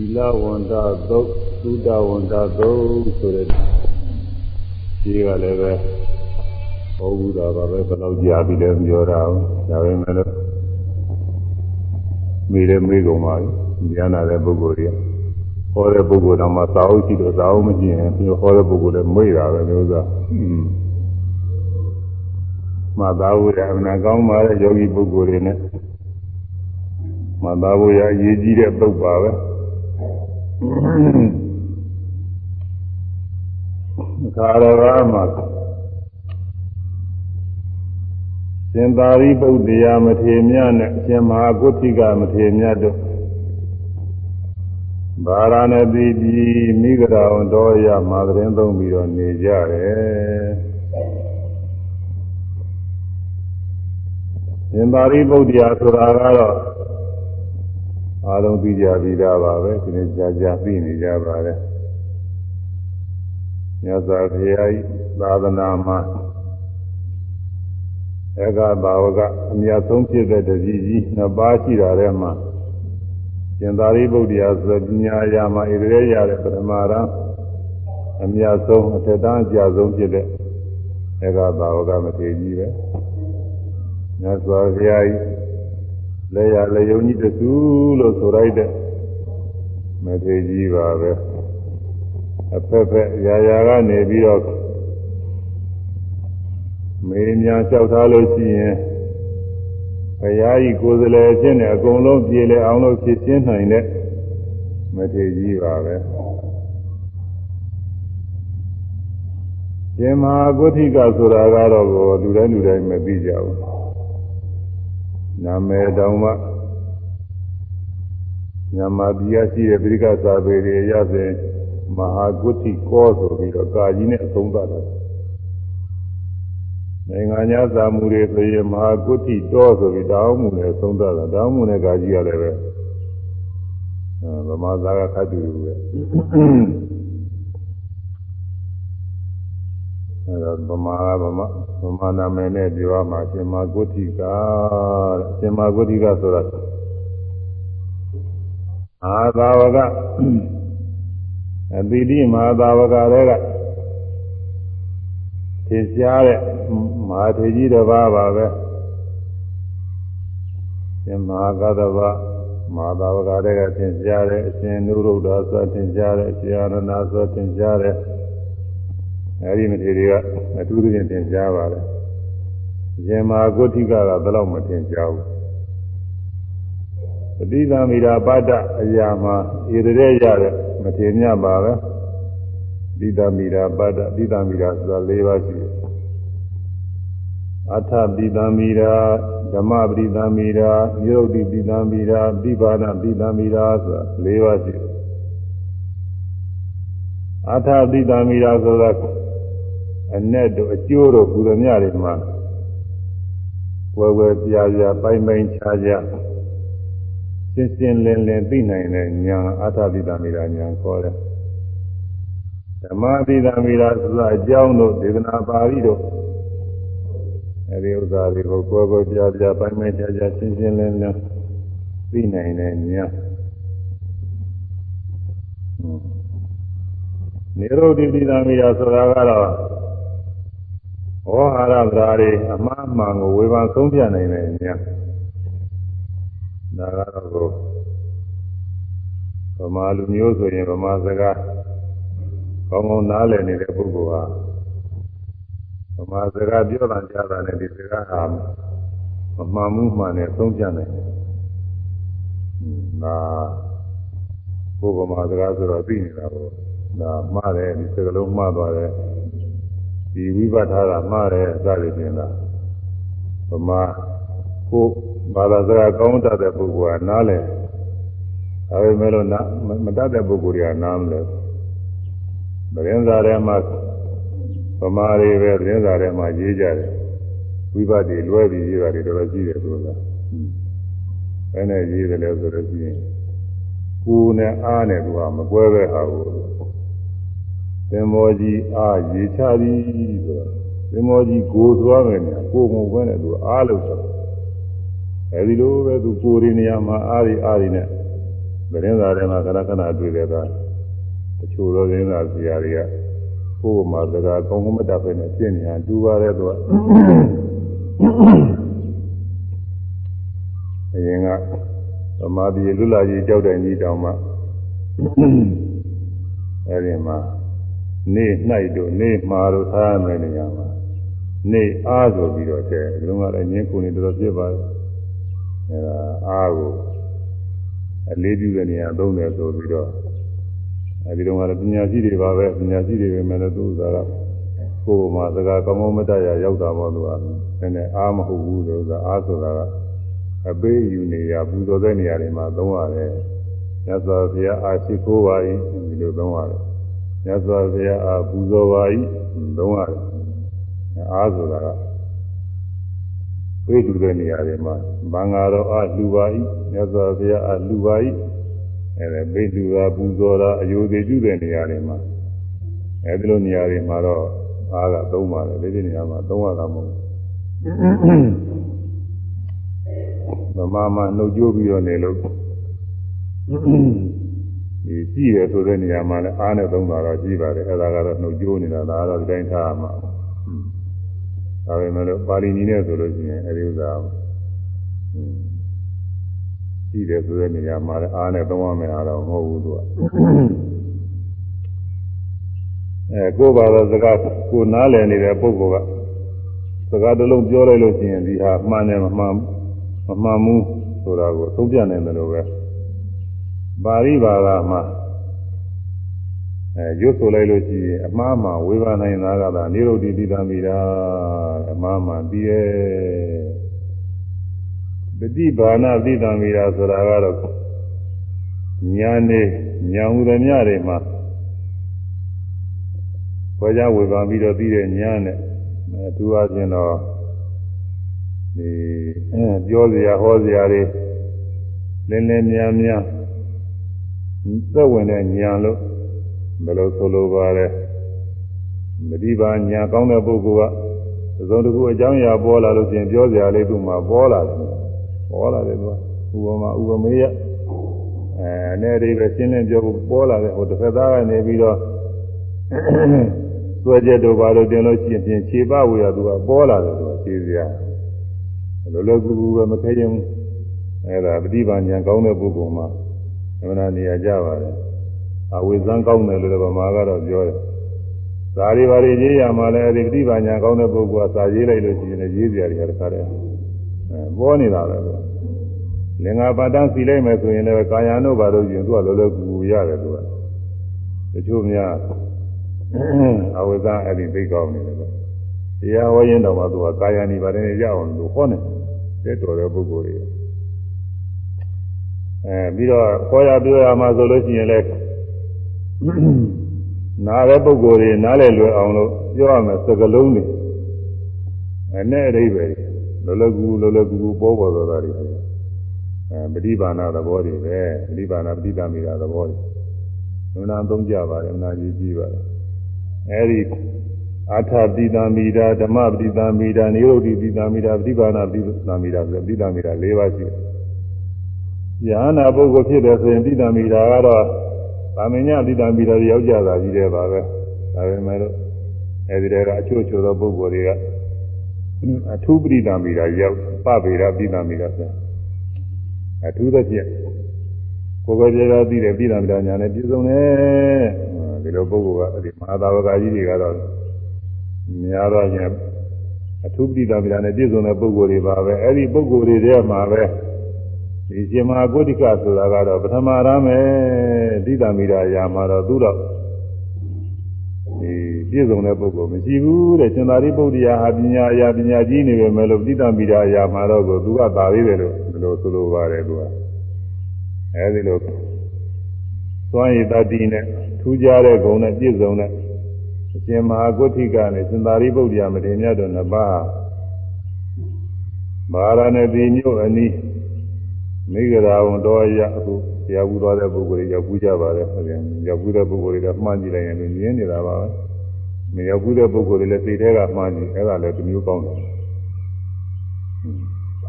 ီလဝန္တာသုတ်သုဒဝန္တာသုတ်ဆိုတဲ့ဒီကလည်းပဲဟောဘူးတာပါပဲဘယ်တော့ကြာပြီလဲပြောတာဒါပဲမဲ့လို့မိတယ်မေးကုန်ပါပြီဉာဏ်နာတဲ့ပုဂ္ဂိုလ်ကြီးဟောတဲ့ပုဂ္ဂိုလ်တော့မှသာအုပ်ရှိတော့သာအုပ်မကြည့်ရင်ပြီးဟောတဲ့ပုဂ္ဂိုလ်လည်းမေ့တာပဲမျိုးစားอืมမသာဝရအမနာကောင်းပါတဲ့ယောဂီပုဂ္ဂိုလ်တွေနဲ့မသာဝရအရေးကြီးတဲ့ပုဂ္ဂိုလ်ပါပဲ ခါရဘာမှာရှင်သာရိပုတ္တရာမထေမြတ်နဲ့ရှင်မဟာကုဋ္ဌိကမထေမြတ်တို့ဗာရာဏသီပြည်မိဂရာဝန်တော်ရမှာသတင်းသုံးပြီးတော့နေကြတယ်ရှင်သာရိပုတ္တရာဆိုတာကတော့ အားလုံးသိကြပြီးသားပါပဲဒီနေ့ကြာကြာသိနေကြပါတယ်မြတ်စွာဘုရားဤသာသနာမှာဧကဘာဝကအမြတ်ဆုံးဖြစ်တဲ့တကြီးကြီးနှစ်ပါးရှိတာထဲမှာရှင်သာရိပုတ္တရာဆိုပညာရာမှာဣရေရတဲ့ပထမရန်အမြတ်ဆုံးအထက်တန်းအကျဆုံးဖြစ်တဲ့ဧကဘာဝကမထေရကြီးပဲမြတ်စွာဘုရားဤ လက်ရလက်ယုံကြီးတစုလို့ဆိုလိုက်တဲ့မထေကြီးပါပဲအဖက်ဖက်ရာရာကနေပြီးတော့မေးများလျှောက်ထားလို့ရှိရင်ဘုရားကြီးကိုယ်စလဲအချင်းနဲ့အကုန်လုံးပြေလည်အောင်လို့ဖြစ်ရှင်းနိုင်တဲ့မထေကြီးပါပဲရှင်မဟာကုဋ္ဌိကဆိုတာကတော့လူတိုင်းလူတိုင်းမသိကြဘူး နာမည်တောင်မှညမာပြည်ရရှိတဲ့ပိဋကစာပေတွေရစဉ်မဟာကုဋ္ဌိကောဆိုပြီးတော့ကာကြီးနဲ့အဆုံးသတ်တာနိုင်ငံညာစာမှုတွေဆိုရင်မဟာကုဋ္ဌိတောဆိုပြီးတောင်းမှုနဲ့အဆုံးသတ်တာတောင်းမှုနဲ့ကာကြီးရတယ်ပဲဗမာသာကခတ်တူပဲ တော့ဗမာကဗမာဗမာနာမည်နဲ့ပြောရမှာရှင်မာဂုဋ္ဌိကတဲ့ရှင်မာဂုဋ္ဌိကဆိုတာအာသာဝကအတိတိမဟာသာဝကတွေကသင်ရှားတဲ့မဟာထေကြီးတစ်ပါးပါပဲရှင်မဟာကသဗမဟာသာဝကတွေကသင်ရှားတဲ့အရှင်နုရုဒ္ဓဆိုသင်ရှားတဲ့အရှင်အာရဏဆိုသင်ရှားတဲ့ အဲဒီမထေရီကအထူးသဖြင့်သင်ကြားပါတယ်ရှင်မာဂုဋ္ဌိကကဘယ်တော့မသင်ကြားဘူးပဋိသမီရာပတ္တအရာမှာဣရတဲ့ရတဲ့မထေမြတ်ပါပဲပဋိသမီရာပတ္တပဋိသမီရာဆိုတာ၄ပါးရှိတယ်အထပဋိသမီရာဓမ္မပဋိသမီရာယုတ်တိပဋိသမီရာပိပါဏပဋိသမီရာဆိုတာ၄ပါးရှိတယ်အထပဋိသမီရာဆိုတာ အ내တို့အကျိုးတို့ဘုရမြတွေမှာဝယ်ဝယ်ပြာပြာပိုင်းပိုင်းခြားခြားရှင်းရှင်းလင်းလင်းသိနိုင်တဲ့ဉာဏ်အာထပိတမိတာဉာဏ်ခေါ်တယ်ဓမ္မပိတမိတာဆိုတာအကြောင်းတို့ဒေသနာပါဠိတို့အဲဒီဥစ္စာတွေကိုကိုယ်ကိုယ်ပြာပြာပိုင်းပိုင်းခြားခြားရှင်းရှင်းလင်းလင်းသိနိုင်တဲ့ဉာဏ်နိရောဓိပိတမိတာဆိုတာကတော့ ဝေါဟာရသရာတွေအမှားမှန်ကိုဝေဖန်ဆုံးဖြတ်နိုင်တယ်ညာဒါကတော့ဗမာလူမျိုးဆိုရင်ဗမာစကားကောင်းကောင်းနားလည်နေတဲ့ပုဂ္ဂိုလ်ဟာဗမာစကားပြောတာကြားတာနဲ့ဒီစကားဟာမမှန်မှုမှန်နဲ့ဆုံးဖြတ်နိုင်တယ်ဒါဘုဗမာစကားဆိုတော့သိနေတာပေါ့ဒါမှားတယ်ဒီစကားလုံးမှားသွားတယ် ဒီဝိပဿနာမှားတယ်စသည်ဖြင့်လားဗမာကိုဘာသာစကားကောင်းတတ်တဲ့ပုဂ္ဂိုလ်ကနားလဲဒါပေမဲ့လို့မတတ်တဲ့ပုဂ္ဂိုလ်တွေကနားမလဲသတင်းစာထဲမှာဗမာတွေပဲသတင်းစာထဲမှာရေးကြတယ်ဝိပဿနာလွဲပြီးရေးတာတွေတော်တော်ကြီးတယ်ဆိုတာဘယ်နဲ့ရေးတယ်လဲဆိုတော့ကြည့်ရင်ကိုယ်နဲ့အားနဲ့သူကမကွဲပဲဟာကိုသ င်္ဘောကြီးအားရေချသည်ဆိုတော့သင်္ဘောကြီးကိုသွားမယ်ညာကိုမဝဲနဲ့သူအားလို့ဆိုအဲဒီလိုပဲသူကိုရင်းနေရာမှာအားရီအားရီနဲ့သတင်းစာထဲမှာခဏခဏတွေ့တယ်ကတချို့သောသတင်းစာဆရာတွေကကိုယ်မှာစကားကောင်းကောင်းမတတ်ပဲနဲ့ပြင့်နေတာတူပါတယ်သူကအရင်ကသမာဓိလွတ်လာကြီးကြောက်တဲ့ကြီးတောင်မှအဲဒီမှာ နေ၌တို့နေမှာတို့ထားရမယ်နေရာမှာနေအားဆိုပြီးတော့တဲ့ဒီလိုမှလည်းငင်းခုန်နေတော်ဖြစ်ပါတယ်အဲဒါအားကိုအလေးပြုတဲ့နေရာသုံးတယ်ဆိုပြီးတော့အဲဒီတော့ကလည်းပညာရှိတွေပါပဲပညာရှိတွေပဲမယ်လို့သူဥစ္စာကကိုယ်မှာစကားကောင်းကောင်းမတတ်ရရောက်တာပေါ့သူကနည်းနည်းအားမဟုတ်ဘူးလို့ဥစ္စာအားဆိုတာကအပေးယူနေရပူဇော်တဲ့နေရာတွေမှာသုံးရတယ်မြတ်စွာဘုရားအားရှိခိုးပါ၏ဒီလိုသုံးရတယ် မြတ်စွာဘုရားအားပူဇော်ပါ၏သုံးရတယ်အားဆိုတာကပေးတူတဲ့နေရာတွေမှာဘင်္ဂါတော်အားလူပါ၏မြတ်စွာဘုရားအားလူပါ၏အဲဒါပေးတူတာပူဇော်တာအယုသေးပြုတဲ့နေရာတွေမှာအဲဒီလိုနေရာတွေမှာတော့အားကသုံးပါတယ်ဒီဒီနေရာမှာသုံးရတာမဟုတ်ဘူးဗမာမှာနှုတ်ကြိုးပြီးတော့နေလို့ ဒီကြည့်ရဆိုတဲ့နေရာမှာလည်းအားနဲ့သုံးတာတော့ကြည့်ပါတယ်အဲဒါကတော့နှုတ်ကြိုးနေတာဒါကတော့ဒီတိုင်းထားမှာဒါပေမဲ့လို့ပါဠိနည်းနဲ့ဆိုလို့ရှိရင်အဲဒီဥစ္စာကြည့်တယ်ဆိုတဲ့နေရာမှာလည်းအားနဲ့သုံးရမယ်အားတော့မဟုတ်ဘူးသူကအဲကိုယ်ပါတော့စကားကိုနားလည်နေတဲ့ပုဂ္ဂိုလ်ကစကားတစ်လုံးပြောလိုက်လို့ရှိရင်ဒီဟာမှန်တယ်မမှန်မမှန်ဘူးဆိုတာကိုသုံးပြနိုင်တယ်လို့ပဲ ပါဠိဘာသာမှာအဲရွတ်ဆိုလိုက်လို့ရှိရင်အမှားမှဝေဘာနိုင်တာကသာနိရောဓိတိတံမိတာအမှားမှပြီးရဲ့ပฏิဘာနာတိတံမိတာဆိုတာကတော့ညာနေညာဟုသည်များတွေမှာခေါ်ကြဝေဘာပြီးတော့ပြီးတဲ့ညာနဲ့အထူးအချင်းတော့ဒီပြောစရာဟောစရာတွေလင်းလင်းများများ သက်ဝင်တဲ့ညာလို့ဘယ်လိုဆိုလိုပါလဲမတိပါညာကောင်းတဲ့ပုဂ္ဂိုလ်ကသုံးတခုအကြောင်းအရာပေါ်လာလို့ရှိရင်ပြောစရာလေးသူ့မှာပေါ်လာတယ်ပေါ်လာတယ်သူကဥပမာဥပမေယအဲအနေဒီပဲရှင်းလင်းပြောဖို့ပေါ်လာတယ်ဟိုတစ်ဖက်သားကနေပြီးတော့သွဲချက်တို့ဘာလို့တင်လို့ရှိရင်ခြေပဝေရသူကပေါ်လာတယ်သူကခြေစရာလောလောကူကူပဲမခဲရင်အဲဒါပฏิပါညာကောင်းတဲ့ပုဂ္ဂိုလ်မှာသ မဏနေရာကြပါတယ်အဝိဇ္ဇံကောင်းတယ်လို့ဗမာကတော့ပြောတယ်။ဇာတိပါရီရေးရမှာလည်းဒီပฏิပါညာကောင်းတဲ့ပုဂ္ဂိုလ်ကစာရေးလိုက်လို့ရှိရင်ရေးစရာတွေဟာတခါတည်းအဲပေါ်နေတာပဲကွာ။လင်္ကာပါတန်းစီလိုက်မယ်ဆိုရင်လည်းကာယံတို့ဘာလို့ယူသူကလောလောကူကူရတယ်သူက။တချို့များအဝိဇ္ဇံအဲ့ဒီသိကောင်းနေတယ်ကွာ။တရားဟောရင်တော့မှသူကကာယံဒီပါတယ်ရအောင်လို့ဟောနေတယ်တော်တဲ့ပုဂ္ဂိုလ်တွေ။ အဲပြီးတော့ခေါ်ရပြောရမှာဆိုလို့ရှိရင်လည်းနားတဲ့ပုဂ္ဂိုလ်တွေနားလည်လွယ်အောင်လို့ပြောရမယ်စကလုံးတွေအဲနဲ့အဓိပ္ပာယ်လောလောကူလောလောကူပေါ်ပေါ်သွားတာတွေအဲပฏิဘာနာသဘောတွေပဲပฏิဘာနာပฏิတမိတာသဘောတွေမနာသုံးကြပါတယ်မနာကြည့်ကြည့်ပါတယ်အဲဒီအာထပိတမိတာဓမ္မပฏิတမိတာနိရောဓိပိတမိတာပฏิဘာနာပฏิတမိတာဆိုပฏิတမိတာ၄ပါးရှိတယ် ယဟနာပုဂ္ဂိုလ်ဖြစ်တယ်ဆိုရင်ပฏิတမိတာကတော့သာမညတိတံပြီးတော့ရောက်ကြတာကြီးတယ်ပါပဲဒါပေမဲ့လို့အဲဒီတည်းကအချို့ချို့သောပုဂ္ဂိုလ်တွေကအထူးပရိသံပြီးတာရောက်ပဗေရပိသံပြီးတာဆိုအထူးသဖြင့်ကိုယ်ကိုယ်ကျေတော်သိတယ်ပိသံပြီးတာညာနဲ့ပြည့်စုံတယ်ဒီလိုပုဂ္ဂိုလ်ကအဲဒီမဟာသာဝကကြီးတွေကတော့များတော့ချင်းအထူးပရိသံပြီးတာနဲ့ပြည့်စုံတဲ့ပုဂ္ဂိုလ်တွေပါပဲအဲဒီပုဂ္ဂိုလ်တွေထဲမှာပဲ ဒီရှင်မဟာဂုတိကဆိုတာကတော့ပထမရမယ်ဒိဋ္ဌမိရာယာမှာတော့သူတော့ဒီပြည့်စုံတဲ့ပုဂ္ဂိုလ်မရှိဘူးတဲ့ရှင်သာရိပုတ္တရာဟာပညာအရာပညာကြီးနေပဲမဲ့လို့ဒိဋ္ဌမိရာယာမှာတော့ကိုသူကသာသေးတယ်လို့ဒီလိုဆိုလိုပါတယ်သူကအဲဒီလိုသွားရည်တတိနဲ့ထူးခြားတဲ့ဂုဏ်နဲ့ပြည့်စုံတဲ့ရှင်မဟာဂုတိကနဲ့ရှင်သာရိပုတ္တရာမထေရမြတ်တို့နှစ်ပါးမဟာရဏသီမြို့အနီး မိဂရာဝန်တော်ရအခုတရားဘူးသွားတဲ့ပုဂ္ဂိုလ်တွေရောက်ဘူးကြပါတယ်ဟုတ်တယ်ရောက်ဘူးတဲ့ပုဂ္ဂိုလ်တွေကမှားကြည့်လိုက်ရင်မြင်နေတာပါပဲမရောက်ဘူးတဲ့ပုဂ္ဂိုလ်တွေလည်းစိတ်ထဲကမှားကြည့်အဲ့ဒါလည်းတစ်မျိုးကောင်းတယ်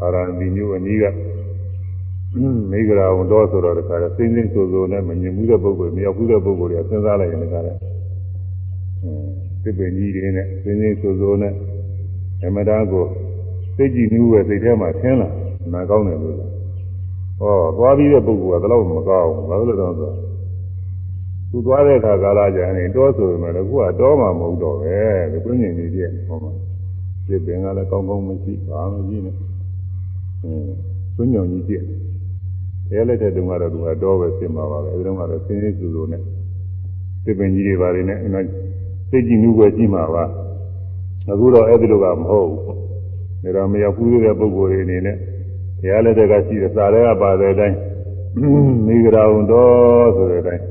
အာရဏဒီမျိုးအနည်းကမိဂရာဝန်တော်ဆိုတော့တခါစိမ့်စိမ့်ဆိုဆိုနဲ့မမြင်မှုတဲ့ပုဂ္ဂိုလ်မရောက်ဘူးတဲ့ပုဂ္ဂိုလ်တွေကစဉ်းစားလိုက်ရင်တခါလဲသစ်ပင်ကြီးတွေနဲ့စိမ့်စိမ့်ဆိုဆိုနဲ့အမတားကိုစိတ်ကြည်နူးပဲစိတ်ထဲမှာထင်းလာနာကောင်းတယ်လို့ ဟောသွားပြီးတဲ့ပုဂ္ဂိုလ်ကတော့မကောင်းဘူးဘာလို့လဲတော့ဆိုသူသွားတဲ့အခါကာလကျရင်တောဆိုရင်လည်းခုကတော့မှမဟုတ်တော့ပဲဒီပြင်းညင်ကြီးပြည့်ဟောမှာပြည့်ပင်ကလည်းကောင်းကောင်းမရှိဘာမှမရှိနဲ့အင်းသွညုံကြီးပြည့်တယ်လက်တဲ့တုန်းကတော့သူကတော့ပဲပြင်ပါပါပဲအဲဒီတုန်းကတော့စင်းစင်းစုစုနဲ့သစ်ပင်ကြီးတွေပါနေနဲ့အဲစိတ်ကြည်နူးပဲကြည့်မှာပါအခုတော့အဲ့ဒီလိုကမဟုတ်ဘူးဒါတော့မရောက်ဘူးတဲ့ပုဂ္ဂိုလ်တွေအနေနဲ့တ ရားလက်တဲ့ကရှိတဲ့စာတွေကပါတဲ့အတိုင်းမိဂရာဝန်တော်ဆိုတဲ့အတိုင်း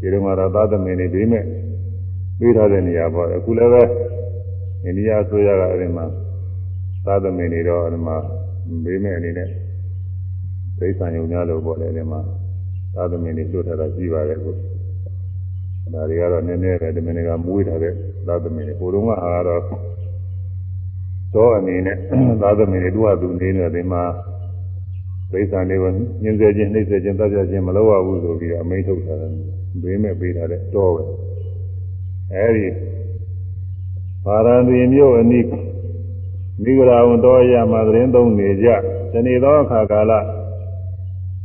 ဒီလိုမှတော့သာသမင်နေပြီးမဲ့ပြီးထားတဲ့နေရာပေါ့အခုလည်းပဲအိန္ဒိယဆိုရကအဲဒီမှာသာသမင်နေတော့အဲဒီမှာပြီးမဲ့အနေနဲ့ဒိဋ္ဌာန်ယုံများလို့ပေါ့လေအဲဒီမှာသာသမင်နေလွတ်ထားတာရှိပါတယ်အခုဒါတွေကတော့နည်းနည်းပဲဒီမင်းကမွေးထားတဲ့သာသမင်တွေဟိုတုန်းကအားတော့တော့အနေနဲ့သာသမင်တွေသူ့ဟာသူနေနေတယ်ဒီမှာ ဒိဋ္ဌာန်တွေကိုညှင်းဆဲခြင်းနှိမ့်ဆဲခြင်းတတ်ပြခြင်းမလုပ်ရဘူးဆိုပြီးအမိန့်ထုတ်ထားတယ်ဘေးမဲ့ပေးထားတဲ့တော့ပဲအဲဒီပါရဏီမြို့အနိမိဂရာဝန်တော်ရမှာသတင်းသုံးနေကြတနေ့သောအခါကာလ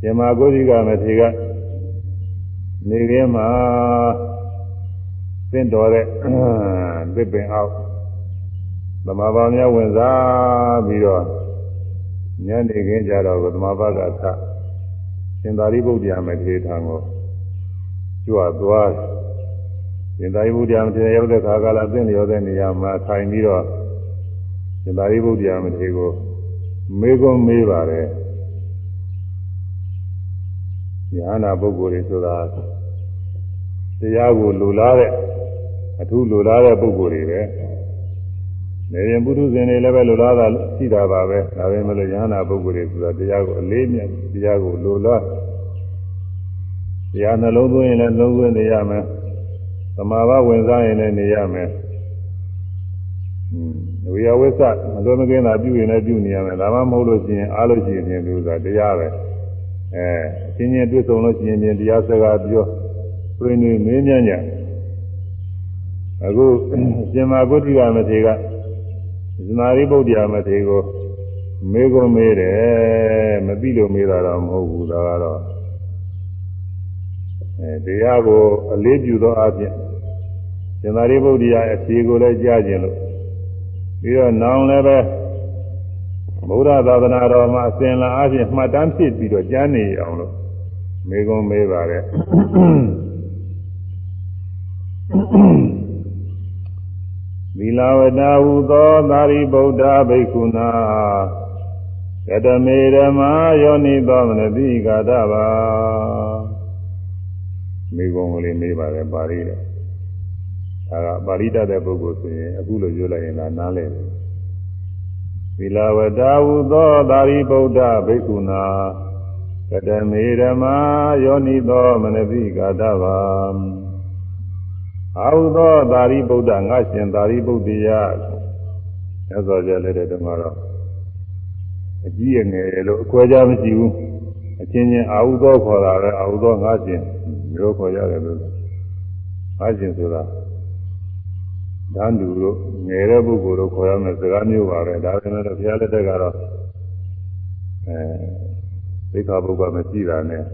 ဇမဂုတိကမထေကနေခင်းမှာသင့်တော်တဲ့သစ်ပင်အောက်သမဘာများဝင်စားပြီးတော့ ညနေခင်းကြတော့သမဘာကသရှင်သာရိပုတ္တရာမထေရထံကိုကြွသွားရှင်သာရိပုတ္တရာမထေရရောက်တဲ့ခါကလာသင့်လျော်တဲ့နေရာမှာထိုင်ပြီးတော့ရှင်သာရိပုတ္တရာမထေရကိုမေးခွန်းမေးပါတယ်ဉာဏပုဂ္ဂိုလ်တွေဆိုတာတရားကိုလူလားတဲ့အထူးလူလားတဲ့ပုဂ္ဂိုလ်တွေပဲ နေရင်ပုထုဇဉ်တွေလည်းပဲလူလားတာရှိတာပါပဲဒါပေမဲ့လို့ဉာဏပုဂ္ဂိုလ်တွေဆိုတာတရားကိုအလေးမြတ်တရားကိုလူလားတရားနှလုံးသွင်းရင်လည်းနှလုံးသွင်းနေရမယ်သမာဘဝင်စားရင်လည်းနေရမယ်ဝိယဝိသမလွန်မကင်းတာပြုရင်လည်းပြုနေရမယ်ဒါမှမဟုတ်လို့ရှိရင်အားလို့ရှိရင်သူကတရားပဲအဲအချင်းချင်းတွေ့ဆုံလို့ရှိရင်ပြင်တရားစကားပြောပြင်းနေမင်းမြတ်ညအခုရှင်မာဂုတိကမထေက ဇနာရိပုတ္တရာမထေကိုမေးကုန်မေးတယ်မသိလို့မေးတာတော့မဟုတ်ဘူးဒါကတော့အဲတရားကိုအလေးပြုသောအပြင်ရှင်သာရိပုတ္တရာအဖြေကိုလည်းကြားခြင်းလို့ပြီးတော့နောင်လည်းပဲဗုဒ္ဓသာသနာတော်မှာအစဉ်လာအပြင်မှတ်တမ်းဖြစ်ပြီးတော့ကြားနေအောင်လို့မေကုံမေးပါတယ် လဝတ္တဟူသောသာရိပုတ္တဘိက္ခုနာကတမေဓမ္မာယောနိသောမနတိကာတပါမေကုံကလေးမေးပါတယ်ပါဠိတော်ဒါကပါဠိတတ်တဲ့ပုဂ္ဂိုလ်ဆိုရင်အခုလိုရွတ်လိုက်ရင်လည်းနားလည်တယ်သီလဝတ္တဟူသောသာရိပုတ္တဘိက္ခုနာကတမေဓမ္မာယောနိသောမနတိကာတဗံ အာဟုသောသာရိပုတ္တငါရှင်သာရိပုတ္တရာသက်သောကြလက်တဲ့တုန်းကတော့အကြီးရငယ်လို့အခွဲခြားမရှိဘူးအချင်းချင်းအာဟုသောခေါ်တာပဲအာဟုသောငါရှင်မျိုးခေါ်ရတယ်လို့ငါရှင်ဆိုတာဓာန်တူတို့ငယ်တဲ့ပုဂ္ဂိုလ်တို့ခေါ်ရမယ်စကားမျိုးပါပဲဒါပေမဲ့ဘုရားလက်ထက်ကတော့အဲသိက္ခာပုဂ္ဂိုလ်မရှိတာနဲ့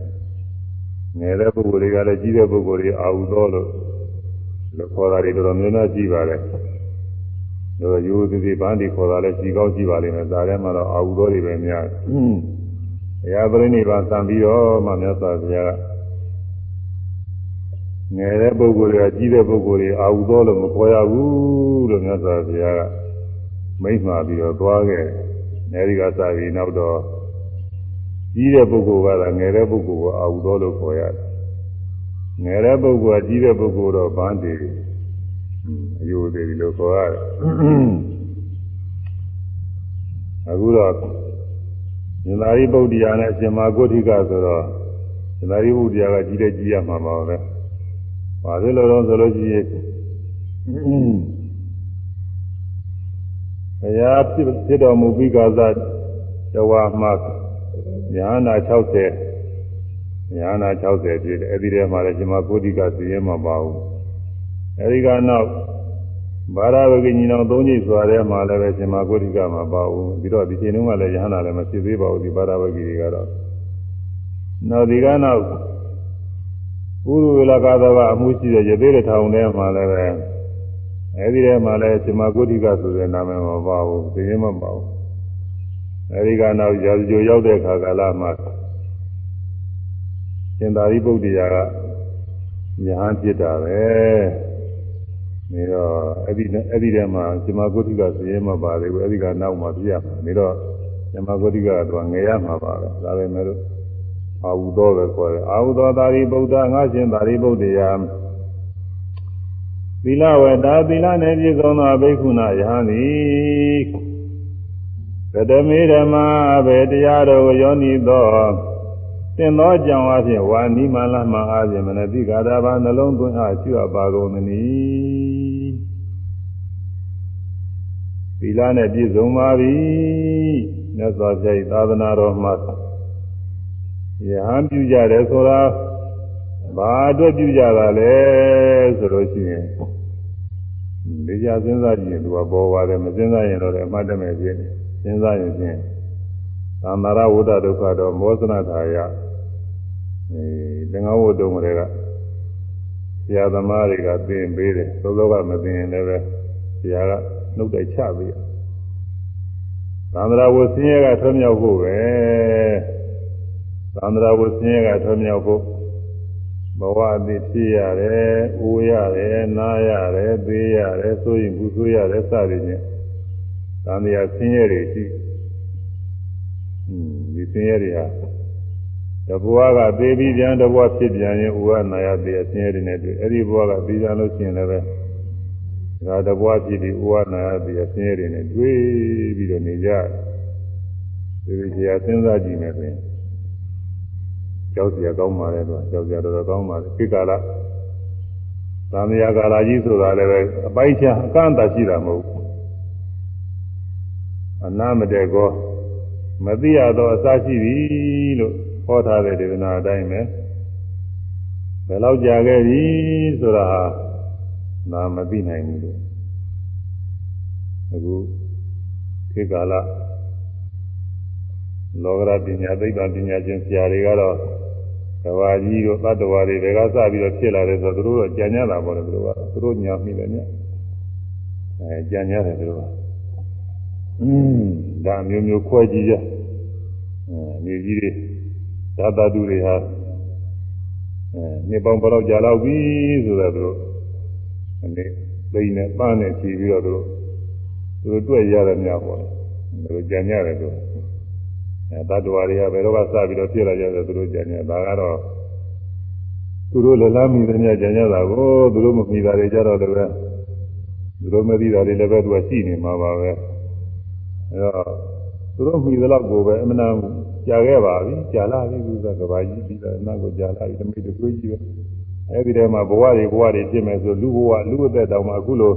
ငယ်တဲ့ပုဂ္ဂိုလ်တွေကလည်းကြီးတဲ့ပုဂ္ဂိုလ်တွေအာဟုသောလို့ လို့ခေါ်တာတွေတော်တော်များများရှိပါတယ်တို့ရိုးသေးသေးပန်းဒီခေါ်တာလည်းကြီးကောင်းရှိပါလိမ့်မယ်ဒါထဲမှာတော့အာဟုသောတွေပဲများဘုရားပြိဋိဘာသံပြီးတော့မှမြတ်စွာဘုရားကငယ်တဲ့ပုဂ္ဂိုလ်တွေကကြီးတဲ့ပုဂ္ဂိုလ်တွေအာဟုသောလို့မခေါ်ရဘူးလို့မြတ်စွာဘုရားကမိန့်မှာပြီးတော့သွားခဲ့အဲဒီကစပြီးနောက်တော့ကြီးတဲ့ပုဂ္ဂိုလ်ကသာငယ်တဲ့ပုဂ္ဂိုလ်ကိုအာဟုသောလို့ခေါ်ရတယ် ငယ်တဲ့ပုဂ္ဂိုလ်ကကြီးတဲ့ပုဂ္ဂိုလ်တော့ဗန်းတည်အယိုသေးပြီလို့ခေါ်ရတယ်အခုတော့ဉာဏ်ရီပုဒ္ဒရာနဲ့အရှင်မာဂုဋ္ဌိကဆိုတော့ဉာဏ်ရီပုဒ္ဒရာကကြီးတဲ့ကြီးရမှာပါပဲ။ဘာဖြစ်လို့လဲဆိုလို့ရှိရင်ဘုရားဖြစ်ဖြစ်တော်မူပြီးကစားတဝါမှာညာနာ60 ညာနာ60ပြည့်တယ်အဲ့ဒီထဲမှာလည်းရှင်မကိုတိကသိရင်မပါဘူးအဲ့ဒီကနောက်ဘာရဝကိညီနောင်သုံးကြီးစွာထဲမှာလည်းပဲရှင်မကိုတိကမပါဘူးပြီးတော့ဒီချိန်တုန်းကလည်းယဟနာလည်းမဖြစ်သေးပါဘူးဒီဘာရဝကိတွေကတော့နောက်ဒီကနောက်ဥရဝေလကာသကအမှုရှိတဲ့ရသေးတဲ့ထောင်ထဲမှာလည်းပဲအဲဒီထဲမှာလည်းရှင်မကိုတိကဆိုတဲ့နာမည်မပါဘူးသိရင်မပါဘူးအဲဒီကနောက်ရာဇဂိုရောက်တဲ့ခါကာလမှာ ရှင်သာရိပုတ္တရာကညာဖြစ်တာပဲနေတော့အဲ့ဒီအဲ့ဒီထဲမှာရှင်မကိုတိကသိရင်မပါသေးဘူးအဲ့ဒီကနောက်မှပြရမှာနေတော့ရှင်မကိုတိကတော့ငယ်ရမှာပါပဲဒါပဲမဲ့လို့အာဟုသောပဲခေါ်တယ်အာဟုသောသာရိပုတ္တငါရှင်သာရိပုတ္တရာသီလဝတ္တသီလနဲ့ပြည့်စုံသောဘိက္ခုနာယဟန်သည်ကတမေဓမ္မဘေတရားတော်ကိုယောနိသော သင်သောကြောင့်အဖြစ်ဝါနိမလမအားဖြင့်မနတိကာရဘာနှလုံးသွင်းအားရှိအပ်ပါကုန်သနည်းသီလနဲ့ပြည့်စုံပါပြီမြတ်စွာဘုရားသာသနာတော်မှာယဟန်ပြုကြတယ်ဆိုတာဘာအတွက်ပြုကြတာလဲဆိုလို့ရှိရင်ဒီကြစဉ်းစားကြည့်ရင်သူကပေါ်ပါတယ်မစဉ်းစားရင်တော့အမှတ်တမဲ့ဖြစ်တယ်စဉ်းစားရင်ဖြင့်သံသာရဝုဒ္ဒဒုက္ခတော့မောဇနထာယ အဲတန်ခါဝတ်တုံးတွေကဆရာသမားတွေကသင်ပေးတယ်သောသောကမသင်ရင်လည်းပဲဆရာကနှုတ်တိုက်ချပေးတယ်သံဃာဝဆင်းရဲကထွံ့မြောက်ဖို့ပဲသံဃာဝဆင်းရဲကထွံ့မြောက်ဖို့ဘဝအသိဖြစ်ရတယ်၊အိုးရတယ်၊နားရတယ်၊သေးရတယ်၊ဆိုရင်ဘူးဆိုရတယ်စသည်ဖြင့်သံဃာဆင်းရဲတွေရှိဒီဆင်းရဲတွေဟာ တဘဝကသေးပြီးပြန်တဘဝဖြစ်ပြန်ရင်ဥဝနာယသေးအဆင်းရဲတွေနဲ့တွေ့အဲ့ဒီဘဝကပြီးပြန်လို့ရှိရင်လည်းပဲဒါတဘဝဖြစ်ပြီးဥဝနာယသေးအဆင်းရဲတွေနဲ့တွေ့ပြီးတော့နေကြဒီလိုကြာစဉ်းစားကြည့်မယ်ဆိုရင်ကြောက်စရာကောင်းပါလေတော့ကြောက်စရာတော်တော်ကောင်းပါလေခေကာလသံဃာကာလကြီးဆိုတာလည်းပဲအပိုက်ချအကန့်အသတ်ရှိတာမဟုတ်ဘူးအနာမတေကောမသိရသောအစရှိပြီလို့ ဟောထားတဲ့ဒေသနာအတိုင်းပဲဘယ်လောက်ကြာခဲ့ပြီဆိုတာဟာနာမသိနိုင်ဘူးလို့အခုခေကာလလောကရပညာသိပ္ပံပညာရှင်ဆရာတွေကတော့ကဘာကြီးတို့သတ္တဝါတွေတွေကစပြီးတော့ဖြစ်လာတယ်ဆိုတော့သူတို့တော့ကြံ့ကြတာပေါ့လေသူတို့ကသူတို့ညာမိတယ်ညအဲကြံ့ကြတယ်သူတို့ကอืมဒါမျိုးမျိုးခွဲကြည့်ကြအဲမြေကြီးတွေ ဓာတတုတွေဟာအဲနှစ်ပေါင်းဘယ်တော့ကြာလောက်ပြီဆိုတော့သူတို့အနေသိနေပန်းနေကြည့်ပြီးတော့သူတို့သူတို့တွေ့ရတယ်များပေါ့လေသူတို့ကြံ့ကြတယ်သူအဲတတ္တဝါတွေကဘယ်တော့ကစပြီးတော့ဖြစ်လာကြတယ်သူတို့ကြံ့ကြဒါကတော့သူတို့လည်းလားမိတဲ့ညကြံ့ကြတာကိုသူတို့မမိတာတွေကြတော့လည်းပဲသူတို့မသိတာတွေလည်းပဲသူကရှိနေမှာပါပဲအဲတော့သူတို့မိသလောက်ကိုပဲအမှန်တန် ကြာခဲ့ပါပြီကြာလာပြီသူကကဘာကြီးပြီးတော့နောက်ကိုကြာလာပြီတမိတို့တွေးကြည့်ပဲအဲဒီထဲမှာဘဝတွေဘဝတွေဖြစ်မယ်ဆိုလူဘဝလူအသက်တောင်မှအခုလို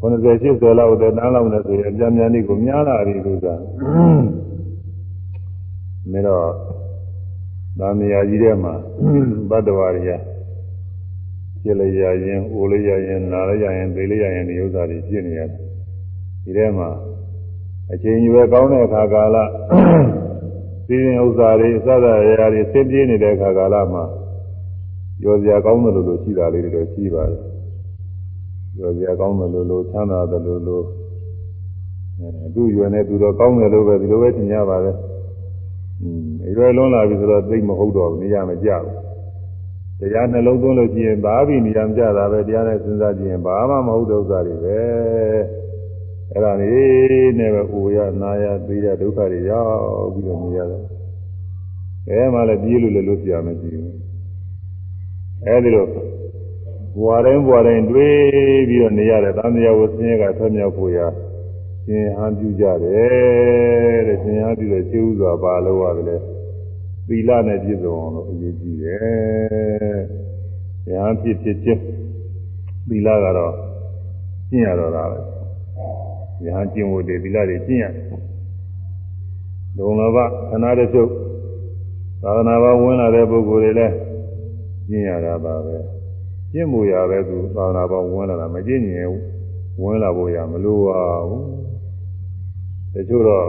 90 80လောက်တဲ့တန်းလောက်နဲ့ဆိုရင်အပြန်ပြန်လေးကိုများလာပြီလို့ဆိုတာမင်းတော့သာမယာကြီးထဲမှာဘတ်တော်ရီယာပြည့်လိုက်ရရင်အိုးလိုက်ရရင်နားလိုက်ရရင်သိလိုက်ရရင်ဒီဥစ္စာတွေဖြစ်နေရတယ်ဒီထဲမှာ အချိန်ရွယ်ကောင်းတဲ့အခါကာလသိရင်ဥစ္စာတွေအစသာရာတွေဆင်းပြေးနေတဲ့အခါကာလမှာရောစရာကောင်းတယ်လို့လို့ရှိတာလေးတွေတော့ရှိပါတယ်ရောစရာကောင်းတယ်လို့လို့ချမ်းသာတယ်လို့လို့အဲသူ့ရွယ်နဲ့သူတော့ကောင်းတယ်လို့ပဲဒီလိုပဲထင်ကြပါတယ်อืมရွယ်လွန်လာပြီဆိုတော့သိမဟုတ်တော့ဘူးနေရမကြဘူးတရားနှလုံးသွင်းလို့ရှိရင်ဘာပြီးနေရမကြတာပဲတရားနဲ့စဉ်းစားကြည့်ရင်ဘာမှမဟုတ်တဲ့ဥစ္စာတွေပဲ အဲ့ဒါလေးနဲ့ပဲအိုရနာရသေးရဒုက္ခတွေရောက်ပြီးတော့နေရတယ်အဲမှလည်းပြေးလို့လည်းလို့ပြရမရှိဘူးအဲဒီလိုဘဝတိုင်းဘဝတိုင်းတွေးပြီးတော့နေရတယ်သံဃာဝဆင်းရဲကဆွမြောက်ဖို့ရရှင်ဟန်ပြုကြတယ်တဲ့ရှင်ဟန်ပြုတဲ့ရှင်းဥစွာပါလို့ရတယ်သီလနဲ့ပြည့်စုံအောင်လို့အရေးကြီးတယ်။ဉာဏ်ဖြစ်ဖြစ်ချင်းသီလကတော့ကျင့်ရတော့တာပဲ။ ဉာဏ်ကျင့်ဖို့တည်းသီလတွေကျင့်ရတယ်ဒုံလဘခဏတချို့သာသနာ့ဘဝင်လာတဲ့ပုဂ္ဂိုလ်တွေလည်းကျင့်ရတာပါပဲကျင့်မှုရပဲသူသာသနာ့ဘဝင်လာတာမကျင့်ရင်ဝင်လာဖို့ရမလိုပါဘူးတချို့တော့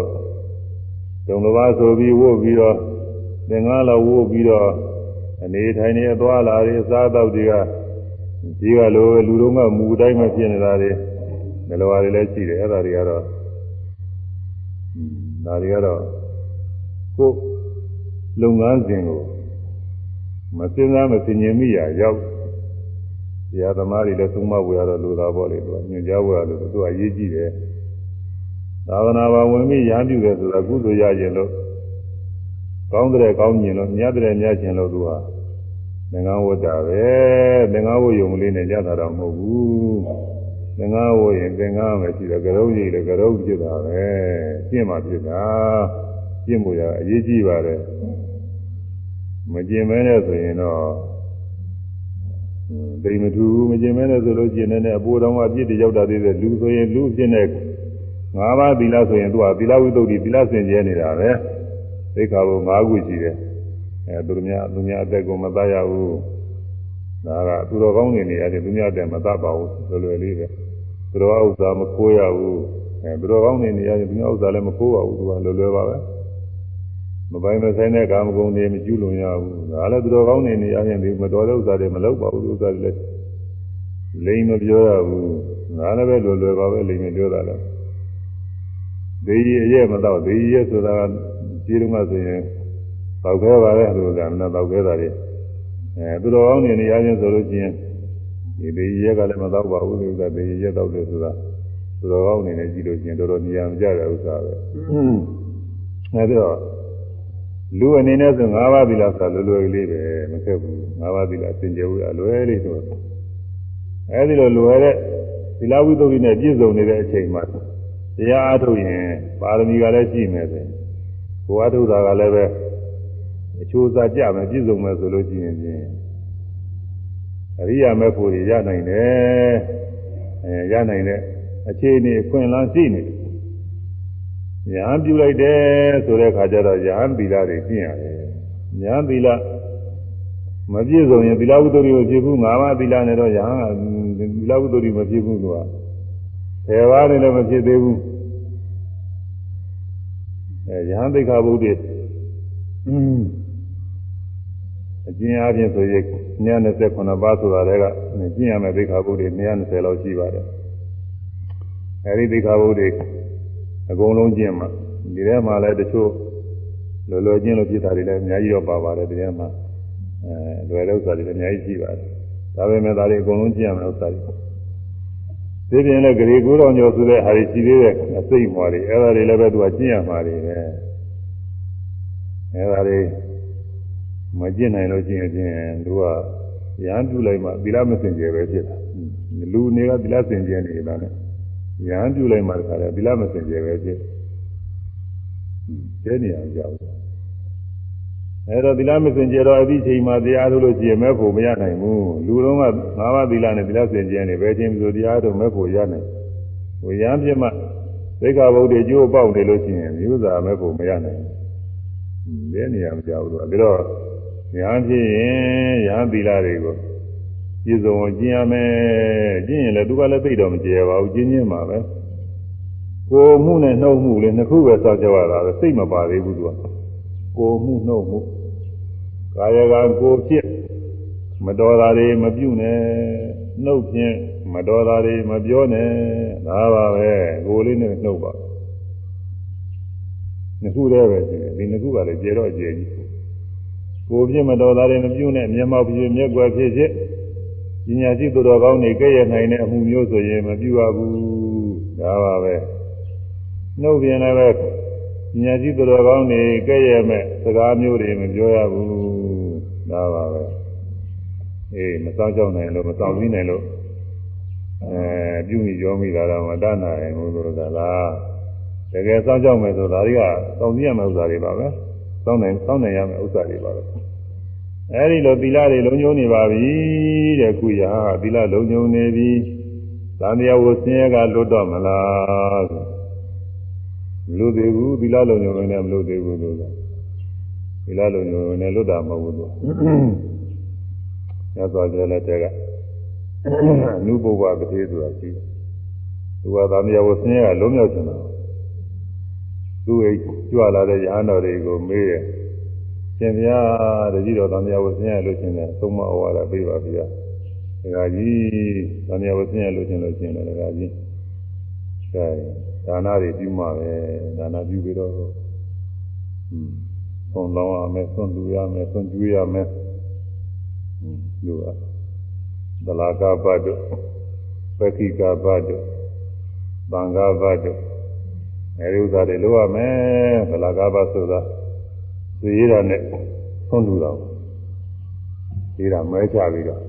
ဒုံလဘဆိုပြီးဝုတ်ပြီးတော့သင်္ကားလောက်ဝုတ်ပြီးတော့အနေထိုင်နေသွားလာတွေအစားအသောက်တွေကဒီကလိုလူတို့ကမူတိုင်းမဖြစ်နေတာတွေ မလိုပါတွေလည်းရှိတယ်အဲ့ဒါတွေကတော့ဒါတွေကတော့ကိုလုပ်ငန်းစဉ်ကိုမစင်စားမစင်ញင်မိရရောက်တရားသမားတွေလည်းသုံးမဝေရတော့လူသားပေါ့လေသူကညွှန်ကြားဝေရလို့သူကအရေးကြီးတယ်သာသနာ့ဘာဝင်ပြီးရဟန်းပြုတယ်ဆိုတာကုသိုလ်ရရင်လို့ကောင်းတဲ့ကောင်းကျင်လို့မြတ်တဲ့မြတ်ကျင်လို့သူကသင်္ကန်းဝတ်တာပဲသင်္ကန်းဝတ်ယုံလေးနဲ့ရတာတော့မဟုတ်ဘူး သင်္ကန်းဝတ်ရင်သင်္ကန်းပဲရှိတယ်ကရုံးကြီးလည်းကရုံးဖြစ်တာပဲကျင့်မှဖြစ်တာကျင့်မှုရအရေးကြီးပါတယ်မကျင့်မဲနဲ့ဆိုရင်တော့ဒိမထူမကျင့်မဲနဲ့ဆိုလို့ကျင့်နေတဲ့အပေါ်တော်မှာပြည့်တည်ရောက်တာသေးတယ်လူဆိုရင်လူဖြစ်နေငါးပါးသီလဆိုရင်သူကသီလဝိသုဒ္ဓိသီလစင်ကြဲနေတာပဲသိက္ခာပု၅ခုရှိတယ်အဲသူများသူများအသက်ကိုမသားရဘူးဒါကသူတော်ကောင်းနေနေရတယ်သူများတဲ့မသားပါဘူးလွယ်လွယ်လေးပဲ သူတော်ဥစ္စာမခိုးရဘူးအဲသူတော်ကောင်းနေနေရတယ်သူများဥစ္စာလည်းမခိုးပါဘူးသူကလွယ်လွယ်ပါပဲမပိုင်မဆိုင်တဲ့ကာမဂုဏ်တွေမကျူးလွန်ရဘူးဒါလည်းသူတော်ကောင်းနေနေရရင်ဒီမတော်တဲ့ဥစ္စာတွေမလုပ်ပါဘူးဥစ္စာတွေလည်းလိမ်မပြောရဘူးငါလည်းပဲလွယ်လွယ်ပါပဲလိမ်မပြောတာလည်းဒေကြီးအရဲ့မတော့ဒေကြီးရဲ့ဆိုတာကကြီးတုန်းကဆိုရင်တောက်ခဲပါလေလို့ကလည်းတောက်ခဲတာတွေအဲသူတော်ကောင်းနေနေရချင်းဆိုလို့ရှိရင် ဒီဒေကြီးရဲ့ကလည်းမတော့ပါဘူးလို့ကဒေကြီးရဲ့တော့တယ်ဆိုတာသူတော်ကောင်းနေနေကြည့်လို့ရှိရင်တော်တော်နေရာမကျတဲ့ဥစ္စာပဲအဲဒီတော့လူအနေနဲ့ဆို၅ပါးသီလဆိုလွယ်လွယ်ကလေးပဲမခက်ဘူး၅ပါးသီလစင်ကြယ်ဘူးအလွယ်လေးဆိုအဲဒီလိုလွယ်တဲ့သီလဝိသုဒ္ဓိနဲ့ပြည့်စုံနေတဲ့အချိန်မှာတရားအားထုတ်ရင်ပါရမီကလည်းရှိမယ်ဆိုရင်ကိုယ်အားထုတ်တာကလည်းပဲအချိုးစားကြမယ်ပြည့်စုံမယ်ဆိုလို့ရှိရင်ပြင် အရိယာမေဖို့ရနိုင်တယ်အဲရနိုင်တဲ့အခြေအနေအခွင့်အလမ်းရှိနေတယ်ယဟန်ပြုလိုက်တယ်ဆိုတဲ့ခါကျတော့ယဟန်သီလတွေကျင့်ရတယ်။ယဟန်သီလမပြည့်စုံရင်သီလဝတ္တုကိုဖြစ်ဘူးငါးပါးသီလနဲ့တော့ယဟန်ကသီလဝတ္တုမဖြစ်ဘူးသူကဆယ်ပါးနဲ့လည်းမဖြစ်သေးဘူး။အဲယဟန်သိက္ခာပုဒ်တွေအ ကျဉ်းအားဖြင့်ဆိုရင်129ပါးဆိုတာတွေကကျင့်ရမယ့်သိက္ခာပုဒ်တွေ120လောက်ရှိပါတယ်။အဲဒီသိက္ခာပုဒ်တွေအကုန်လုံးကျင့်မှဒီထဲမှာလည်းတချို့လောလောချင်းလို့ဖြစ်တာတွေလည်းအများကြီးတော့ပါပါတယ်ဒီထဲမှာအဲလွယ်တဲ့ဥစ္စာတွေလည်းအများကြီးရှိပါတယ်ဒါပေမဲ့ဒါတွေအကုန်လုံးကျင့်ရမယ်ဥစ္စာတွေဒီပြင်လည်းဂရေကူတော်ညောဆိုတဲ့ဟာတွေရှိသေးတဲ့အစိတ်မွာတွေအဲဒါတွေလည်းပဲသူကကျင့်ရမှာတွေပဲအဲဒါတွေ မကျင့်နိုင်လို့ကျင့်ရင်သူကရဟန်းပြုလိုက်မှသီလမစင်ကြယ်ပဲဖြစ်တာလူနေကသီလစင်ကြယ်နေတာနဲ့ရဟန်းပြုလိုက်မှတခါလဲသီလမစင်ကြယ်ပဲဖြစ်ကျဲနေအောင်ကြောက်အဲတော့သီလမစင်ကြယ်တော့အဒီချိန်မှာတရားထုတ်လို့ရှိရင်မဲ့ဖို့မရနိုင်ဘူးလူလုံးကငါးပါးသီလနဲ့သီလစင်ကြယ်နေပဲချင်းဆိုတရားထုတ်မဲ့ဖို့ရနိုင်ဟိုရဟန်းပြမှသိက္ခာပုဒ်တွေကျိုးပေါက်နေလို့ရှိရင်မျိုးစာမဲ့ဖို့မရနိုင်ဘူးကျဲနေအောင်ကြောက်လို့ပြီးတော့ ရဟန်းဖြစ်ရင်ရဟန်းသီလတွေကိုပြည့်စုံအောင်ကျင့်ရမယ်ကျင့်ရင်လည်းသူကလည်းသိတော့မကျေပါဘူးကျင့်ချင်းမှာပဲကိုမှုနဲ့နှုတ်မှုလေးနှစ်ခုပဲစောင့်ကြရတာပဲစိတ်မပါသေးဘူးသူကကိုမှုနှုတ်မှုကာယကကိုဖြစ်မတော်တာတွေမပြုနဲ့နှုတ်ဖြင့်မတော်တာတွေမပြောနဲ့ဒါပါပဲကိုလေးနဲ့နှုတ်ပါနှစ်ခုတည်းပဲရှိတယ်ဒီနှစ်ခုကလည်းကျေတော့ကျေကြီး ကိုပြင်းမတော်တာတွေမပြုနဲ့မျက်မှောက်ဖြစ်မျက်ွယ်ဖြစ်ဖြစ်ပညာရှိသူတော်ကောင်းတွေကဲ့ရဲ့နိုင်တဲ့အမှုမျိုးဆိုရင်မပြုရဘူးဒါပါပဲနှုတ်ပြင်လည်းပဲပညာရှိသူတော်ကောင်းတွေကဲ့ရဲ့မဲ့စကားမျိုးတွေမပြောရဘူးဒါပါပဲအေးမစောင့်ကြောက်နိုင်လို့မစောင့်ပြီးနိုင်လို့အဲပြုမိကြောမိတာတော့မတတ်နိုင်ဘူးလို့ကလားတကယ်စောင့်ကြောက်မယ်ဆိုဒါတွေကစောင့်ကြည့်ရမယ့်ဥစ္စာတွေပါပဲစောင့်နိုင်စောင့်နိုင်ရမယ့်ဥစ္စာတွေပါပဲ အဲဒီလိုသီလတွေလုံးကျုံနေပါပြီတဲ့ခုရဟာသီလလုံးကျုံနေပြီသံဃာဝဆင်းရဲကလွတ်တော့မလားမလို့သေးဘူးသီလလုံးညုံနေမလို့သေးဘူးလို့သီလလုံးညုံနေလွတ်တာမဟုတ်ဘူးလို့ညသောကျလည်းတဲ့ကအနုပုဗ္ဗပတိဆိုတာရှိတယ်သူကသာမယဝဆင်းရဲကလုံးမြောက်ချင်တာသူ့အိတ်ကြွလာတဲ့ရဟန်းတော်တွေကိုမေးတယ် ရှင်ဗျာတတိတော်သာမယဝဆင်းရဲလို့ရှင်တယ်သုံးမဩဝါဒပေးပါဗျာဒကာကြီးသာမယဝဆင်းရဲလို့ရှင်လို့ရှင်တယ်ဒကာကြီးအဲဒါနတွေပြုမှပဲဒါနပြုပြီးတော့ဟွန်းဆုံးလောင်းရမယ်ဆုံးလူရမယ်ဆုံးကျွေးရမယ်ဟွန်းလူကဒလာကပတ်တို့ပက္ခိကပတ်တို့သံဃာပတ်တို့အဲဒီဥစ္စာတွေလုပ်ရမယ်ဒလာကပတ်ဆိုတာ သိရတာနဲ့ဆုံးလူတော့ဒီတာမဲချပြီးတော့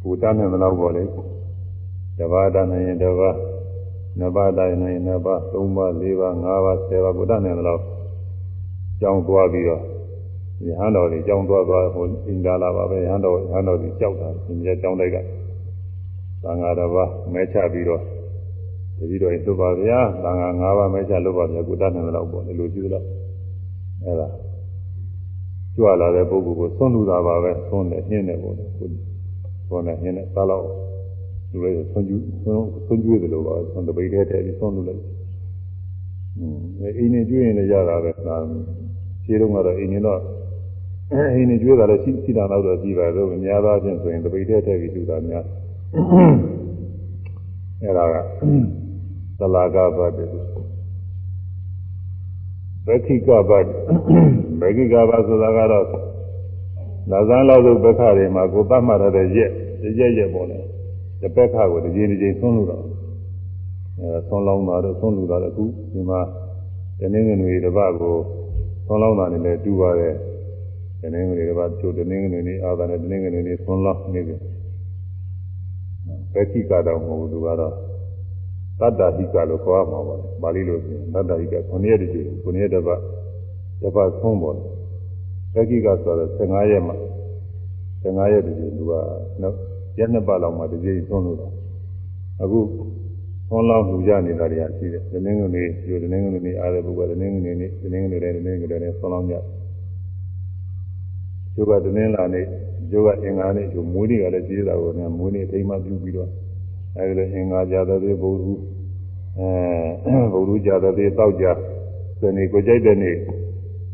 ဘူတန်းနဲ့မလောက်ပေါ့လေတဘာတန်းနဲ့တဘာနှစ်ပါးတိုင်းနိုင်နှစ်ပါးသုံးပါးလေးပါးငါးပါးဆယ်ပါးဘုဒ္ဓနဲ့တော့ကြောင်းသွားပြီးတော့ယဟန်တော်တွေကြောင်းသွားသွားဟိုအင်္ဂါလာပါပဲယဟန်တော်ယဟန်တော်တွေကြောက်တာသင်္ကြန်ကြောင်းလိုက်ကသံဃာတော်ပါမဲချပြီးတော့တတိတော်ရင်လွတ်ပါဗျာသံဃာ၅ပါးမဲချလွတ်ပါဗျာကုတ္တနဲ့တော့ပေါ့လေလိုရှိသလား အဲ့ဒါကြွလာတဲ့ပုဂ္ဂိုလ်ကိုသွန်းလူတာပါပဲသွန်းတယ်နှင်းတယ်ပေါ့လေသွန်းတယ်နှင်းတယ်သားလောက်လူလိုက်ဆွန်ကျူဆွန်ဆွန်ကျူးတယ်လို့ပါဆွန်တပိတ်ထဲတည်းပြီးဆွန်လို့လိုက်อืมအိမ်နေကျွေးရင်လည်းရတာပဲဒါခြေတုံးကတော့အိမ်နေတော့အိမ်နေကျွေးတာလည်းရှိရှိတာတော့တော့ရှိပါတော့များသောအားဖြင့်ဆိုရင်တပိတ်ထဲတည်းပြီးလူတာများအဲ့ဒါကသလာကပတ်တယ် ဘက္ခိကပတ်ဘက္ခိကပတ်ဆိုတာကတော့လာဇန်လောက်သုဘက္ခတွေမှာကိုပတ်မှတ်ရတဲ့ရက်ရက်ရက်ပေါ်တယ်တစ်ပက်ခါကိုတစ်ကြိမ်တစ်ကြိမ်ဆွန်းလို့တော့အဲဆွန်းလောင်းတာတော့ဆွန်းလို့တာလည်းအခုဒီမှာတနင်္ဂနွေတစ်ပတ်ကိုဆွန်းလောင်းတာနဲ့လည်းတူပါတယ်တနင်္ဂနွေတစ်ပတ်ချို့တနင်္ဂနွေနေ့အာသာနဲ့တနင်္ဂနွေနေ့ဆွန်းလောင်းနေတယ်ပဲခိကတော့မဟုတ်ဘူးသူကတော့ တတ္တဟိကလို့ခေါ်ရမှာပါပါဠိလိုဆိုရင်တတ္တဟိက9ရက်တည်း9ရက်တစ်ပတ်တစ်ပတ်ဆွန်းပေါ်တယ်ပဲခိကဆိုတော့15ရက်မှာ15ရက်တည်းသူကနော်ရက်နှစ်ပတ်လောက်မှတစ်ကြိမ်သွန်းလို့တော့အခုသွန်းလောက်လူကြနေတာတွေကရှိတယ်ဒီနေ့ကနေ့ဒီဒီနေ့ကနေ့အားတဲ့ပုဂ္ဂိုလ်ဒီနေ့ကနေ့ဒီနေ့ကနေ့ဒီနေ့ကနေ့သွန်းလောက်ညကျိုးကဒီနေ့လာနေကျိုးကအင်္ဂါနေ့ကျိုးမွေးနေ့ကလည်းကြီးတာကိုねမွေးနေ့အိမ်မှာပြုပြီးတော့ အဲဒီလိုအင်္ဂါကြတဲ့ဘုရားအဲဘုရားကြတဲ့တောက်ကြဒီနေ့ကိုကြိုက်တဲ့နေ့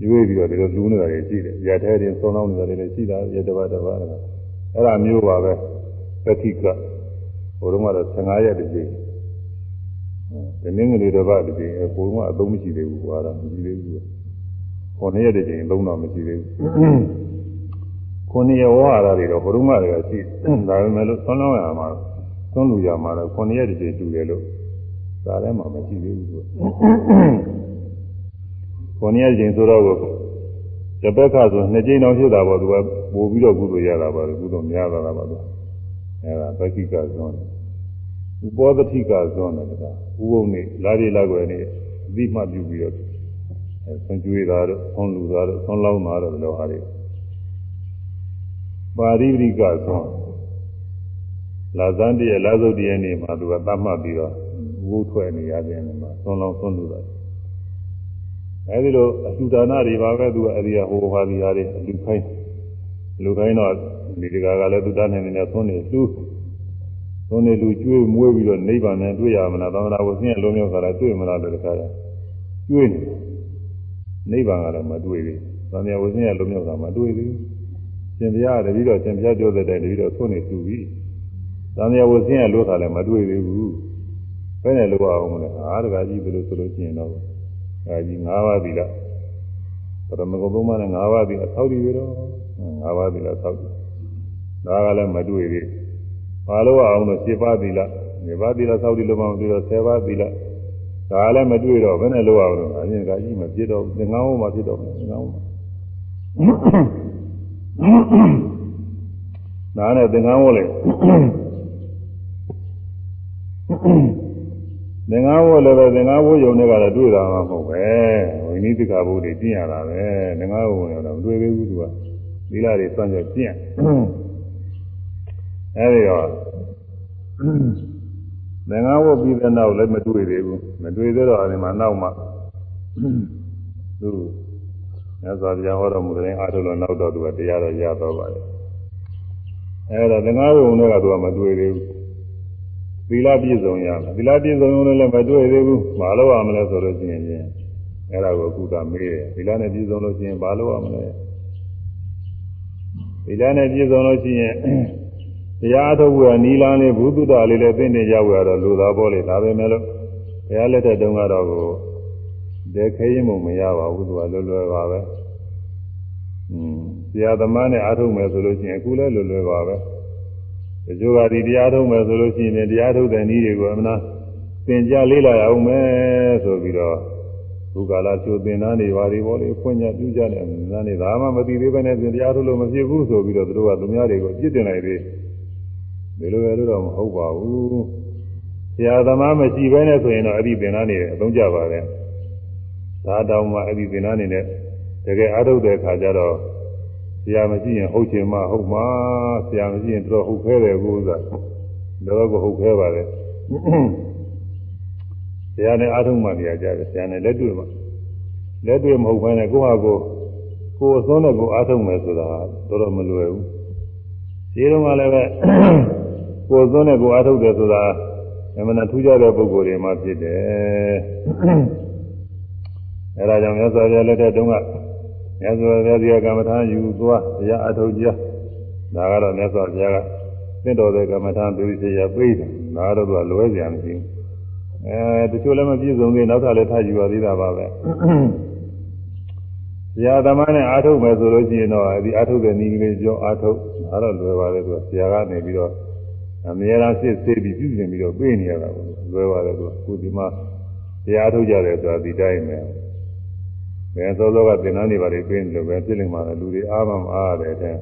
ရွေးပြီးတော့ဒီလိုလူးနေတာတွေရှိတယ်ရထဲတင်သွန်းလောက်နေတာတွေလည်းရှိတာရတပတ်တပတ်အဲ့ဒါမျိုးပါပဲပဋိကဘုရုံးကတော့15ရက်တည်းဒီနေ့ငလေးတစ်ပတ်တည်းဘုရုံးကအသုံးမရှိသေးဘူးကွာတော့မရှိသေးဘူးခုနှစ်ရက်တည်းအသုံးတော့မရှိသေးဘူးခုနှစ်ရက်ဝါရတွေတော့ဘုရုံးကလည်းရှိဒါပေမဲ့လို့သွန်းလုံးရမှာ သွန်းလူရမှာတော့ခုနှစ်ရက်တည်းတူတယ်လို့ဒါလည်းမှမရှိသေးဘူးကွာခုနှစ်ရက်ချင်းဆိုတော့တပက်ခဆိုနှစ်ကြိမ်တော့ဖြစ်တာပေါ့သူကပို့ပြီးတော့ကုသိုလ်ရတာပါကုသိုလ်များတာပါသူအဲဒါပက္ခိကဇွန်ဥပောသတိကဇွန်တယ်ဒါဥပုံနေလာရီလာွယ်နေအသိမှပြုပြီးတော့အဲဆွန်ကျွေးတာတို့ဆွန်လူတာတို့ဆွန်လောင်းတာတို့လောဟာတွေပါရိပရိကဇွန် လာဇန်တည်းလာစုတ်တည်းနေမှာသူကသတ်မှတ်ပြီးတော့ဝုထွက်နေရတဲ့နေမှာဆွန်လောင်းဆွန်လူတာအဲဒီလိုအလှူဒါနတွေပါပဲသူကအရိယာဟိုဟာဒီဟာတွေအလူခိုင်းလူခိုင်းတော့ဒီတကာကလည်းသူတတ်နိုင်နေသွန်းနေလူသွန်းနေလူကျွေးမွေးပြီးတော့နိဗ္ဗာန်နဲ့တွေ့ရမလားသံဃာဝဆင်းရဲလုံးမြောက်ခါလာတွေ့မလားလို့တခါလဲကျွေးနေနိဗ္ဗာန်ကလည်းမတွေ့သေးသံဃာဝဆင်းရဲလုံးမြောက်ခါမတွေ့သေးရှင်ဘုရားတပည့်တော်ရှင်ဘုရားပြောတဲ့တိုင်တပည့်တော်သွန်းနေသူပြီး သံဃာဝဆင်းရဲလို့ခါလည်းမတွေ့သေးဘူးဘယ်နဲ့လို့အောင်မလဲအာတကာကြီးဘယ်လိုဆိုလို့ရှိရင်တော့အဲကြီး၅ပါးပြီလားပရမဂုံသုံးပါးနဲ့၅ပါးပြီလားသောက်တည်ပြီတော့၅ပါးပြီလားသောက်တည်ဒါကလည်းမတွေ့သေးဘာလို့အောင်လို့7ပါးသီလ7ပါးသီလသောက်တည်လို့မှမတွေ့တော့10ပါးသီလဒါလည်းမတွေ့တော့ဘယ်နဲ့လို့အောင်လို့အရင်ကကြီးမဖြစ်တော့သင်္ကန်းဝမှာဖြစ်တော့သင်္ကန်းဝဒါနဲ့သင်္ကန်းဝလေ သင်္ကန်းဝလည်းပဲသင်္ကန်းဝယုံတွေကတော့တွေ့တာမှမဟုတ်ပဲဝိနည်းတက္ကဘုတွေကျင့်ရတာပဲသင်္ကန်းဝဝင်တော့မတွေ့သေးဘူးသူကသီလတွေစွန့်ကြကျင့်အဲဒီတော့သင်္ကန်းဝတ်ပြီးတဲ့နောက်လည်းမတွေ့သေးဘူးမတွေ့သေးတော့အဲဒီမှာနောက်မှသူမြတ်စွာဘုရားဟောတော်မူတဲ့အားထုတ်လို့နောက်တော့သူကတရားတော်ရတော့ပါတယ်အဲဒါသင်္ဃာရုံတွေကသူကမတွေ့သေးဘူး သီလပြည့်စုံရမယ်သီလပြည့်စုံလို့လည်းမတွေ့သေးဘူးမလုပ်ရမလဲဆိုလို့ရှိရင်ချင်းအဲဒါကိုအခုကမေးတယ်သီလနဲ့ပြည့်စုံလို့ရှိရင်မလုပ်ရမလဲသီလနဲ့ပြည့်စုံလို့ရှိရင်တရားအထုတ်ဝယ်နီလန်းလေးဘုသူတ္တလေးလည်းသိနေကြဝယ်တော့လူသားပေါ်လေဒါပဲမဲ့လို့ဘုရားလက်ထက်တုန်းကတော့ကိုဒဲခဲရင်မမရပါဘူးသူကလွယ်လွယ်ပါပဲอืมဆရာသမားနဲ့အားထုတ်မယ်ဆိုလို့ရှိရင်အခုလည်းလွယ်လွယ်ပါပဲ ဒီလိုကဒီတရားထုတ်မယ်ဆိုလို့ရှိရင်တရားထုတ်တဲ့နည်းတွေကိုအမှန်သင်ကြားလေးလာရအောင်မယ်ဆိုပြီးတော့ဘုကာလချိုသင်သားနေပါလေဘောလေဖွင့်ညပြုကြတယ်နားနေဒါမှမသိသေးပဲနဲ့တရားထုတ်လို့မဖြစ်ဘူးဆိုပြီးတော့သူတို့ကသူများတွေကိုပြစ်တင်လိုက်သေးဒီလိုရလို့တော့မဟုတ်ပါဘူးဆရာသမားမရှိဘဲနဲ့ဆိုရင်တော့အဲ့ဒီသင်သားနေအသုံးကြပါတယ်ဒါတောင်မှအဲ့ဒီသင်သားနေနဲ့တကယ်အားထုတ်တဲ့အခါကျတော့ ဆရာမရှိရင်ဟုတ်ချင်မှဟုတ်မှာဆရာမရှိရင်တော့ဟုတ်ခဲတယ်ကိုဥစ္စာတော့ကိုဟုတ်ခဲပါလေဆရာနဲ့အားထုတ်မှတရားကြတယ်ဆရာနဲ့လက်တွေ့မှလက်တွေ့မဟုတ်ဘဲနဲ့ကိုယ့်ဟာကိုယ်ကိုယ်အစွန်းနဲ့ကိုယ်အားထုတ်မယ်ဆိုတာတော့တော့မလွယ်ဘူးဒီတော့မှလည်းပဲကိုယ်စွန်းနဲ့ကိုယ်အားထုတ်တယ်ဆိုတာအမှန်တထူးခြားတဲ့ပုဂ္ဂိုလ်တွေမှဖြစ်တယ်အဲဒါကြောင့်မြတ်စွာဘုရားလက်ထက်တုန်းက မြတ်စွာဘုရားဒီကမ္မထာယူသွားတရားအထုတ်ကြဒါကတော့မြတ်စွာဘုရားကသင့်တော်တဲ့ကမ္မထာဒုတိယပြိတယ်ဒါတော့သူကလွဲကြံမရှိဘူးအဲတချို့လည်းမပြည့်စုံသေးနောက်ထပ်လည်းထားယူရသေးတာပါပဲဆရာသမားနဲ့အာထုတ်မယ်ဆိုလို့ရှိရင်တော့ဒီအာထုတ်တဲ့နည်းကလေးကြောအာထုတ်ဒါတော့လွယ်ပါလေသူကဆရာကနေပြီးတော့အမြဲတမ်းစစ်စစ်ပြီးပြုပြင်ပြီးတော့ပြေးနေရတာပေါ့လွယ်ပါလေသူကခုဒီမှာတရားထုတ်ကြတယ်ဆိုတာဒီတိုင်းပဲ ဘယ်သောသောကသင်္นานတွေပါလေပြေးနေလို့ပဲပြစ်လိမ့်မှာလေလူတွေအားမမအားတယ်တဲ့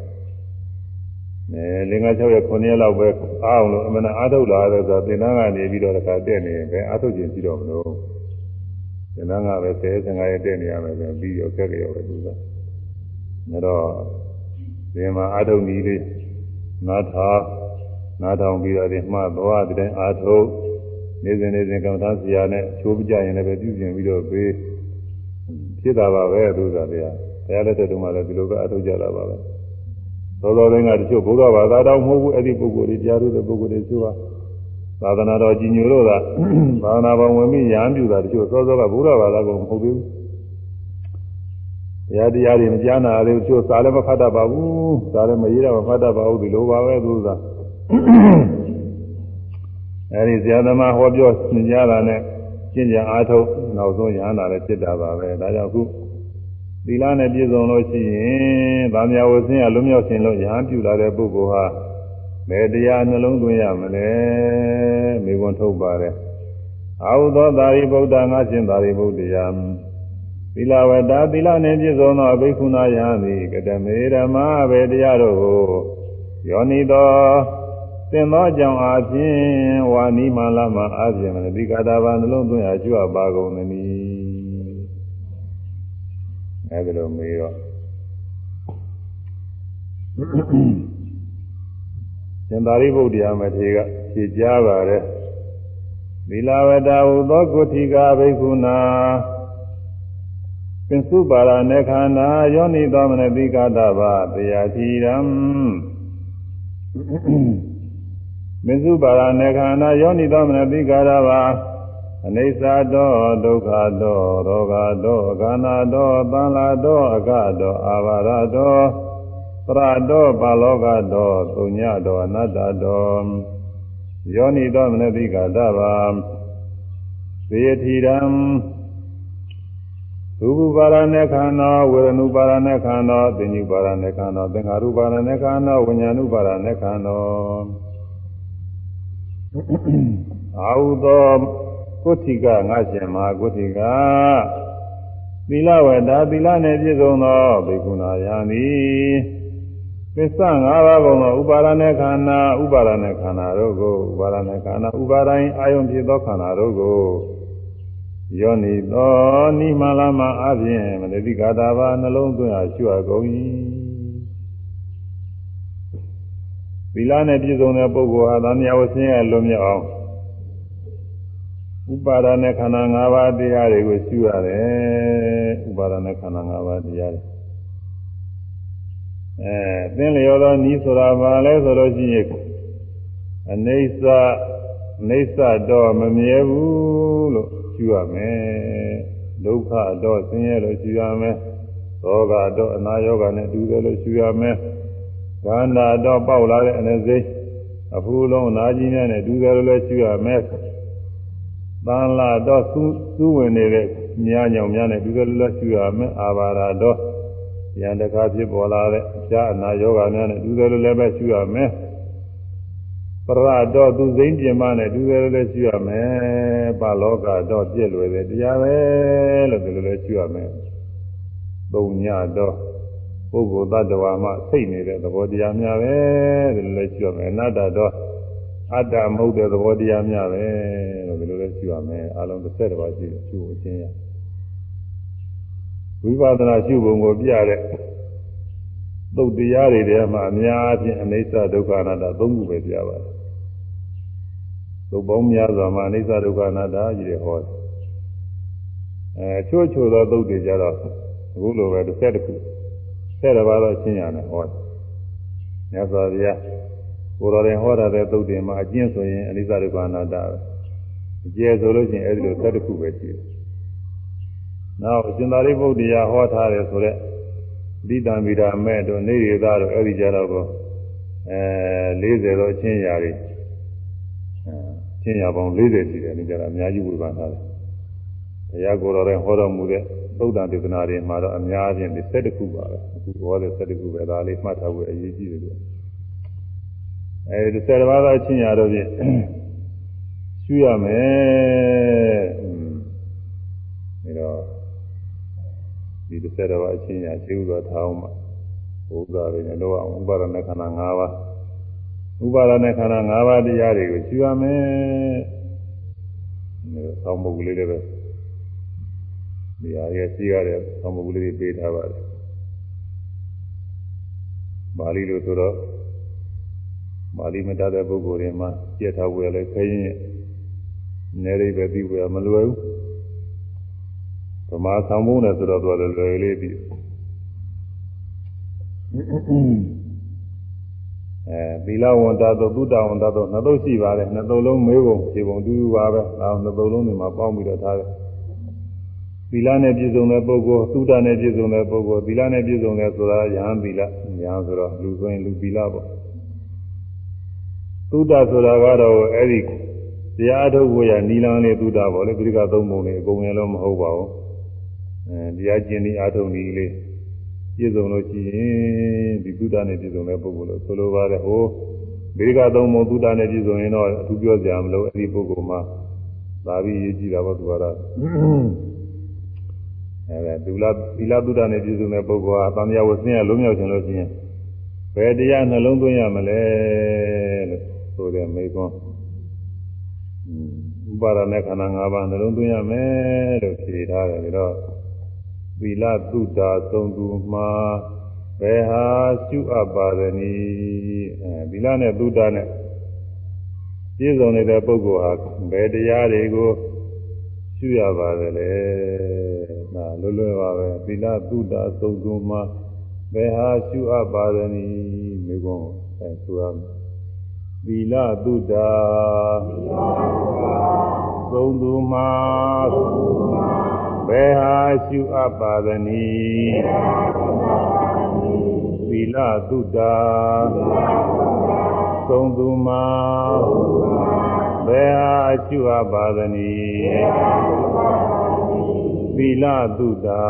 အဲလင်္ကာ6ရက်9ရက်လောက်ပဲအားအောင်လို့အမှန်အားထုတ်လာတယ်ဆိုတော့သင်္นานကနေပြီးတော့တခါတက်နေရင်ပဲအားထုတ်ခြင်းရှိတော့မလို့သင်္นานကပဲ10 15ရက်တက်နေရမယ်ဆိုပြီးတော့ခက်ကြရောပဲသူကအဲတော့ဒီမှာအားထုတ်နည်းလေးနားထားနားထောင်ပြီးတော့ဒီမှသွားတဲ့တိုင်းအားထုတ်နေစဉ်နေစဉ်ကမ္မထာဆရာနဲ့ချိုးပြကြရင်လည်းပဲပြုပြင်ပြီးတော့ပေး ဖြစ်တာပါပဲသူကတရားတရားလက်ထက်တုန်းကလည်းဒီလိုပဲအားထုတ်ကြတာပါပဲသောသောတိုင်းကတချို့ဘုရားဘာသာတော်မဟုတ်ဘူးအဲ့ဒီပုဂ္ဂိုလ်တွေကြားလို့တဲ့ပုဂ္ဂိုလ်တွေဆိုတာသာသနာတော်ကြီးညိုလို့ကသာသနာပေါ်ဝင်ပြီးရဟန်းပြုတာတချို့သောသောကဘုရားဘာသာကိုမဟုတ်ဘူးတရားတရားတွေမကြားနာသေးဘူးတချို့စာလည်းမဖတ်တတ်ပါဘူးစာလည်းမရေးတော့မဖတ်တတ်ပါဘူးဒီလိုပါပဲသူကအဲဒီဇာသမားဟောပြောသင်ကြားတာနဲ့ ကျင့်ကြံအားထုတ်နောက်ဆုံးရဟန္တာလည်းဖြစ်တာပါပဲဒါကြောင့်ခုသီလနဲ့ပြည့်စုံလို့ရှိရင်ဗာမယဝဆင်းရလွမြောက်ခြင်းလို့ယဟန်ပြုလာတဲ့ပုဂ္ဂိုလ်ဟာဘယ်တရားနှလုံးသွင်းရမလဲမိကွန်ထုတ်ပါတယ်အာဟုသောသာရိပုတ္တငါရှင်သာရိပုတ္တယံသီလဝတ္တသီလနှင့်ပြည့်စုံသောဘိက္ခုနာယဟန်သည်ကတမေဓမ္မဘေတရားတို့ကိုယောနိသော သင်သောကြောင့်အားဖြင့်ဝါနိမလာမအားဖြင့်မတိကာတာဘာနှလုံးသွင်းအကျွပါကုန်သည်အဲဒီလိုမေးတော့ရှင်သာရိပုတ္တရာမထေရကဖြေကြားပါတယ်သီလဝတ္တဟုသောကုဋ္ဌိကာဘိက္ခုနာပင်စုပါရနေခန္ဓာယောနိသောမနတိကာတဘာတရားတိရံ ပင်စုပါရနေခန္ဓာယောနိသောမနတိကာတဘာအနိစ္စတောဒုက္ခတောရောဂတောခန္ဓာတောသံလာတောအကတောအာဘာရတောပရတောပါလောကတောသုညတောအနတ္တတောယောနိတောမနတိကတဗာသေတိရံရူပပါရณေခန္ဓာဝေရဏုပါရณေခန္ဓာသင်္ညုပါရณေခန္ဓာသင်္ခါရုပါရณေခန္ဓာဝိညာဏုပါရณေခန္ဓာ အာဟုသောကုဋ္ဌိကငါရှင်မဟာကုဋ္ဌိကသီလဝတ္တသီလနှင့်ပြည့်စုံသောဘိက္ခုနာယံသည်ပစ္စ၅ပါးကုန်သောဥပါဒณะခန္ဓာဥပါဒณะခန္ဓာတို့ကိုဥပါဒณะခန္ဓာဥပါဒိုင်းအာယုံဖြစ်သောခန္ဓာတို့ကိုယောနိသောနိမလာမအပြင်မနတိကာတာဘာနှလုံးသွင်းအားရှုအပ်ကုန်၏ သီလနဲ့ပြည့်စုံတဲ့ပုဂ္ဂိုလ်ဟာသံဃာဝဆင်းရဲလွန်မြောက်အောင်ဥပါဒနဲ့ခန္ဓာ၅ပါးတရားတွေကိုရှုရတယ်ဥပါဒနဲ့ခန္ဓာ၅ပါးတရားတွေအဲသင်လျော်သောဤဆိုတာဘာလဲဆိုလို့ရှိရင်အနေဆာနေဆတော့မမြဲဘူးလို့ရှုရမယ်ဒုက္ခတော့ဆင်းရဲလို့ရှုရမယ်သောကတော့အနာရောဂါနဲ့တူတယ်လို့ရှုရမယ် ခန္ဓာတော့ပေါက်လာတဲ့အနေစိတ်အဖူးလုံးအနာကြီးများနဲ့တူတယ်လို့လည်းရှုရမယ်သံလာတော့စူးစူးဝင်နေတဲ့ညာညောင်များနဲ့တူတယ်လို့လည်းရှုရမယ်အာဘာရာတော့ဉာဏ်တကားဖြစ်ပေါ်လာတဲ့အရှားအနာယောဂများနဲ့တူတယ်လို့လည်းပဲရှုရမယ်ပရတော့သူစိမ့်ပြင်မနဲ့တူတယ်လို့လည်းရှုရမယ်ပလောကတော့ပြည့်လွယ်တဲ့တရားပဲလို့ဒီလိုလည်းရှုရမယ်သုံးညတော့ ပုဂ္ဂိုလ်တ attva မှစိတ်နေတဲ့သဘောတရားများပဲဒီလိုလည်းရှုရမယ်အနတ္တတော့အတ္တမဟုတ်တဲ့သဘောတရားများပဲလို့ဒီလိုလည်းရှုရမယ်အလုံး30ပါးရှိတယ်ရှုအချင်းရဝိပဿနာရှုပုံကိုပြတဲ့သုတ်တရားတွေထဲမှာအများအပြားအနိစ္စဒုက္ခအနတ္တသုံးခုပဲပြပါတယ်သုတ်ပေါင်းများစွာမှာအနိစ္စဒုက္ခအနတ္တကြီးတွေဟောတယ်အဲချို့ချို့သောသုတ်တွေကြတော့အခုလိုပဲတစ်ဆက်တစ်ခု ဆက်တစ်ပါးတော့ရှင်းရတယ်ဟောတယ်မြတ်စွာဘုရားကိုယ်တော်ရင်ဟောတာတဲ့သုတ်တွေမှာအကျဉ်းဆိုရင်အနိစ္စဒုက္ခအနတ္တပဲအကျယ်ဆိုလို့ရှိရင်အဲဒီလိုဆက်တစ်ခုပဲရှိတယ်နောက်ရှင်သာရိပုတ္တရာဟောထားတယ်ဆိုတော့တိတံဗိဓာမဲ့တို့နေရသားတို့အဲ့ဒီကြတော့ကိုအဲ40တော့ချင်းရာတွေအဲချင်းရာပေါင်း40ရှိတယ်ဒီကြတော့အများကြီးဝေဖန်ထားတယ်ဘုရားကိုယ်တော်ရဲ့ဟောတော်မူတဲ့ သုဒ္ဓဒေသနာတွေမှာတော့အများအပြားဒီ7ခုပါပဲအခုဟောတဲ့7ခုပဲဒါလေးမှတ်ထားဖို့အရေးကြီးတယ်လို့အဲဒီ7ပါးသောချင်းရာတို့ဖြင့်ရှုရမယ်အဲဒါဒီတစ်ဆက်တော့အချင်းညာရှိဥစွာထားအောင်မှာဘုရားတွေနဲ့တော့ဥပါဒနာခန္ဓာ၅ပါးဥပါဒနာခန္ဓာ၅ပါးတရားတွေကိုရှင်းရမယ်။ဒီသောင်းပုဂ္ဂိုလ်လေးတွေပဲ ဒီဟာရဲ့ရှိရတဲ့သောင်းပုဂ္ဂိုလ်လေးတွေပေးထားပါတယ်။ပါဠိလိုဆိုတော့ပါဠိမတတ်တဲ့ပုဂ္ဂိုလ်တွေမှာပြည့်ထားဝယ်လဲခရင်နေရိပဲပြီးဝယ်မလွယ်ဘူး။ဗမာဆောင်ဖို့နဲ့ဆိုတော့သူကလည်းလွယ်လေးပြီးအဲသီလဝန္တသုသုတဝန္တသုနှစ်သုတ်ရှိပါတယ်နှစ်သုတ်လုံးမေးပုံဖြေပုံတူတူပါပဲအဲနှစ်သုတ်လုံးတွေမှာပေါင်းပြီးတော့ထားတယ် သီလနဲ့ပြည့်စုံတဲ့ပုဂ္ဂိုလ်သုတနဲ့ပြည့်စုံတဲ့ပုဂ္ဂိုလ်သီလနဲ့ပြည့်စုံတဲ့ဆိုတာယဟန်သီလယဟန်ဆိုတော့လူဆိုရင်လူသီလပေါ့သုတဆိုတာကတော့အဲ့ဒီတရားထုတ်ဖို့ရနီလန်းလေးသုတပေါ့လေပြိကသုံးပုံလေးအကုန်ရလုံးမဟုတ်ပါဘူးအဲတရားကျင့်ဒီအာထုံဒီလေးပြည့်စုံလို့ရှိရင်ဒီသုဒ္ဓနဲ့ပြည့်စုံတဲ့ပုဂ္ဂိုလ်လို့ဆိုလိုပါတယ်ဟိုဘေကသုံးမသုဒ္ဓနဲ့ပြည့်စုံရင်တော့အထူးပြောကြမလို့အဲ့ဒီပုဂ္ဂိုလ်မှာသာပြီးရေးကြည့်တာပေါ့သူကတော့ အဲဒါဒုလသီလသုဒ္ဓနဲ့ပြည့်စုံတဲ့ပုဂ္ဂိုလ်ဟာသံဃာဝဆင်းရလုံးမြောက်ခြင်းလို့ရှိရင်ဘယ်တရားနှလုံးသွင်းရမလဲလို့ဆိုတဲ့မိကွန်းဥပါဒနဲ့ခန္ဓာ၅ပါးနှလုံးသွင်းရမယ်လို့ဖြေထားတယ်ပြီးတော့သီလသုတာသုံးသူမှာဘယ်ဟာရှုအပ်ပါသနည်းအဲသီလနဲ့သုတာနဲ့ပြည့်စုံနေတဲ့ပုဂ္ဂိုလ်ဟာဘယ်တရားတွေကိုရှုရပါသလဲ ဒါလွတ်လွတ်ပါပဲသီလသုတာသုံးသူမှာဘယ်ဟာရှုအပ်ပါသနည်းမိကုံးအဲဆိုရမယ်သီလသုတာသုံးသူမှာဘယ်ဟာရှုအပ်ပါသနည်းသီလသုတာသုံးသူမှာဘယ်ဟာရှုအပ်ပါသနည်း သီလသုတာ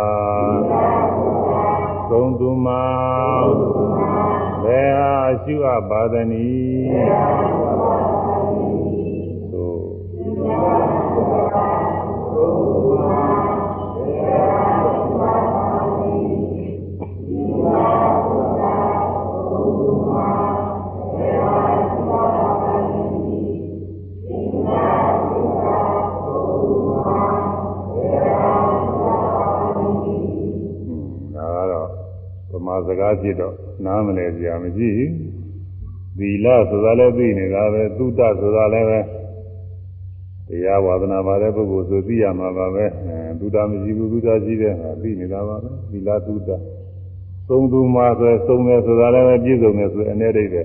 သုံးသူမှာဘယ်ဟာရှုအပ်ပါသန ည်းစကားဖြစ်တော့နားမလဲကြမရှိသီလဆိုတာလည်းသိနေတာပဲသုတဆိုတာလည်းပဲတရားဝါဒနာပါတဲ့ပုဂ္ဂိုလ်ဆိုသိရမှာပါပဲအဲသုဒ္ဓမရှိဘူးသုဒ္ဓရှိတဲ့ဟာသိနေတာပါပဲသီလသုဒ္ဓသုံးသူမှာဆိုသုံးတယ်ဆိုတာလည်းပဲပြည့်စုံတယ်ဆိုအနေအိပဲ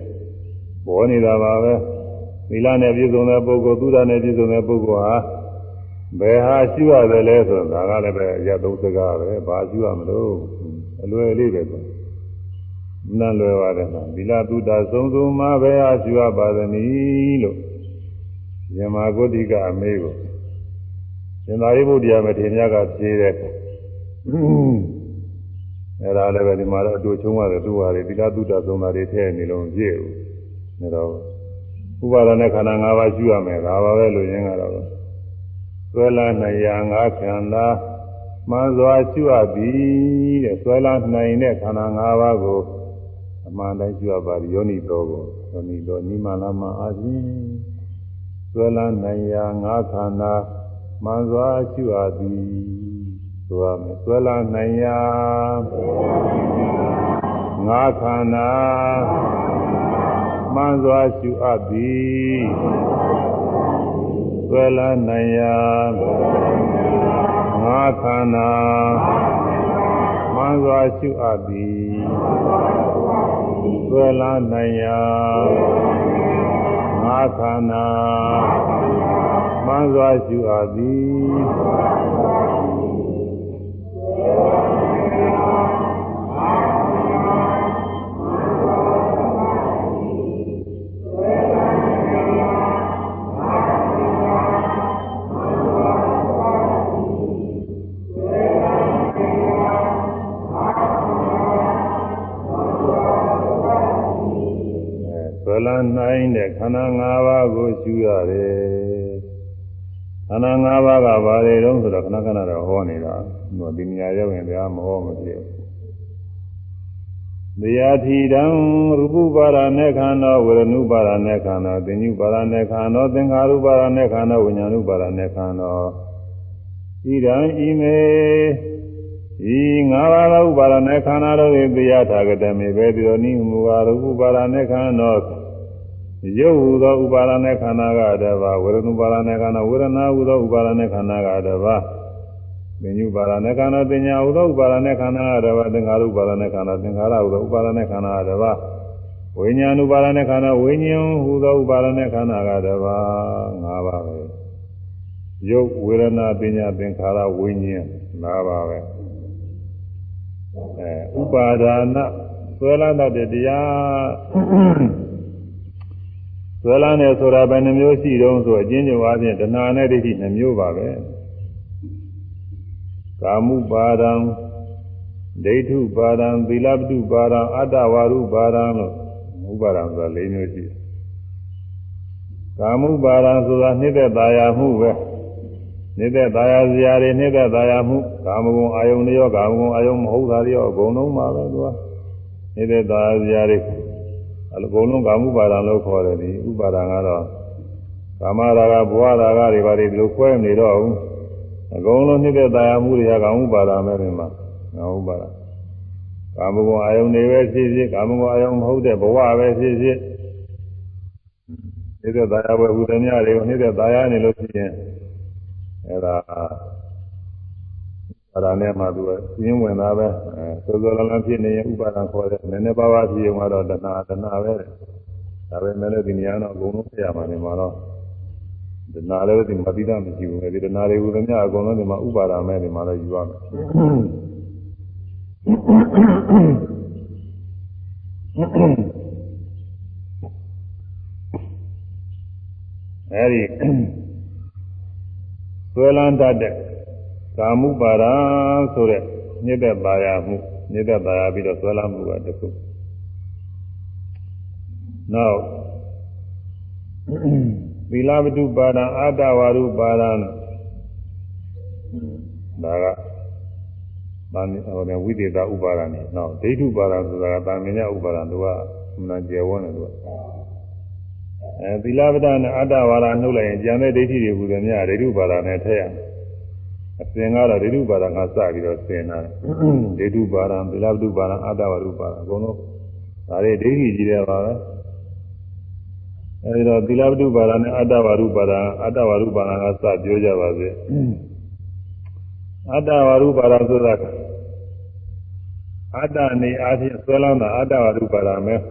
ပေါ်နေတာပါပဲသီလနဲ့ပြည့်စုံတဲ့ပုဂ္ဂိုလ်သုဒ္ဓနဲ့ပြည့်စုံတဲ့ပုဂ္ဂိုလ်ဟာဘယ်ဟာရှိရတယ်လဲဆိုတာကလည်းပဲအရသုံးစကားပဲဘာရှိရမလို့အလွယ်လေးပဲကွာ နတ်လွယ်ပါတယ်သီလသုဒ္ဓသုံးသူမှာဘယ်ဟာရှိရပါသနည်းလို့ယမဂုတိကအမေးကိုရှင်သာရိပုတ္တရာမထေရမြတ်ကဖြေတဲ့အဲ့ဒါလည်းပဲဒီမှာတော့အတူချုံးရတယ်သူ့ဟာတွေသီလသုဒ္ဓသုံးတာတွေထည့်နေလို့ပြည့်ဘူးဒါတော့ဥပါဒနဲ့ခန္ဓာ၅ပါးရှိရမယ်ဒါပါပဲလို့ရင်းကတော့ဆွဲလာနိုင်ရာငါးခန္ဓာမှန်စွာရှိရသည်တဲ့ဆွဲလာနိုင်တဲ့ခန္ဓာ၅ပါးကိုအ မှန်တိုင်းရှိရပါယောနိတော်ကိုယောနိတော်နိမလာမအာခြင်းဆွဲလန်းနိုင်ရာငါးခန္ဓာမှန်စွာရှိအပ်သည်ဆိုရမယ်ဆွဲလန်းနိုင်ရာငါးခန္ဓာမှန်စွာရှိအပ်သည်ဆွဲလန်းနိုင်ရာငါးခန္ဓာမှန်စွာရှိအပ်သည် ဆွဲလန်းနိုင်ရာငါခန္ဓာမှန်စွာရှုအပ်သည် န်းနိုင်တဲ့ခန္ဓာ၅ပါးကိုရှုရတယ်ခန္ဓာ၅ပါးကဘာတွေတုံးဆိုတော့ခဏခဏတော့ဟောနေတာဟိုဒီနေရာရောက်ရင်တရားမဟောမဖြစ်တရားထီတံရူပပါရနဲ့ခန္ဓာဝေရဏုပါရနဲ့ခန္ဓာသင်္ညုပါရနဲ့ခန္ဓာသင်္ခါရုပါရနဲ့ခန္ဓာဝိညာဏုပါရနဲ့ခန္ဓာဤတံဤမေဤငါးပါးသောဥပါဒနဲ့ခန္ဓာတို့၏တရားထာဂတမေပဲဒီလိုနိမူပါရဥပါဒနဲ့ခန္ဓာ ရုပ်ဟူသောဥပါဒနဲ့ခန္ဓာကတည်းကဝေဒနုပါဒနဲ့ခန္ဓာဝေဒနာဟူသောဥပါဒနဲ့ခန္ဓာကတည်းကပင်ညုပါဒနဲ့ခန္ဓာပညာဟူသောဥပါဒနဲ့ခန္ဓာကတည်းကသင်္ခါရုပါဒနဲ့ခန္ဓာသင်္ခါရဟူသောဥပါဒနဲ့ခန္ဓာကတည်းကဝိညာဉ်ဥပါဒနဲ့ခန္ဓာဝိညာဉ်ဟူသောဥပါဒနဲ့ခန္ဓာကတည်းကငါးပါးပဲရုပ်ဝေဒနာပညာသင်္ခါရဝိညာဉ်ငါးပါးပဲအဲဥပါဒါနဆွဲလာတဲ့တရား ဆွဲလန်းတယ်ဆိုတာဘယ်နှမျိုးရှိတုံးဆိုအချင်းချင်းအားဖြင့်တဏှာနဲ့ဒိဋ္ဌိနှမျိုးပါပဲကာမှုပါဒံဒိဋ္ဌုပါဒံသီလပတုပါဒံအတ္တဝါရုပါဒံလို့ဥပါဒံဆိုတာ၄မျိုးရှိတယ်ကာမှုပါဒံဆိုတာနှိမ့်သက်သာယာမှုပဲနှိမ့်သက်သာယာစရာတွေနှိမ့်သက်သာယာမှုကာမဂုဏ်အာယုန်တွေရောကာမဂုဏ်အာယုန်မဟုတ်တာတွေရောအကုန်လုံးပါပဲသူကနှိမ့်သက်သာယာစရာတွေ အလုံးလုံးကာမှုပါဒံလို့ခေါ်တယ်ဒီဥပါဒံကတော့ကာမရာဂဘဝရာဂတွေဘာတွေဒီလိုခွဲနေတော့ဘူးအကုန်လုံးနှိမ့်တဲ့တရားမှုတွေကကာမှုပါဒံပဲဒီမှာငါဥပါဒံကာမဂုဏ်အာယုန်တွေပဲဖြစ်ဖြစ်ကာမဂုဏ်အာယုန်မဟုတ်တဲ့ဘဝပဲဖြစ်ဖြစ်နှိမ့်တဲ့တရားပဲဟူသည်များတွေကိုနှိမ့်တဲ့တရားနေလို့ဖြစ်ရင်အဲဒါ အဲ့ဒါနဲ့မှသူကပြင်းဝင်တာပဲအဲစောစောလန်းလန်းဖြစ်နေရင်ဥပါဒံခေါ်တယ်နည်းနည်းပါးပါးဖြစ်ရင်တော့တဏှာတဏှာပဲဒါပဲမဲ့လည်းဒီနေရာတော့အကုန်လုံးပြရမှာနေမှာတော့တဏှာလည်းဒီမတိတမရှိဘူးလေဒီတဏှာတွေဟူသမျှအကုန်လုံးဒီမှာဥပါဒံမဲ့ဒီမှာလည်းယူရမယ်အဲဒီသွေလန်းတတ်တဲ့ ကာမှုပါဒဆိုတဲ့ညစ်သက်ပါရမှုညစ်သက်ပါရပြီးတော့ဆွဲလာမှုကတခုနောက်သီလဝတ္ထုပါဒအာတဝါရုပါဒဒါကဗာမဟိုနေဝိသေသဥပါဒနေနောက်ဒိဋ္ဌုပါဒဆိုတာကတာမင်ညဥပါဒသူကအမှန်ကျေဝန်းတယ်သူကအဲသီလဝတ္ထနဲ့အာတဝါဒနှုတ်လိုက်ရင်ကျန်တဲ့ဒိဋ္ဌိတွေဟူသည်များဒိဋ္ဌုပါဒနဲ့ထည့်ရမယ် အစဉ်ကတော့ဒိဋ္ဌုပါဒကစပြီးတော့ဆင်တာဒိဋ္ဌုပါဒံသီလဝတ္ထုပါဒံအာတဝရုပါဒံအကုန်လုံးဒါတွေဒိဋ္ဌိကြီးတယ်ပါပဲအဲဒီတော့သီလဝတ္ထုပါဒနဲ့အတ္တဝရုပါဒအတ္တဝရုပါဒကစပြောကြပါစေအတ္တဝရုပါဒဆိုတာအတ္တနေအားဖြင့်ဆွဲလန်းတာအတ္တဝရုပါဒမယ်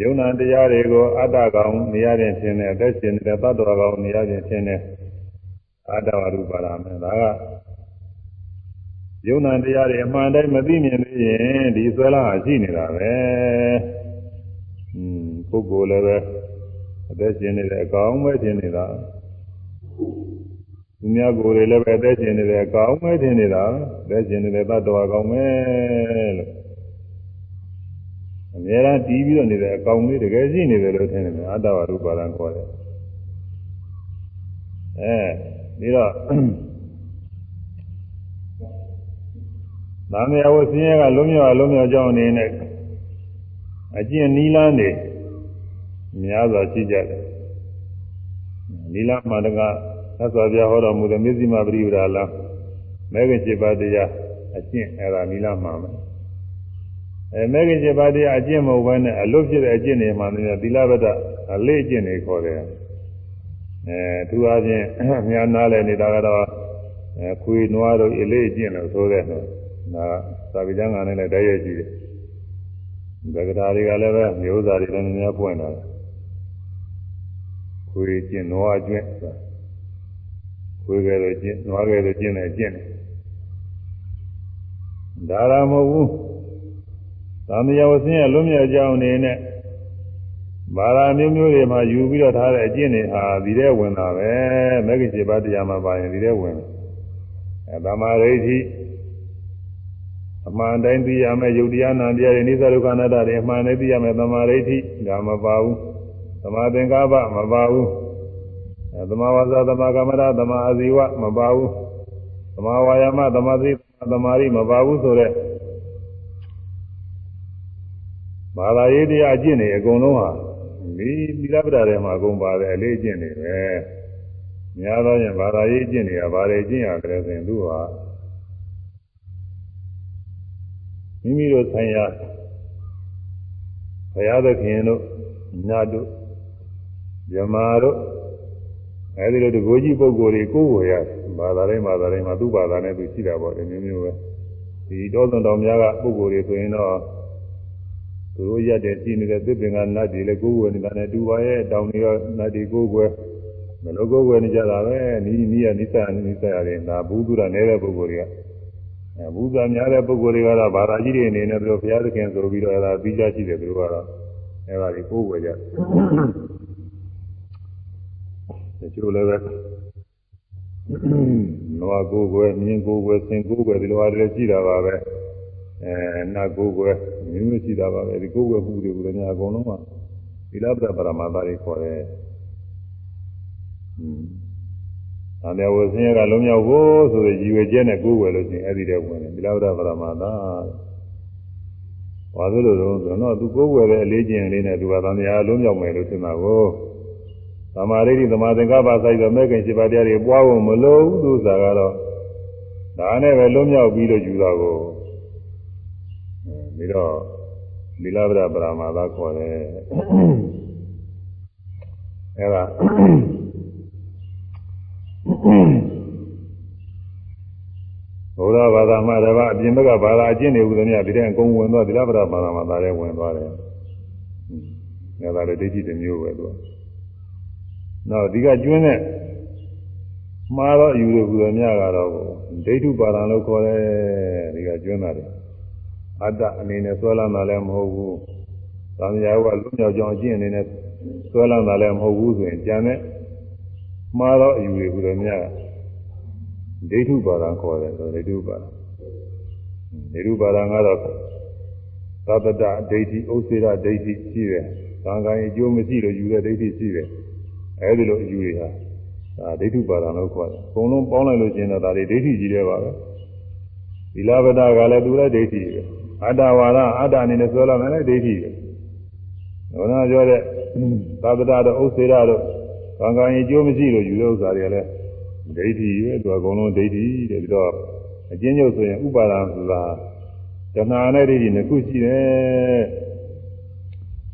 ယုံနာတရားတွေကိုအတ္တကောင်နေရာချင်းရှင်းတယ်အသက်ရှင်နေတဲ့သတ္တဝါကောင်နေရာချင်းရှင်းတယ် အတ္တဝရုပါဒမယ်ဒါကယုံနာတရားတွေအမှန်တိုင်းမသိမြင်သေးရင်ဒီဆွဲလန်းဟာရှိနေတာပဲอืมပုဂ္ဂိုလ်လည်းပဲအသက်ရှင်နေတဲ့အကောင်ပဲရှင်နေတာသူများကိုယ်တွေလည်းပဲအသက်ရှင်နေတဲ့အကောင်ပဲရှင်နေတာအသက်ရှင်နေတဲ့သတ္တဝါကောင်ပဲလို့အများအားတီးပြီးတော့နေတဲ့အကောင်လေးတကယ်ရှိနေတယ်လို့ထင်တယ်အတ္တဝရူပါဒံခေါ်တယ်အဲ ဒီတော့နာမယဝဆင်းရဲကလုံးမြောက်လုံးမြောက်ကြောင်းအနေနဲ့အကျင့်နီးလန်းနေများစွာရှိကြတယ်နီလမန္တကသစ္စာပြဟောတော်မူတဲ့မေဇိမပရိပဒါလမဲခင်7ပါးတရားအကျင့်အဲ့ဒါနီလမှာမယ်အဲမဲခင်7ပါးတရားအကျင့်မဟုတ်ဘဲနဲ့အလွတ်ဖြစ်တဲ့အကျင့်တွေမှလည်းသီလဗဒအလေးအကျင့်တွေခေါ်တယ် အဲသူအချင်းများနားလည်နေတာကတော့အဲခွေနွားတို့အလေးအကျင့်လို့ဆိုတဲ့နော်ဒါသာဝိကျမ်းကလည်းတိုက်ရိုက်ကြည့်တယ်သက္ကတာတွေကလည်းပဲမျိုးစားတွေလည်းများပွင့်လာတယ်ခွေကျင့်နွားကျွင့်ခွေကလေးကျင့်နွားကလေးကျင့်တယ်ကျင့်တယ်ဒါရမဟုတ်ဘူးသာမယဝဆင်းရဲ့လွတ်မြောက်ကြောင်းနေနဲ့ ဘာသာမျိုးမျိုးတွေမှာယူပြီးတော့ထားတဲ့အကျင့်တွေဟာဒီထဲဝင်တာပဲမဂ္ဂင်7ပါးတရားမှာပါရင်ဒီထဲဝင်တယ်အဲသမာဓိဋ္ဌိအမှန်တိုင်းသိရမယ်ယုတ်တရားနာတရားတွေနိစ္စဒုက္ခအနတ္တတွေအမှန်တိုင်းသိရမယ်သမာဓိဋ္ဌိဒါမပါဘူးသမာသင်္ကပ္ပမပါဘူးအဲသမာဝါစာသမာကမ္မရာသမာအာဇီဝမပါဘူးသမာဝါယာမသမာသိသမာရိမပါဘူးဆိုတော့ဘာသာရေးတရားအကျင့်တွေအကုန်လုံးဟာ ဒီသီလပဒထဲမှာအကုန်ပါတယ်အလေးအကျင့်တွေပဲများသောရင်ဘာသာရေးအကျင့်တွေကဘာတွေကျင့်ရတယ်ဆိုရင်သူဟာမိမိတို့ဆိုင်ရာဘုရားသခင်တို့ညတို့ဇမာတို့အဲဒီလိုတကိုးကြီးပုဂ္ဂိုလ်တွေကိုယ်ကိုရဘာသာတိုင်းဘာသာတိုင်းမှာသူ့ဘာသာနဲ့သူရှိတာပေါ့အမျိုးမျိုးပဲဒီတောသွန်တော်များကပုဂ္ဂိုလ်တွေဆိုရင်တော့ သူတို့ရက်တဲ့ရှိနေတဲ့သစ်ပင်ကနတ်တွေလည်းကိုယ်ကိုနေတာနဲ့တူပါရဲ့တောင်တွေရောနတ်တွေကိုယ်ကိုမလို့ကိုယ်ကိုနေကြတာပဲနီးနီးရနိစ္စနိစ္စရတယ်ဒါဘူးသူရနေတဲ့ပုဂ္ဂိုလ်တွေကအဲဘုရားများတဲ့ပုဂ္ဂိုလ်တွေကတော့ဘာသာကြီးတွေအနေနဲ့သူတို့ဘုရားသခင်ဆိုပြီးတော့အဲဒါပြီးကြရှိတယ်သူတို့ကတော့အဲဒါဒီကိုယ်ွယ်ကြတချို့လည်းပဲနွားကိုယ်ွယ်မြင်းကိုယ်ွယ်ဆင်ကိုယ်ွယ်ဒီလိုအားတွေရှိတာပါပဲ အဲနတ်ကိုယ်ွယ်မျိုးမျိုးရှိတာပါပဲဒီကိုယ်ွယ်မှုတွေကိုလည်းများအကုန်လုံးကသီလပဒပရမသာတွေခေါ်တယ်อืม။ဒါနဲ့ဝဆင်းရဲကလုံးမြောက်ဖို့ဆိုတဲ့ရည်ရွယ်ချက်နဲ့ကိုယ်ဝယ်လို့ရှိရင်အဲ့ဒီတည်းဝင်တယ်။ဒီလောက်တော့ပရမသာ။ဘာလို့လို့ဆိုတော့သူကိုယ်ဝယ်တဲ့အလေးကျင့်လေးနဲ့သူကသံဃာလုံးမြောက်မယ်လို့ထင်တာကိုသမာဓိသမာသင်္ကပ္ပဆိုင်တော့မဲ့ခင်ရှိပါတရားတွေပွားဖို့မလိုဘူးသူစားကတော့ဒါနဲ့ပဲလုံးမြောက်ပြီးတော့ယူတာကို ပြီးတော့လီလာဗရပရမသာခေါ်တယ်။အဲ့ဒါဘုရားဘာသာမှတပါအပြင်ဘက်ကဘာသာအကျင့်တွေဟူသည်များဒီတဲ့အကုန်ဝင်သွားသီလပဒဘာသာမှာဒါလည်းဝင်သွားတယ်။ငါသာလည်းဒိဋ္ဌိတစ်မျိုးပဲသူက။နောက်ဒီကကျွင်းတဲ့မှားတော့ယူလို့ဟူသည်များကတော့ဒိဋ္ဌုပါဒံလို့ခေါ်တယ်ဒီကကျွင်းတာတယ်။ အတ္တအနေနဲ့ဆွဲလန်းတာလည်းမဟုတ်ဘူး။သံဃာကလွတ်မြောက်ကြောင်းအကျင့်အနေနဲ့ဆွဲလန်းတာလည်းမဟုတ်ဘူးဆိုရင်ကြံတဲ့မှားတော့အယူတွေဟူသည်များဒိဋ္ဌုပါဒံခေါ်တယ်ဆိုဒိဋ္ဌုပါဒံဒိဋ္ဌုပါဒံကတော့သတ္တတဒိဋ္ဌိဥစ္စေရဒိဋ္ဌိရှိတယ်။သံဃာရင်အကျိုးမရှိလို့ယူတဲ့ဒိဋ္ဌိရှိတယ်။အဲဒီလိုအယူတွေဟာဒါဒိဋ္ဌုပါဒံလို့ခေါ်တယ်။အကုန်လုံးပေါင်းလိုက်လို့ရှိရင်တော့ဒါတွေဒိဋ္ဌိကြီးတွေပါပဲ။သီလပဒကလည်းသူလည်းဒိဋ္ဌိပဲ။ အတ္တဝါဒအတ္တအနေနဲ့ဆိုလာမယ်လည်းဒိဋ္ဌိပဲ။ဘုရားပြောတဲ့သတ္တတတို့ဥစ္စေရတို့သံဃာရင်အကျိုးမရှိလို့ယူတဲ့ဥစ္စာတွေလည်းဒိဋ္ဌိပဲသူအကုန်လုံးဒိဋ္ဌိတဲ့ပြီးတော့အကျဉ်းချုပ်ဆိုရင်ဥပါဒံဆိုတာတဏှာနဲ့ဒိဋ္ဌိနှစ်ခုရှိတယ်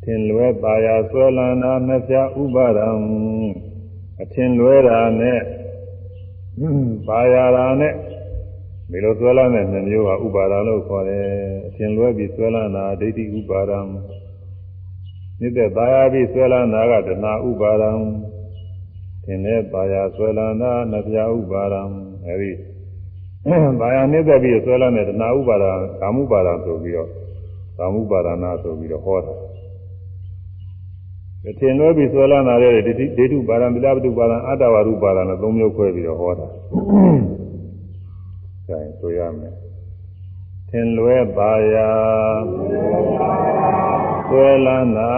ဒထင်လွဲပါရာဆွဲလန်းတာနှစ်ဖြာဥပါဒံအထင်လွဲတာနဲ့ပါရာတာနဲ့ ဒီလိုဆွဲလန်းတဲ့နှမျိုးဟာဥပါဒံလို့ခေါ်တယ်အထင်လွဲပြီးဆွဲလန်းတာဒိဋ္ဌိဥပါဒံနိတဲ့ပါရာပြီးဆွဲလန်းတာကတဏှာဥပါဒံထင်တဲ့ပါရာဆွဲလန်းတာနှစ်ဖြာဥပါဒံအဲဒီပါရာနိတဲ့ပြီးဆွဲလန်းတဲ့တဏှာဥပါဒံကာမဥပါဒံဆိုပြီးတော့ကာမဥပါဒနာဆိုပြီးတော့ဟောတာသင်လွဲပြီးဆွဲလန်းလာတဲ့ဒိဋ္ဌိဒိဋ္ဌုပါဒံပိလပတုပါဒံအတ္တဝရုပါဒံနဲ့သုံးမျိုးခွဲပြီးတော့ဟောတာ။ ဒါဆိုရမယ်။သင်လွဲပါရာဆွဲလန်းလာ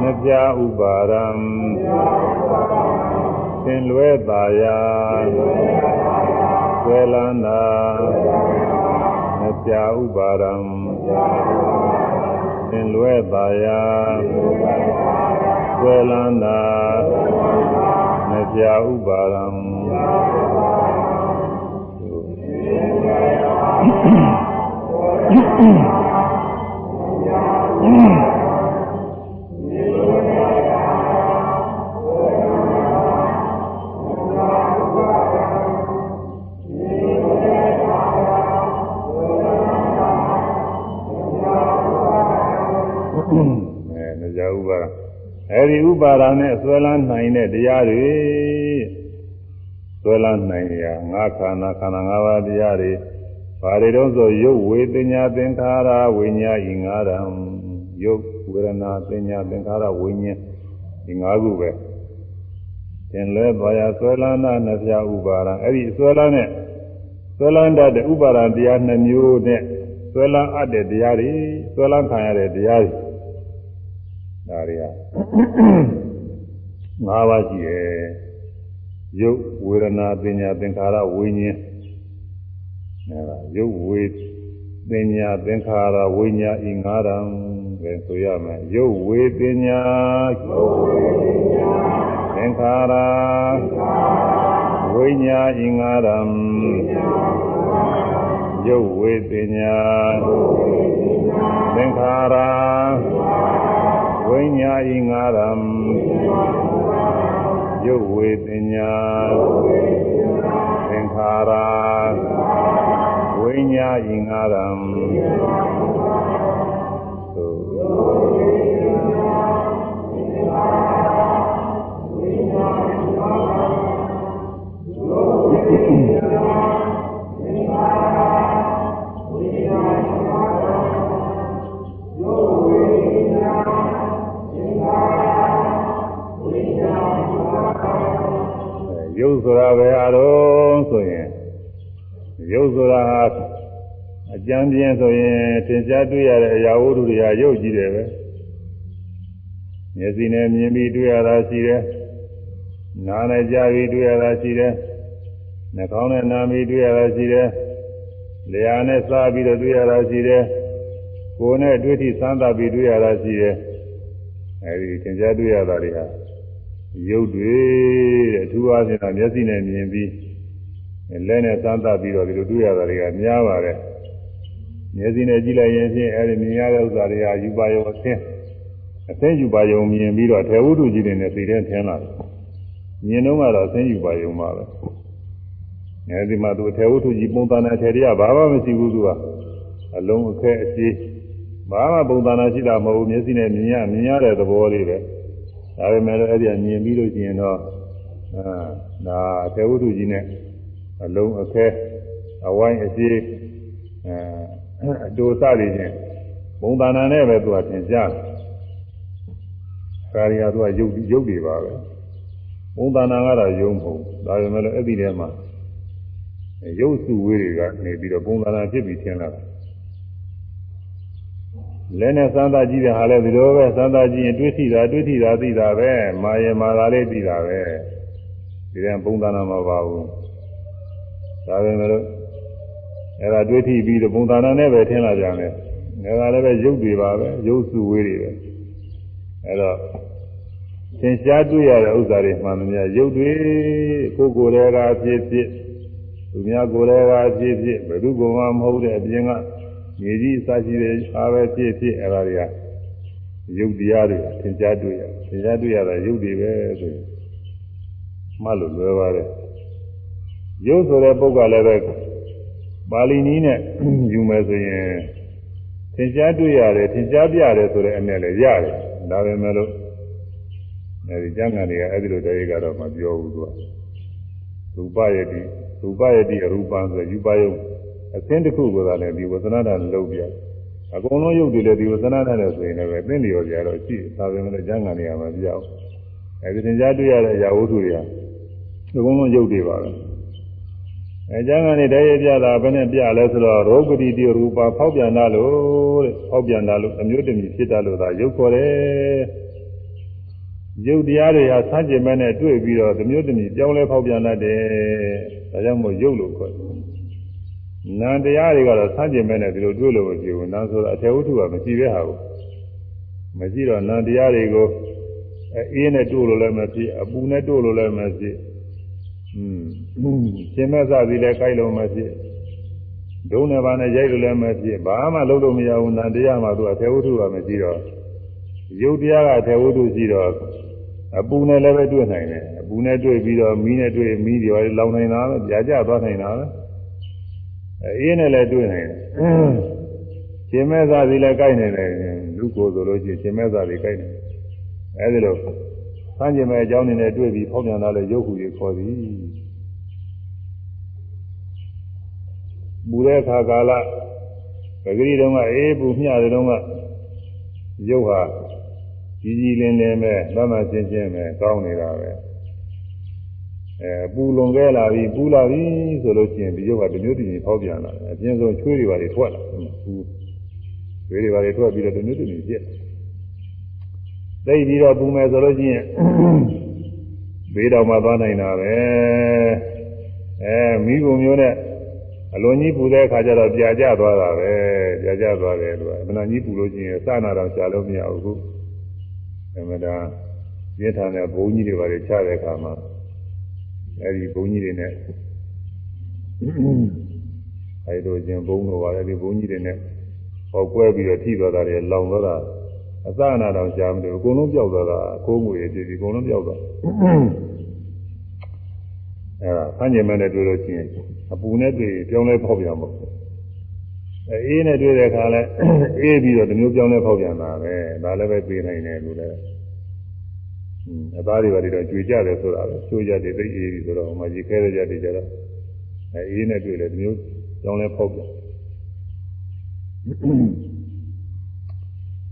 မပြဥပါဒံသင်လွဲပါရာဆွဲလန်းလာမပြဥပါဒံင်လွဲပါရာဆွဲလန်းတာမပြဥပါရံ အဲဒီဥပါဒာနဲ့ဆွဲလန်းနိုင်တဲ့တရားတွေ ဆွဲလန်းနိုင်ရငါခန္ဓာခန္ဓာ၅ပါးတရားတွေဘာတွေတော့ဆိုရုပ်ဝေသညာသင်္ခါရဝိညာဉ်ဤငါးရံရုပ်ဝေဒနာသညာသင်္ခါရဝိညာဉ်ဒီ၅ခုပဲသင်လဲပါရဆွဲလန်းတာနှစ်ပြဥပါဒာအဲ့ဒီဆွဲလန်းတဲ့ဆွဲလန်းတတ်တဲ့ဥပါဒာတရားနှစ်မျိုးနဲ့ဆွဲလန်းအပ်တဲ့တရားတွေဆွဲလန်းခံရတဲ့တရားတွေဒါတွေက၅ပါးရှိတယ် ရုပ်ဝေဒနာပညာသင်္ခါရဝိညာဉ်အဲဒါရုပ်ဝေပညာသင်္ခါရဝိညာဉ်ဤ၅ဓာတ်ပဲဆိုရမယ်ရုပ်ဝေပညာသင်္ခါရဝိညာဉ်ဤ၅ဓာတ်ရုပ်ဝေပညာသင်္ခါရဝိညာဤငါရံ ရုပ်ဝေပညာသင်္ခါရဝိညာဤငါရံ ဆိုတာပဲအရောဆိုရင်ရုပ်ဆိုတာဟာအကြံပြင်းဆိုရင်သင်ရှားတွေ့ရတဲ့အရာဝတ္ထုတွေဟာရုပ်ကြည့်တယ်ပဲမျက်စိနဲ့မြင်ပြီးတွေ့ရတာရှိတယ်နားနဲ့ကြားပြီးတွေ့ရတာရှိတယ်နှာခေါင်းနဲ့နားပြီးတွေ့ရတာရှိတယ်လျှာနဲ့စားပြီးတော့တွေ့ရတာရှိတယ်ကိုယ်နဲ့တွေ့ထိစမ်းသပ်ပြီးတွေ့ရတာရှိတယ်အဲဒီသင်ရှားတွေ့ရတာတွေဟာ ရုပ်တွေတဲ့အထူးအားဖြင့်တော့မျက်စိနဲ့မြင်ပြီးလက်နဲ့စမ်းသပ်ပြီးတော့ဒီလိုတွေ့ရတာတွေကများပါတယ်မျက်စိနဲ့ကြည့်လိုက်ရင်ဖြင့်အဲဒီမြင်ရတဲ့ဥစ္စာတွေကယူပါယုံအသင်းအသင်းယူပါယုံမြင်ပြီးတော့ထေဝုဒ္ဓကြီးတွေနဲ့သိတဲ့ထင်လာတယ်မြင်တော့ကတော့အသင်းယူပါယုံပါပဲအဲဒီမှာသူထေဝုဒ္ဓကြီးပုံသဏ္ဍာန်ထေရကဘာမှမရှိဘူးသူကအလုံးအခဲအရှိဘာမှပုံသဏ္ဍာန်ရှိတာမဟုတ်ဘူးမျက်စိနဲ့မြင်ရမြင်ရတဲ့သဘောလေးပဲ ဒါပေမဲ့လည်းအဲ့ဒီမြင်ပြီးလို့ရှိရင်တော့အာဒါအထေဝတ္ထုကြီးနဲ့အလုံးအခဲအဝိုင်းအရှိအဲအတူစရည်ချင်းဘုံတဏ္ဍာနဲ့ပဲသူကသင်ကြားတယ်။ခါရီကသူကယုတ်ယုတ်တွေပါပဲ။ဘုံတဏ္ဍာကတော့ယုံမဟုတ်။ဒါပေမဲ့လည်းအဲ့ဒီထဲမှာရုပ်စုဝေးတွေကနေပြီးတော့ဘုံတဏ္ဍာဖြစ်ပြီးထင်လာတာ။ လဲနဲ့စမ်းသာကြည့်တဲ့ဟာလဲဒီလိုပဲစမ်းသာကြည့်ရင်တွေးထိတာတွေးထိတာသိတာပဲမာယမာသာလေးသိတာပဲဒီတဲ့ပုံသဏ္ဍာန်မပါဘူးဒါပဲမလို့အဲ့ဒါတွေးထိပြီးတော့ပုံသဏ္ဍာန်နဲ့ပဲထင်လာကြတယ်ငါကလည်းပဲရုပ်တွေပါပဲရုပ်စုဝေးတွေပဲအဲ့တော့သင်ရှားတွေ့ရတဲ့ဥစ္စာတွေမှန်သမျှရုပ်တွေကိုယ်ကိုယ်တည်းကဖြစ်ဖြစ်သူများကိုယ်တည်းကဖြစ်ဖြစ်ဘယ်သူကမှမဟုတ်တဲ့အပြင်က မြေကြီးအစရှိတဲ့အားပဲဖြစ်ဖြစ်အဲ့ဒါတွေကရုပ်တရားတွေသင်ကြားတွေ့ရသင်ကြားတွေ့ရတာရုပ်တွေပဲဆိုရင်မှတ်လို့လွယ်ပါတယ်ရုပ်ဆိုတဲ့ပုဂ္ဂိုလ်လည်းပဲပါဠိနည်းနဲ့ယူမယ်ဆိုရင်သင်ကြားတွေ့ရတယ်သင်ကြားပြရတယ်ဆိုတဲ့အနဲ့လည်းရတယ်ဒါပဲမဲ့လို့အဲဒီကျမ်းဂန်တွေကအဲ့ဒီလိုတည်းကတော့မပြောဘူးသူကရူပယတိရူပယတိအရူပံဆိုယူပယုတ် အသင်းတစ်ခုကလည်းဒီဝသနာတာလုံးပြအကုန်လုံးယုတ်တွေလည်းဒီဝသနာတာနဲ့ဆိုရင်လည်းသိနေရောကြတော့ရှိဒါပဲမဲ့လို့ကျမ်းဂန်တွေကမပြောဘူးအဲဒီသင်ကြားတွေ့ရတဲ့အရာဝတ္ထုတွေကအကုန်လုံးယုတ်တွေပါပဲအဲကျမ်းဂန်တွေတည်းရပြတာဘယ်နဲ့ပြလဲဆိုတော့ရောဂတိတိရူပဖောက်ပြန်တာလို့တဲ့ဖောက်ပြန်တာလို့အမျိုးတမီဖြစ်တာလို့သာယုတ်ခေါ်တယ်ရုပ်တရားတွေဟာဆန်းကျင်မဲ့နဲ့တွေ့ပြီးတော့ဒီမျိုးတမီပြောင်းလဲဖောက်ပြန်တတ်တယ်။ဒါကြောင့်မို့ရုပ်လို့ခေါ်တယ်။ နာတရားတွေကတော့ဆန်းကျင်မဲ့နဲ့ဒီလိုတွေ့လို့မရှိဘူး။နာဆိုတာအထေဝတ္ထုကမရှိတဲ့ဟာကိုမရှိတော့နာတရားတွေကိုအေးနဲ့တို့လို့လည်းမဖြစ်အပူနဲ့တို့လို့လည်းမဖြစ်။อืมရှင်မဲ့စသည်လည်းကြိုက်လို့မဖြစ်ဒုံနဲ့ဘာနဲ့ရိုက်လို့လည်းမဖြစ်ဘာမှလုပ်လို့မရဘူးနာတရားမှသူအထေဝတ္ထုကမရှိတော့ရုပ်တရားကအထေဝတ္ထုရှိတော့အပူနဲ့လည်းပဲတွေ့နိုင်တယ်အပူနဲ့တွေ့ပြီးတော့မီးနဲ့တွေ့မီးတွေလောင်နိုင်တာပဲကြာကြသွားနိုင်တာပဲ အေးနဲ့လည်းတွေ့နိုင်တယ်ရှင်မဲသာစီလည်းကြိုက်နေတယ်လူကိုယ်ဆိုလို့ရှိရင်ရှင်မဲသာစီကြိုက်နေတယ်အဲဒီလိုဆန်းကျင်မဲ့အကြောင်းနေနဲ့တွေ့ပြီးဖောက်ပြန်လာတဲ့ရုပ်ဟူတွေခေါ်သည်ပူတဲ့အခါကာလပဂရိတုံးကအေးပူမျှတဲ့တုံးကရုပ်ဟာကြီးကြီးလင်းလင်းပဲသတ်မှတ်ချင်းချင်းပဲကောင်းနေတာပဲ အဲပူလွန်ခဲ့လာပြီပူလာပြီဆိုလို့ရှိရင်ဒီရုပ်ကတမျိုးတည်းဖောက်ပြန်လာတယ်အပြင်းဆုံးချွေးတွေပါတွေထွက်လာပူချွေးတွေပါတွေထွက်ပြီးတော့တမျိုးတည်းပြည့်သိပြီးတော့ပူမယ်ဆိုလို့ရှိရင်ဘေးတော်မှာသွားနိုင်တာပဲအဲမိဘမျိုးနဲ့အလွန်ကြီးပူတဲ့အခါကျတော့ကြာကြသွားတာပဲကြာကြသွားတယ်လို့အမှန်ကြီးပူလို့ရှိရင်စနာတော့ရှာလို့မရဘူးအမှန်တန်ပြင်းထန်တဲ့ဘုံကြီးတွေပါလေချတဲ့အခါမှာ အဲဒီဘုံကြီးတွေနဲ့အဲဒီလိုချင်းဘုံတို့ပါလေဒီဘုံကြီးတွေနဲ့ဟောကွဲပြီးတော့ထိသွားတာတွေလောင်သွားတာအစအနာတော့ရှားမလို့အကုန်လုံးပြောက်သွားတာအကိုးငွေတွေဒီအကုန်လုံးပြောက်သွားအဲဒါဆန်းကျင်မဲ့နဲ့တွေ့လို့ချင်းအပူနဲ့တွေ့ပြောင်းလဲဖောက်ပြန်ပေါ့အေးနဲ့တွေ့တဲ့အခါလဲအေးပြီးတော့ဒီမျိုးပြောင်းလဲဖောက်ပြန်တာပဲဒါလည်းပဲပြေးနိုင်တယ်လို့လည်း အသားတွေပါတွေတော့ကြွေကြတယ်ဆိုတာပဲချိုးကြတယ်သိအေးပြီးဆိုတော့ဟိုမှာရေခဲရကြတယ်ကြတော့အေးနဲ့တွေ့တယ်ဒီမျိုးပြောင်းလဲဖောက်ပြန်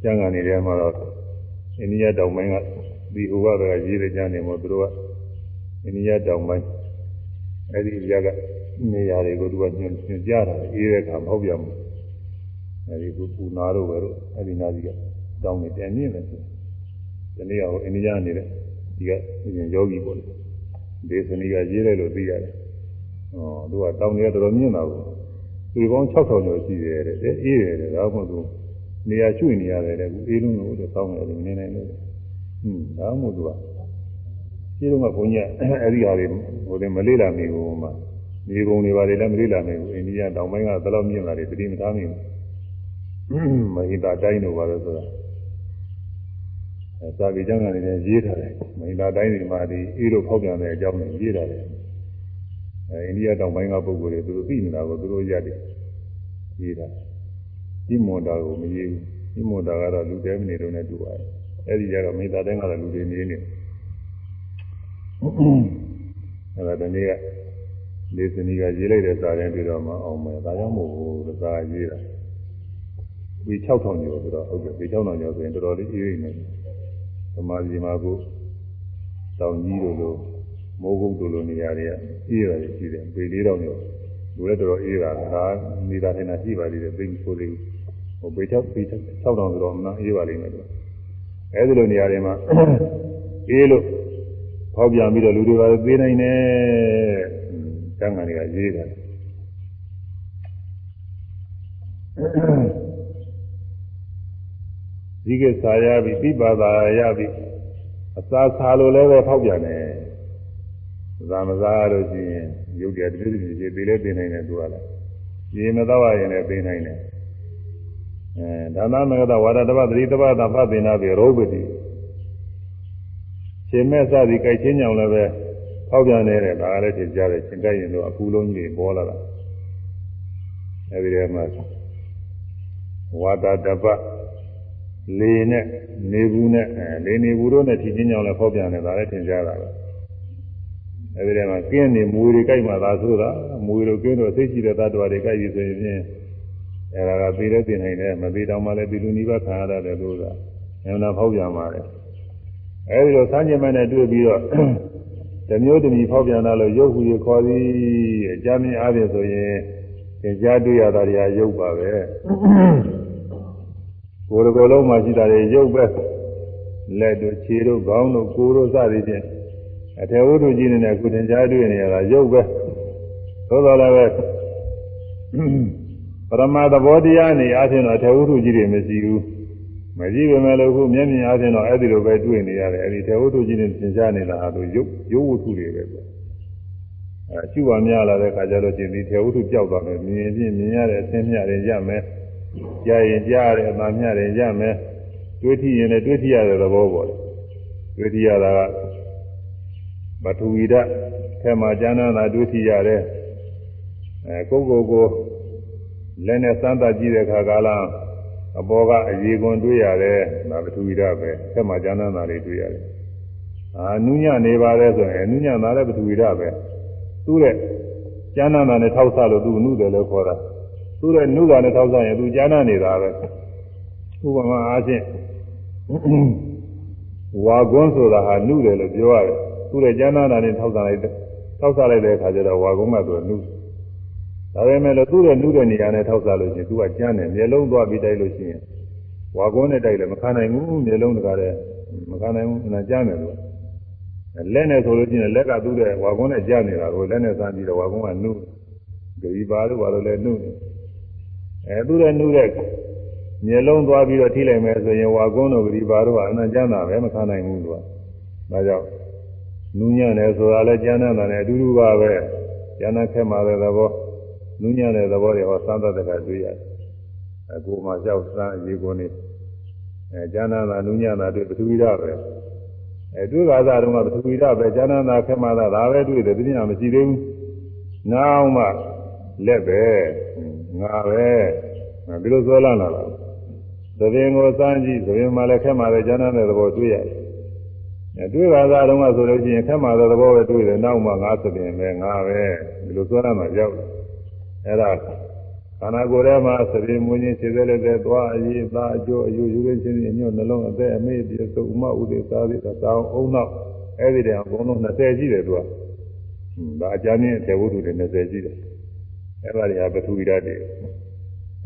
ကျန်ကနေထဲမှာတော့အိန္ဒိယတောင်ပိုင်းကဒီဟိုဘက်ကရေးတဲ့ကျန်နေမို့သူတို့ကအိန္ဒိယတောင်ပိုင်းအဲ့ဒီကြကနေရာတွေကိုသူကညွှန်ကြားတာအေးတဲ့အခါမဟုတ်ပြန်ဘူးအဲဒီကပူနာတို့ပဲတို့အဲဒီနာကြီးကတောင်းနေပြန်နေတယ်ဆို ဒီနေ့ကဟိုအိန္ဒိယနေတဲ့ဒီကယောဂီပေါ့လေဒေသနီကရေးတယ်လို့သိရတယ်ဟောသူကတောင်းနေတော်တော်မြင့်တာကိုသူပေါင်း6000ကျော်ရှိတယ်တဲ့အေးတယ်တဲ့ဒါမှမဟုတ်နေရာရွှေ့နေရတယ်တဲ့အေးလုံးလို့တဲ့တောင်းတယ်လို့နေနိုင်လို့ဟွန်းဒါမှမဟုတ်သူကဒီတော့ကဘုန်းကြီးအဲဒီဟာတွေဟိုတယ်မလေးလာမိဘူးမှာဒီပုံတွေပါလေလည်းမလေးလာမိဘူးအိန္ဒိယတောင်ပိုင်းကဘယ်လောက်မြင့်လာတယ်တတိမသားမိဘူးမဟိတာတိုင်းတို့ပါလို့ဆိုတာအဲ စာပေကျမ်းကနေလည်းရေးထားတယ်မဟိတာတိုင်းတွေမှာဒီအေးတို့ဖောက်ပြန်တဲ့အကြောင်းကိုရေးထားတယ်အဲအိန္ဒိယတောင်ပိုင်းကပုဂ္ဂိုလ်တွေသူတို့သိနေတာကိုသူတို့ရတယ်ရေးတာဒီမွန်တာကိုမရေးဘူးဒီမွန်တာကတော့လူတဲမနေတော့နဲ့တူပါတယ်အဲဒီကြတော့မဟိတာတိုင်းကတော့လူတွေနေနေအဲဒါတနည်းကလေစနီကရေးလိုက်တဲ့စာတန်းပြီးတော့မှအောင်မယ်ဒါကြောင့်မို့လို့စာရေးတာဝီ6000ကျော်ဆိုတော့ဟုတ်တယ်ဝီ6000ကျော်ဆိုရင်တော်တော်လေးအေးနေတယ် သမာဓိမှာကိုတောင်ကြီးတို့လိုမိုးကုတ်တို့လိုနေရာတွေကအေးရတယ်ရှိတယ်ပေ4000ကျော်လူလည်းတော်တော်အေးတာဒါနေတာထင်တာရှိပါသေးတယ်သိကိုလေးဟိုပေ6ပေ6000ဆိုတော့မှအေးပါလိမ့်မယ်လို့အဲဒီလိုနေရာတွေမှာအေးလို့ဖောက်ပြန်ပြီးတော့လူတွေကသေးနိုင်တယ်တန်ခါတွေကရေးတယ် ဒီကစားရပြီပြပါသာရပြီအစာစားလို့လည်းပဲဖောက်ပြန်တယ်သာမစားလို့ရှိရင်ရုပ်ကြတည်းတည်းကြီးသေးလဲသိနိုင်တယ်သူကလည်းရေမတော့ရင်လည်းသိနိုင်တယ်အဲဒါနမဂတဝါဒတပသတိတပသဖတ်တင်နာပြီရောပတိရှင်မဲ့စသည်ကြိုက်ချင်းကြောင်လည်းပဲဖောက်ပြန်နေတဲ့ဒါလည်းသင်ကြားတယ်ရှင်ကြိုက်ရင်တော့အပူလုံးကြီးပေါ်လာတာအဲဒီထဲမှာဝါဒတပ လေနဲ့နေဘူးနဲ့လေနေဘူးတို့နဲ့ထီချင်းကြောင်လည်းဖောက်ပြန်နေတာလည်းသင်ကြားတာပဲအဲဒီထဲမှာကင်းနေမွေတွေကြိုက်မှသာဆိုတာမွေတို့ကင်းတို့သိရှိတဲ့သတ္တဝါတွေကြိုက်ပြီဆိုရင်အဲဒါကသိတဲ့သိနိုင်တယ်မသိတော့မှလည်းဒီလူနိဗ္ဗာန်ခံရတယ်လို့သာဉာဏ်ဖောက်ပြန်ပါတယ်အဲဒီလိုစမ်းကြင်မဲ့နဲ့တွေ့ပြီးတော့တမျိုးတမီဖောက်ပြန်လာလို့ရုပ်ဟူရခေါ်သည်အကြမ်းမြင်အားဖြင့်ဆိုရင်သင်ကြားတွေ့ရတာတွေကရုပ်ပါပဲ ကိုယ်တော်လုံးမှာရှိတာတွေရုပ်ပဲလက်တို့ခြေတို့ခေါင်းတို့ကိုယ်တို့စသည်ဖြင့်အထေဝုဒ္ဓကြီးနဲ့ကုသင်ကြားတွေ့နေရတာရုပ်ပဲသို့တော်လည်းပဲပရမသဘောတရားနေအားဖြင့်တော့ထေဝုဒ္ဓကြီးတွေမရှိဘူးမရှိပေမဲ့လို့ခုမျက်မြင်အားဖြင့်တော့အဲ့ဒီလိုပဲတွေ့နေရတယ်အဲ့ဒီထေဝုဒ္ဓကြီးတွေသင်ကြားနေတာဟာသူရုပ်ရုပ်ဝတ္ထုတွေပဲအဲရှုပါများလာတဲ့ခါကျတော့ရှင်ဒီထေဝုဒ္ဓပျောက်သွားမယ်မြင်ရင်မြင်ရတဲ့အသင်မြတွေရမယ် ကြားရင်ကြားရတဲ့အမှန်မြတွေရမယ်တွေးထရင်လည်းတွေးထရတဲ့သဘောပေါ့တွေးထရတာကပထဝီဓာတ်ထဲမှာကျမ်းသာတာတွေးထရတယ်အဲကိုယ်ကိုယ်ကိုလက်နဲ့စမ်းသပ်ကြည့်တဲ့အခါကလားအပေါ်ကအရေကွန်တွေးရတယ်ဒါပထဝီဓာတ်ပဲထဲမှာကျမ်းသာတာတွေတွေးရတယ်အာနုညနေပါတယ်ဆိုရင်နုညနာလည်းပထဝီဓာတ်ပဲသူ့ရဲ့ကျမ်းသာတာနဲ့ထောက်ဆလို့သူနုတယ်လို့ခေါ်တာ သူ့ရဲ့နုတာနဲ့ထောက်ဆရင်သူကျမ်းသာနေတာပဲဥပမာအားဖြင့်ဝါကွန်းဆိုတာဟာနုတယ်လို့ပြောရတယ်သူ့ရဲ့ကျမ်းသာတာနဲ့ထောက်ဆလိုက်ထောက်ဆလိုက်တဲ့အခါကျတော့ဝါကွန်းကဆိုနုဒါပေမဲ့လို့သူ့ရဲ့နှုတဲ့နေရာနဲ့ထောက်စားလို့ရှိရင်သူကကျန်းတယ်မျက်လုံးသွားပြီးတိုက်လို့ရှိရင်ဝါကုန်းနဲ့တိုက်လည်းမခံနိုင်ဘူးမျက်လုံးတကားလည်းမခံနိုင်ဘူးနာကျန်းတယ်လို့လက်နဲ့ဆိုလို့ရှိရင်လက်ကသူ့တဲ့ဝါကုန်းနဲ့ကျန်းနေတာကိုလက်နဲ့စမ်းပြီးတော့ဝါကုန်းကနှုဂရီပါလို့ဘာလို့လဲနှု အဲသူ့ရဲ့နှုတဲ့မျက်လုံးသွားပြီးတော့ထိလိုက်မယ်ဆိုရင်ဝါကုန်းတို့ဂရီပါတို့ကအနာကျန်းတာပဲမခံနိုင်ဘူးသူကဒါကြောင့်နူးညံ့တယ်ဆိုတာလည်းကျန်းတဲ့တယ်အတူတူပါပဲကျန်းတဲ့ခက်မှတဲ့သဘောနူးညံ့တဲ့သဘောတွေဟောသံသတ္တကတွေ့ရတယ်အကူမှကြောက်စမ်းရေကုန်နေအဲဉာဏ်သာနူးညံ့တာတွေ့ပထဝီဓာတ်ပဲအဲတွေ့ကာသတုန်းကပထဝီဓာတ်ပဲဉာဏ်သာခက်မှသာဒါပဲတွေ့တယ်သိညာမရှိသေးဘူးနောက်မှလက်ပဲ ငါပဲဒီလိုဆိုလာလာတာသဘင်ကိုစမ်းကြည့်သဘင်မှလည်းခက်မှလည်းဉာဏ်တဲ့သဘောတွေ့ရတယ်အဲတွေ့ကာသတုန်းကဆိုလို့ရှိရင်ခက်မှတဲ့သဘောပဲတွေ့တယ်နောက်မှငါသဘင်ပဲငါပဲဒီလိုဆိုရမှရောက်တယ်အဲ့ဒါခန္ဓာကိုယ်ထဲမှာသတိမွေးခြင်းခြေသက်လက်သက်သွားအရေးသားအကျိုးအယူယူရင်းချင်းအညွတ်နှလုံးအသက်အမေ့ပြစုဥမဥဒေသာသီသာအောင်အုံနောက်အဲ့ဒီတည်းအကုန်လုံး20ရှိတယ်သူကဒါအကြမ်းင်းထေဝုဒ္ဓတွေ20ရှိတယ် အဲ့ဒါတွေကပထဝီဓာတ်တွေ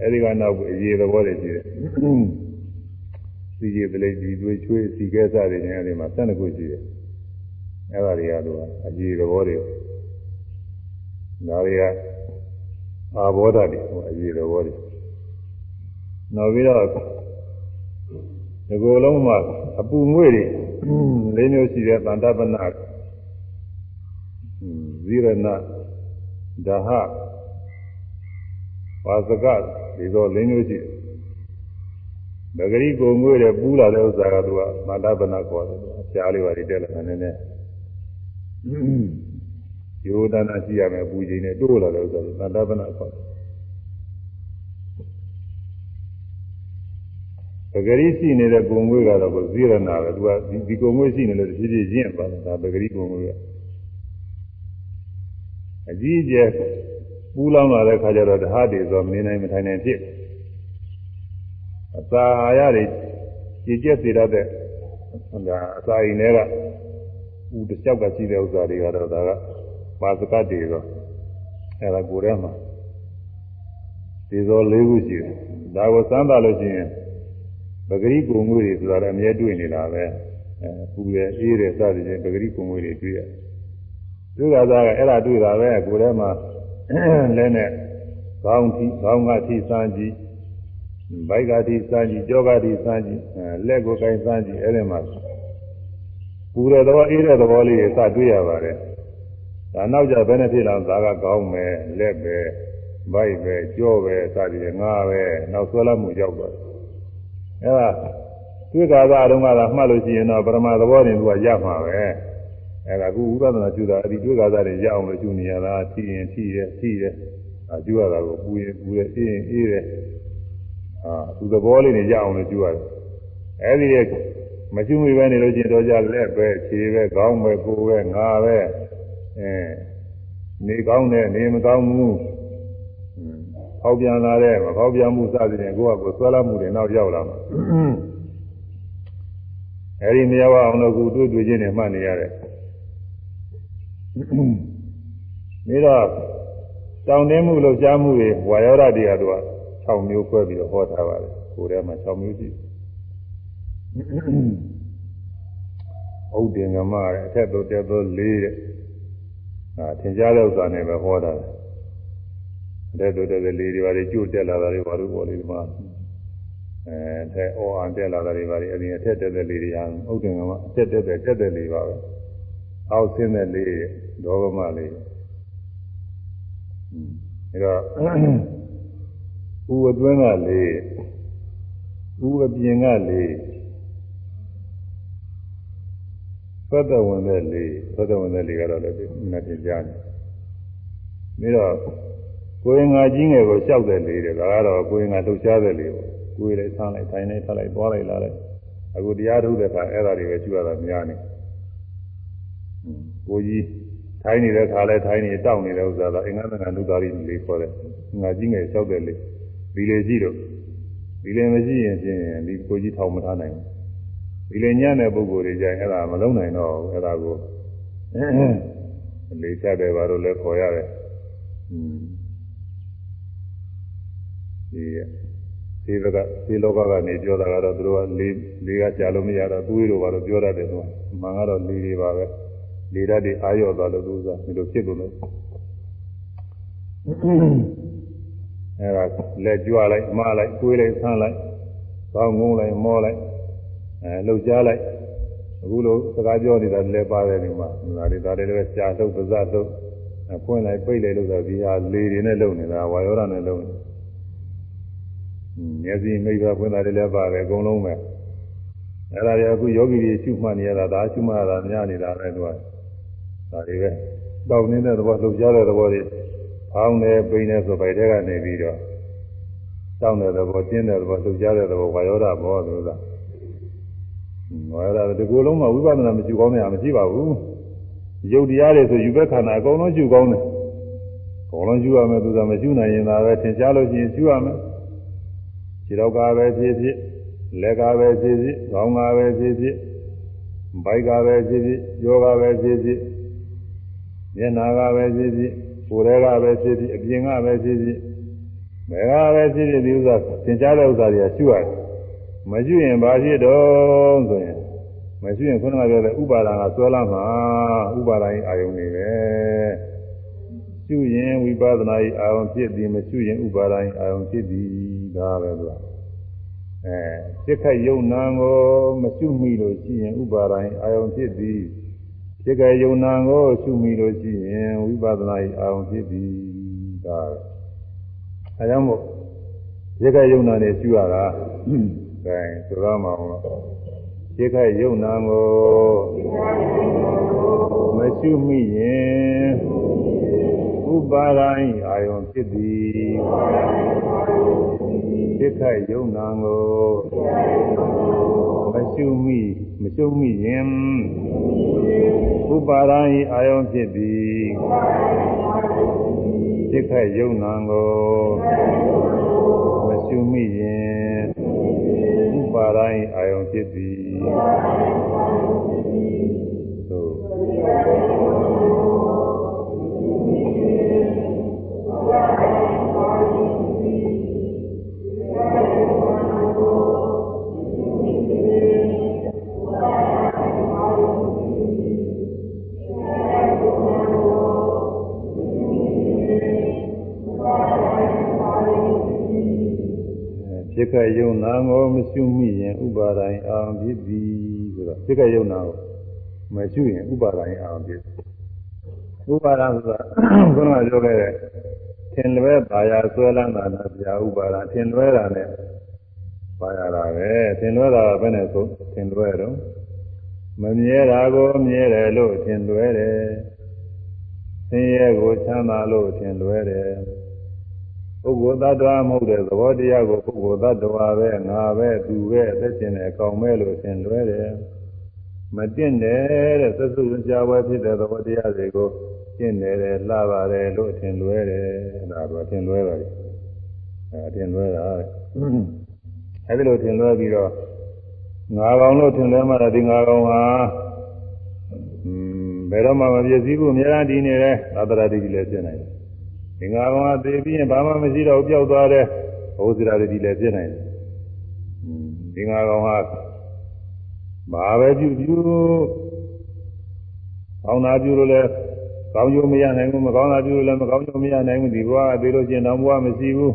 အဲ့ဒီကနောက်အရေးသဘောတွေရှိတယ်စီကြီးပလိကြီးတွေချွေးစီကဲစားတွေနဲ့အဲ့ဒီမှာ12ခုရှိတယ်အဲ့ဒါတွေကတော့အရေးသဘောတွေဒါတွေကအာဘောဓာတွေဟိုအရေးတော်ဘောတွေနောက်ပြီးတော့ဒီကိုယ်လုံးမှာအပူငွေ့တွေလေးမျိုးရှိတဲ့တန်တပနာဇိရဏဒါဟ ပါစကဒီတော့လေးမျိုးရှိတယ်ဗဂရိကိုငွေ့တဲ့ပူးလာတဲ့ဥစ္စာကသူကမန္တပနာခေါ်တယ်အရှားလေးပါတက်လာတယ်နည်းနည်းယောဒနာရှိရမယ်ပူချိန်နဲ့တိုးလာတယ်ဥစ္စာသတ္တပနာခေါ်တယ်ပဂရိရှိနေတဲ့ဂုံငွေကတော့ကိုဇိရဏပဲသူကဒီဂုံငွေရှိနေလို့တဖြည်းဖြည်းရင့်သွားတယ်ဒါပဂရိဂုံငွေကအကြီးအကျယ် ပူလောင်လာတဲ့ခါကျတော့ဓာတ်တွေဆိုမနေနိုင်မထိုင်နိုင်ဖြစ်အစာအာရတွေကြည်ကျက်စေတတ်တဲ့ဒါအစာအိမ်တွေကဥတစ်ချောက်ကရှိတဲ့ဥစ္စာတွေကတော့ဒါကပါစကတ်တွေတော့အဲ့ဒါကိုယ်ထဲမှာဒီသော၄ခုရှိတယ်ဒါကိုစမ်းသပ်လို့ရှိရင်ပဂရိကုံငွေတွေဆိုတာလည်းအမြဲတွေ့နေတာပဲအဲပူတယ်အေးတယ်စသည်ဖြင့်ပဂရိကုံငွေတွေတွေ့ရတယ်တွေ့တာကအဲ့ဒါတွေ့တာပဲကိုယ်ထဲမှာ လဲနဲ့ခေါင်းထိခေါင်းကထိစမ်းကြည့်ဘိုက်ကထိစမ်းကြည့်ကြောကထိစမ်းကြည့်လက်ကိုကိုင်းစမ်းကြည့်အဲ့ဒီမှာပူတဲ့သဘောအေးတဲ့သဘောလေးတွေစတွေ့ရပါတယ်ဒါနောက်ကြဘယ်နဲ့ဖြစ်လာသာကကောင်းမယ်လက်ပဲဘိုက်ပဲကြောပဲစသည်ဖြင့်ငါပဲနောက်ဆွဲလာမှုရောက်သွားတယ်အဲဒါတွေ့ကာသအတုံးကသာမှတ်လို့ရှိရင်တော့ပရမသဘောတင်သူကရမှာပဲ အဲဒါအခုဥပဒနာကျူတာအဲ့ဒီတွေ့ကာသတွေရအောင်လို့ကျူနေရတာထိရင်ထိရဲထိရဲအကျူရတာကိုပူရင်ပူရဲအေးရင်အေးရဲအာသူသဘောလေးတွေရအောင်လို့ကျူရတယ်အဲ့ဒီမကျူမိပဲနေလို့ချင်းတော့ကြလက်ပဲခြေပဲခေါင်းပဲကိုယ်ပဲငါပဲအဲနေကောင်းတယ်နေမကောင်းဘူးဖောက်ပြန်လာတဲ့မဖောက်ပြန်မှုစသည်ဖြင့်ကိုယ့်ဟာကိုယ်ဆွဲလာမှုတွေနောက်ရောက်လာမှာအဲဒီနေရာအောင်လို့ကိုတွေ့တွေ့ချင်းနဲ့မှတ်နေရတယ် ပြီးတော့တောင်းတင်းမှုလှုပ်ရှားမှုတွေဝါယောဓာတရားတို့က6မျိုးခွဲပြီးတော့ဟောထားပါတယ်ကိုယ်ထဲမှာ6မျိုးရှိဥဒ္ဒေငမရဲ့အထက်သို့တက်သော၄တဲ့အာသင်ကြားတဲ့ဥစ္စာနဲ့ပဲဟောတာတဲ့တို့တဲ့လေးတွေပါလေကျို့တက်လာတာတွေဘာလို့ပေါ်လေဒီမှာအဲတဲ့အော်အန်တက်လာတာတွေပါလေအရင်အထက်တက်တဲ့လေးတွေဟာဥဒ္ဒေငမအထက်တက်တဲ့တက်တဲ့လေးပါပဲ အောက်ဆင်းတဲ့လေးဒေါဂမလေးအဲတော့ဥဝသွင်းကလေးဥဝပြင်ကလေးသတ္တဝင်တဲ့လေးသတ္တဝင်တဲ့လေးကတော့လည်းနတ်တင်ကြားတယ်ပြီးတော့ကိုယ်ငါကြီးငယ်ကိုလျှောက်တဲ့လေးတွေဒါကတော့ကိုယ်ငါလှုပ်ရှားတဲ့လေးပေါ့ကိုယ်လည်းဆန်းလိုက်ထိုင်လိုက်ထားလိုက်သွားလိုက်လာလိုက်အခုတရားထုတ်တဲ့အခါအဲ့ဒါတွေပဲကျွရတာများနေ ကိုကြီးထိုင်နေတဲ့ခါလဲထိုင်နေတောက်နေတဲ့ဥစ္စာတော့အင်္ဂသနာနုသာရီလေးခေါ်တဲ့ငါကြီးငယ်လျှောက်တဲ့လေးဒီလေကြီးတော့ဒီလေမရှိရင်ဖြင့်ဒီကိုကြီးထောင်မထားနိုင်ဘူးဒီလေညံ့တဲ့ပုဂ္ဂိုလ်တွေကြရင်အဲ့ဒါမလုံးနိုင်တော့ဘူးအဲ့ဒါကိုလေးချတယ်ဘာလို့လဲခေါ်ရတယ်ဒီသေဘကသေလောကကနေပြောတာကတော့သူတို့ကလေးလေးကကြာလို့မရတော့သွေးတို့ဘာလို့ပြောရတယ်သူကမှန်ကတော့လေးတွေပါပဲ လေဓာတ်တွေအာရော့သွားလို့သူစားဒီလိုဖြစ်ကုန်လို့အဲဒါလက်ကြွလိုက်မလိုက်တွေးလိုက်ဆန်းလိုက်ကောင်းငုံလိုက်မောလိုက်အဲလှုပ်ရှားလိုက်အခုလိုစကားပြောနေတာလည်းပါတယ်ဒီမှာဒါတွေဒါတွေလည်းရှားထုတ်ပဇတ်ထုတ်ဖွင့်လိုက်ပိတ်လိုက်လို့ဆိုဒီဟာလေတွေနဲ့လုံနေတာဝါယောဓာနဲ့လုံနေမျက်စိမိဘဖွင့်တာတွေလည်းပါတယ်အကုန်လုံးပဲအဲ့ဒါတွေအခုယောဂီတွေရှုမှတ်နေရတာဒါရှုမှတ်ရတာများနေတာပဲသူက ဒါတွေပဲတောက်နေတဲ့သဘောလှုပ်ရှားတဲ့သဘောတွေဖောင်းနေပိနေဆိုပိုက်တဲ့ကနေပြီးတော့တောင်းတဲ့သဘောတင်းတဲ့သဘောလှုပ်ရှားတဲ့သဘောဝါယောဓာဘောဆိုတာဝါယောဓာဒီကိုယ်လုံးမှာဝိပဿနာမရှိကောင်းတဲ့အမရှိပါဘူးရုပ်တရားတွေဆိုယူဘက်ခန္ဓာအကုန်လုံးယူကောင်းတယ်အကုန်လုံးယူရမယ်သူကမရှိနိုင်ရင်သာပဲသင်ရှားလို့ရှိရင်ယူရမယ်ခြေတော့ကားပဲဖြစ်ဖြစ်လက်ကားပဲဖြစ်ဖြစ်ခေါင်းကားပဲဖြစ်ဖြစ်ဘိုက်ကားပဲဖြစ်ဖြစ်ယောဂပဲဖြစ်ဖြစ် မျက်နာကပဲဖြစ်ဖြစ်ကိုယ်ထဲကပဲဖြစ်ဖြစ်အပြင်ကပဲဖြစ်ဖြစ်ဘယ်ကပဲဖြစ်ဖြစ်ဒီဥစ္စာသင်ကြားတဲ့ဥစ္စာတွေကရှုရတယ်မရှိရင်ဘာဖြစ်တော့ဆိုရင်မရှိရင်ခုနကပြောတဲ့ဥပါဒံကဆွဲလာမှာဥပါဒံအာယုန်နေပဲရှုရင်ဝိပဿနာ၏အာယုန်ဖြစ်သည်မရှိရင်ဥပါဒံအာယုန်ဖြစ်သည်ဒါပဲသူကအဲစိတ်ခတ်ယုံနာကိုမရှုမိလို့ရှိရင်ဥပါဒံအာယုန်ဖြစ်သည် စိတ်ခတ်ယုံနာကိုရှုမိလို့ရှိရင်ဝိပဿနာ၏အာယုန်ဖြစ်သည်ဒါအဲကြောင့်မို့စိတ်ခတ်ယုံနာနဲ့ရှုရတာအဲဆိုရမှာအောင်လို့စိတ်ခတ်ယုံနာကိုမရှုမိရင်ဥပါဒိုင်းအာယုံဖြစ်သည်စိတ်ခတ်ယုံနာကိုမရှုမိ မရှုမိရင်ဥပါဒိုင်းအာယုံဖြစ်သည်စိတ်ခတ်ယုံနာကိုမရှုမိရင်ဥပါဒိုင်းအာယုံဖြစ်သည်သို့ ဖြစ်ခဲ့ယုံနာကိုမရှိမိရင်ဥပါဒိုင်အာဖြစ်သည်ဆိုတော့ဖြစ်ခဲ့ယုံနာကိုမရှိရင်ဥပါဒိုင်အာဖြစ်ဥပါဒဆိုတာခုနကပြောခဲ့တဲ့ထထင်လွဲပါရဆွဲလန်းတာနာပြဥပါဒထင်လွဲတာနဲ့ပါရတာပဲထင်လွဲတာဘယ်နဲ့ဆိုထင်လွဲတော့မမြဲတာကိုမြဲတယ်လို့ထင်လွဲတယ်ဆင်းရဲကိုချမ်းသာလို့ထင်လွဲတယ် ပုဂ္ဂိုလ်သတ္တဝါမဟုတ်တဲ့သဘောတရားကိုပုဂ္ဂိုလ်သတ္တဝါပဲငါပဲသူပဲအသက်ရှင်တဲ့အကောင်ပဲလို့ထင်လွဲတယ်မတင့်တယ်တဲ့သစ္စုကြာဝဲဖြစ်တဲ့သဘောတရားတွေကိုကျင့်တယ်လှပါတယ်လို့ထင်လွဲတယ်ဒါတော့ထင်လွဲပါလေအဲထင်လွဲတာအဲဒီလိုထင်လွဲပြီးတော့ငါကောင်လို့ထင်လွဲမှတော့ဒီငါကောင်ဟာอืมဘယ်တော့မှမပြည့်စည်ဘူးအများကြီးနေတယ်သာသနာတိလည်းဖြစ်နိုင်တယ် ဒီငါကောင်ကသိပြီးရင်ဘာမှမရှိတော့ပျောက်သွားတယ်ဘုဇရာတိလည်းဖြစ်နိုင်တယ်อืมဒီငါကောင်ဟာဘာပဲပြုပြုကောင်းတာပြုလို့လည်းကောင်းကျိုးမရနိုင်ဘူးမကောင်းတာပြုလို့လည်းမကောင်းကျိုးမရနိုင်ဘူးဒီဘဝကသိလို့ချင်းနောင်ဘဝမရှိဘူး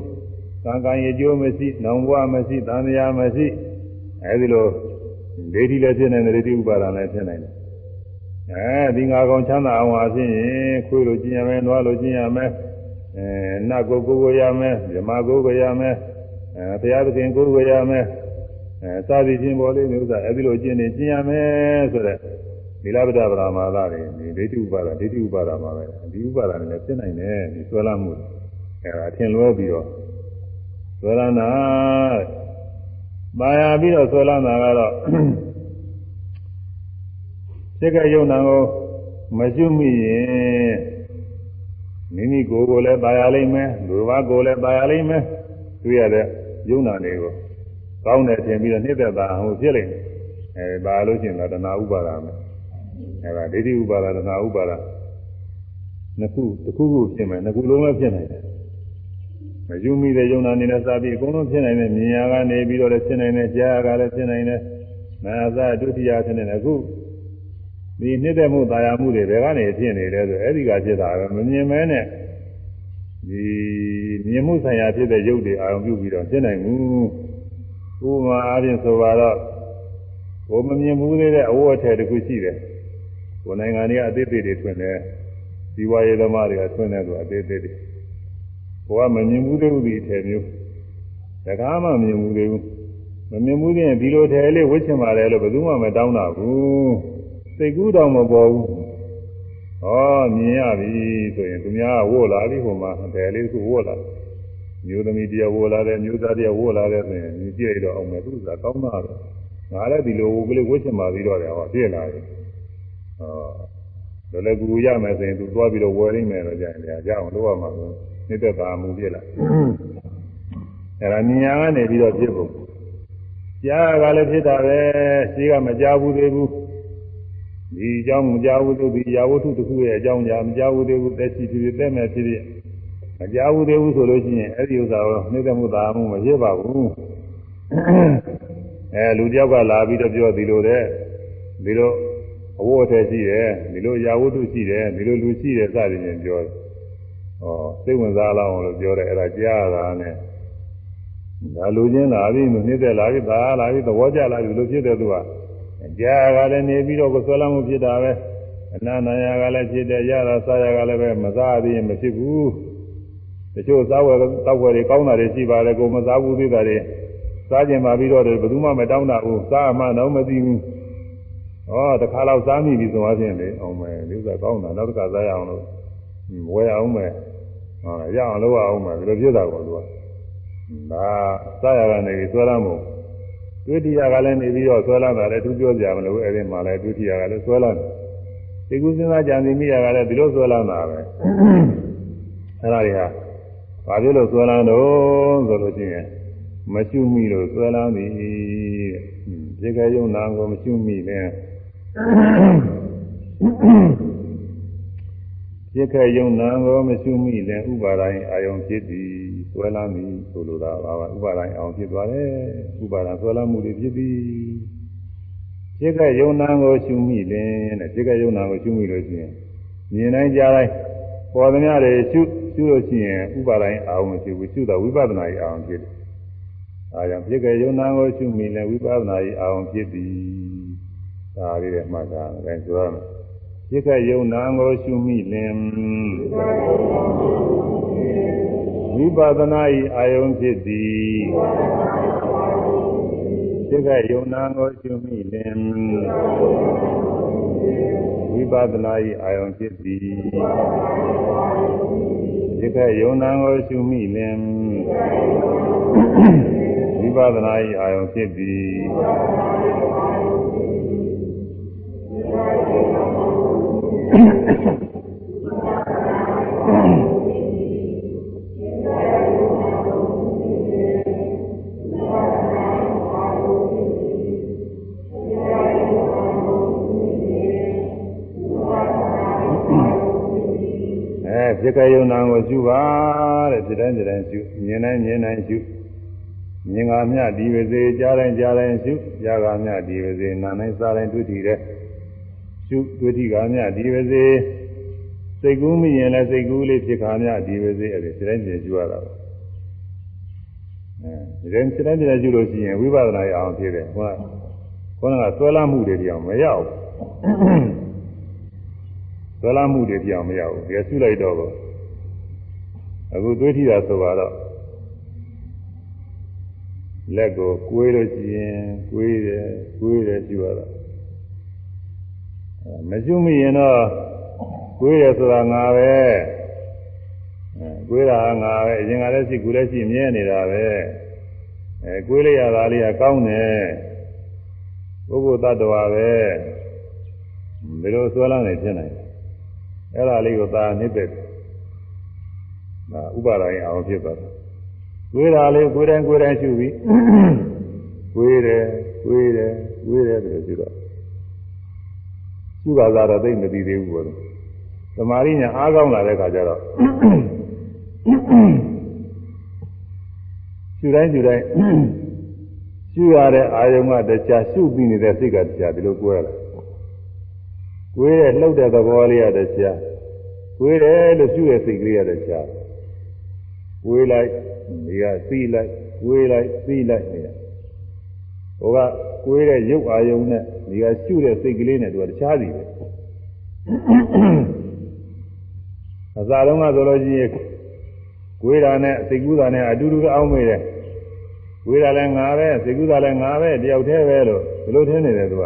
ကံကံရကျိုးမရှိနောင်ဘဝမရှိသံဃာမရှိအဲဒီလိုဒိဋ္ဌိလည်းဖြစ်နိုင်တယ်ဒိဋ္ဌိဥပါဒာလည်းဖြစ်နိုင်တယ်အဲဒီငါကောင်ချမ်းသာအောင်အားဖြင့်ခွေးလိုကျင်ရမယ်နွားလိုကျင်ရမယ် အဲနတ်ကိုကိုကိုရမယ်မြမကိုကိုရမယ်အဲဘုရားသခင်ကိုကိုရမယ်အဲစာသည်ချင်းပေါ်လေးမျိုးစားအဲဒီလိုကျင်နေကျင်ရမယ်ဆိုတဲ့သီလပဒဗရာမာသတွေဒီဒိဋ္ဌိဥပါဒဒိဋ္ဌိဥပါဒမှာပဲဒီဥပါဒနဲ့လည်းဖြစ်နိုင်တယ်ဒီဆွဲလာမှုအဲဒါအထင်လွဲပြီးတော့ဆွဲလာနာပါရပြီးတော့ဆွဲလာနာကတော့စိတ်ကယုံနာကိုမကျွမိရင် မိမိကိုယ်ကိုလည်းပါရလိမ့်မယ်လူဘာကိုယ်လည်းပါရလိမ့်မယ်တွေ့ရတဲ့ယုံနာတွေကိုကောင်းတယ်ထင်ပြီးတော့နှိမ့်သက်တာဟိုဖြစ်လိမ့်မယ်အဲပါလို့ရှိရင်တော့တဏှာဥပါဒမယ်အဲဒါဒိဋ္ဌိဥပါဒနာဥပါဒနှစ်ခုတစ်ခုခုဖြစ်မယ်နှစ်ခုလုံးလည်းဖြစ်နိုင်တယ်မယူမိတဲ့ယုံနာနေနဲ့စပြီးအကုန်လုံးဖြစ်နိုင်တယ်မြင်ရကနေပြီးတော့လည်းဖြစ်နိုင်တယ်ကြားရကလည်းဖြစ်နိုင်တယ်နာသဒုတိယဖြစ်နေတယ်အခု ဒီနှစ်သက်မှုတာယာမှုတွေဘယ်ကနေဖြစ်နေလဲဆိုအဲ့ဒီကဖြစ်တာပဲမမြင်မဲနဲ့ဒီမြင်မှုဆိုင်ရာဖြစ်တဲ့ရုပ်တွေအာရုံပြုပြီးတော့ဖြစ်နိုင်ဘူးဥပမာအားဖြင့်ဆိုပါတော့ဘုံမမြင်ဘူးသေးတဲ့အဝတ်အထည်တစ်ခုရှိတယ်ကိုယ်နိုင်ငံတွေကအသေးသေးတွေထွင်တယ်ဒီဝါရေးသမားတွေကထွင်တယ်ဆိုအသေးသေးတွေဘုရားမမြင်ဘူးသေးဘူးဒီအထည်မျိုးတကားမှမမြင်ဘူးသေးဘူးမမြင်ဘူးသေးရင်ဒီလိုထည်လေးဝတ်ချင်ပါလေလို့ဘယ်သူမှမတောင်းတာဘူး စိတ်ကူးတော့မပေါ်ဘူးဩမြင်ရပြီဆိုရင်သူများကဝတ်လာပြီဟိုမှာထည်လေးတစ်ခုဝတ်လာမျိုးသမီးတယောက်ဝတ်လာတယ်မျိုးသားတယောက်ဝတ်လာတယ်ဆိုရင်ကြည့်ရတော့အောင်မယ်သူကကောင်းတာပဲငါလည်းဒီလိုဝတ်ကလေးဝတ်ချင်ပါပြီးတော့တယ်ဟောပြည့်လာတယ်ဟောလည်းကူရမယ်ဆိုရင်သူသွားပြီးတော့ဝယ်နေမယ်တော့ကြာရင်ကြာအောင်လုပ်ရမှာဆိုနှိမ့်သက်တာမူပြည့်လာအဲ့ဒါဉာဏ်ကနေပြီးတော့ပြည့်ဖို့ကြားကလည်းဖြစ်တာပဲရှိကမကြားဘူးသေးဘူး ဒီအကြောင်းမကြားဘူးသူဒီရာဝတ္ထုတစ်ခုရဲ့အကြောင်းညာမကြားဘူးသေးဘူးသက်ရှိဖြစ်သက်မဲ့ဖြစ်ဖြစ်မကြားဘူးသေးဘူးဆိုလို့ရှိရင်အဲ့ဒီဥစ္စာကိုနှိမ့်သက်မှုသာမှုမဖြစ်ပါဘူးအဲလူတယောက်ကလာပြီးတော့ပြောဒီလိုတဲ့ဒီလိုအဝတ်အထည်ရှိတယ်ဒီလိုရာဝတ္ထုရှိတယ်ဒီလိုလူရှိတယ်စသည်ဖြင့်ပြောတယ်ဟောစိတ်ဝင်စားလောက်အောင်လို့ပြောတယ်အဲ့ဒါကြားရတာနဲ့ဒါလူချင်းလာပြီးနှိမ့်သက်လာပြီးသာလာပြီးသဘောကျလာပြီလို့ဖြစ်တယ်သူက ကြားကလည်းနေပြီးတော့ကိုဆွဲလမ်းမှုဖြစ်တာပဲအနန္တရာကလည်းဖြစ်တယ်ရတာစားရကလည်းပဲမစားသေးရင်မဖြစ်ဘူးတချို့စားဝယ်တောက်ဝယ်တွေကောင်းတာတွေရှိပါလေကိုမစားဘူးသေးတာတွေစားကျင်ပါပြီးတော့ဘယ်သူမှမတောင်းတာဘူးစားမှတော့မသိဘူးဩတခါတော့စားမိပြီဆိုတော့ချင်းလေအောင်မယ်ဒီဥစ္စာကောင်းတာနောက်တစ်ခါစားရအောင်လို့ဝယ်အောင်မယ်ဟောရအောင်လုပ်အောင်မယ်ဒီလိုဖြစ်တာကောသူကဒါစားရကနေပြီးဆွဲလမ်းမှု ဒုတိယကလည်းနေပြီးတော့ဆွဲလမ်းတာလည်းသူပြောကြမလို့အဲ့ဒီမှာလည်းဒုတိယကလည်းဆွဲလမ်းတယ်ဒီကုစဉ်းစားကြံစီမိရကလည်းဒီလိုဆွဲလမ်းတာပဲအဲ့ဒါတွေဟာဘာဖြစ်လို့ဆွဲလမ်းတော့ဆိုလို့ရှိရင်မကျွမိလို့ဆွဲလမ်းသည်ပြေကယုံနာကိုမကျွမိနဲ့ပြေကယုံနာကိုမကျွမိနဲ့ဥပါဒိုင်းအာယုံဖြစ်သည် ဆွဲလမ်းသည်ဆိုလိုတာပါဥပါဒိုင်းအောင်ဖြစ်သွားတယ်ဥပါဒဆွဲလမ်းမှုတွေဖြစ်သည်ပြေကယုံနာကိုကျွမိတယ်တဲ့ပြေကယုံနာကိုကျွမိလို့ရှိရင်မြင်တိုင်းကြားတိုင်းပေါ်သမျှတွေကျွကျွလို့ရှိရင်ဥပါဒိုင်းအာယုံဖြစ်ဘူးကျွတော့ဝိပဿနာအာယုံဖြစ်တယ်အာကြောင့်ပြည့်ကယုံနာကိုရှုမိလဲဝိပဿနာဤအာရုံဖြစ်သည်ဒါလေးနဲ့မှတ်တာအဲဆိုရမယ်ပြပြစ်ခတ်ယုံနာကိုရှုမိလင် ဝိပဿနာဤအာယုံဖြစ်သည်ပြစ်ခတ်ယုံနာကိုရှုမိလင်ဝိပဿနာဤအာယုံဖြစ်သည်ပြစ်ခတ်ယုံနာကိုရှုမိလင်ဝိပဿနာဤအာယုံဖြစ်သည်အဲ ဖြစ်ခယုံနာကိုရှုပါတဲ့ဒီတိုင်းဒီတိုင်းရှုမြင်တိုင်းမြင်တိုင်းရှုမြင်ကမြဒီဝစေကြားတိုင်းကြားတိုင်းရှုကြားကမြဒီဝစေနာတိုင်းစားတိုင်းတွေ့တည်တဲ့ရှုတွေ့ထိကားများဒီပါစေစိတ်ကူးမိရင်လည်းစိတ်ကူးလေးဖြစ်ကားများဒီပါစေအဲ့ဒီစိတ်တိုင်းပြင်ရှုရတာပဲအဲဒီတိုင်းစိတ်တိုင်းပြင်ရှုလို့ရှိရင်ဝိပဿနာရအောင်ဖြစ်တယ်ဟောခေါင်းကဆွဲလာမှုတွေတရားမရောက် ဆွဲလာမှုတွေတရားမရောက်ဘူးဒီရှုလိုက်တော့အခုတွေးထိတာဆိုတော့လက်ကိုကိုွေးလို့ရှိရင်ကိုွေးတယ်ကိုွေးတယ်ရှုရတော့မရှိမိရင်တော့ကိုယ်ရဆိုတာငါပဲကိုယ်တာငါပဲအရင်ကလည်းရှိကိုယ်လည်းရှိမြဲနေတာပဲအဲကိုယ်လေးရတာလေးကကောင်းတယ်ပုဂ္ဂိုလ်တ attva ပဲဘယ်လိုဆွဲလန်းနေဖြစ်နိုင် အဲ့ဒါလေးကိုသာနှိမ့်တဲ့ဒါဥပါဒိုင်းအောင်ဖြစ်သွားတယ်ကိုယ်တာလေးကိုယ်တိုင်းကိုယ်တိုင်းရှုပြီးကိုယ်တယ်ကိုယ်တယ်ကိုယ်တယ်ဆိုတော့ရှုပါသာတော့သိမသိသေးဘူးပေါ့။သမာဓိညာအားကောင်းလာတဲ့ခါကျတော့ရှုတိုင်းရှုတိုင်းရှုရတဲ့အာယုံကတရားရှုပြီးနေတဲ့စိတ်ကတရားဒီလိုကွဲလာ။ ကွဲတဲ့လှုပ်တဲ့သဘောလေးရတဲ့တရားကွဲတယ်လို့ရှုတဲ့စိတ်ကလေးရတဲ့တရားကွဲလိုက်ဒီကသိလိုက်ကွဲလိုက်သိလိုက်နေရဟိုကကိုယ်ရဲ့ရုပ်အာယုံနဲ့ဒီကရှုတဲ့စိတ်ကလေးနဲ့သူကတခြားစီပဲအစာလုံးကဆိုလို့ရှိရင်ကိုယ်ဓာနဲ့စိတ်ကူးဓာနဲ့အတူတူအောင်းမေးတယ်ကိုယ်ဓာလည်းငါပဲစိတ်ကူးဓာလည်းငါပဲတယောက်တည်းပဲလို့ဒီလိုထင်နေတယ်သူက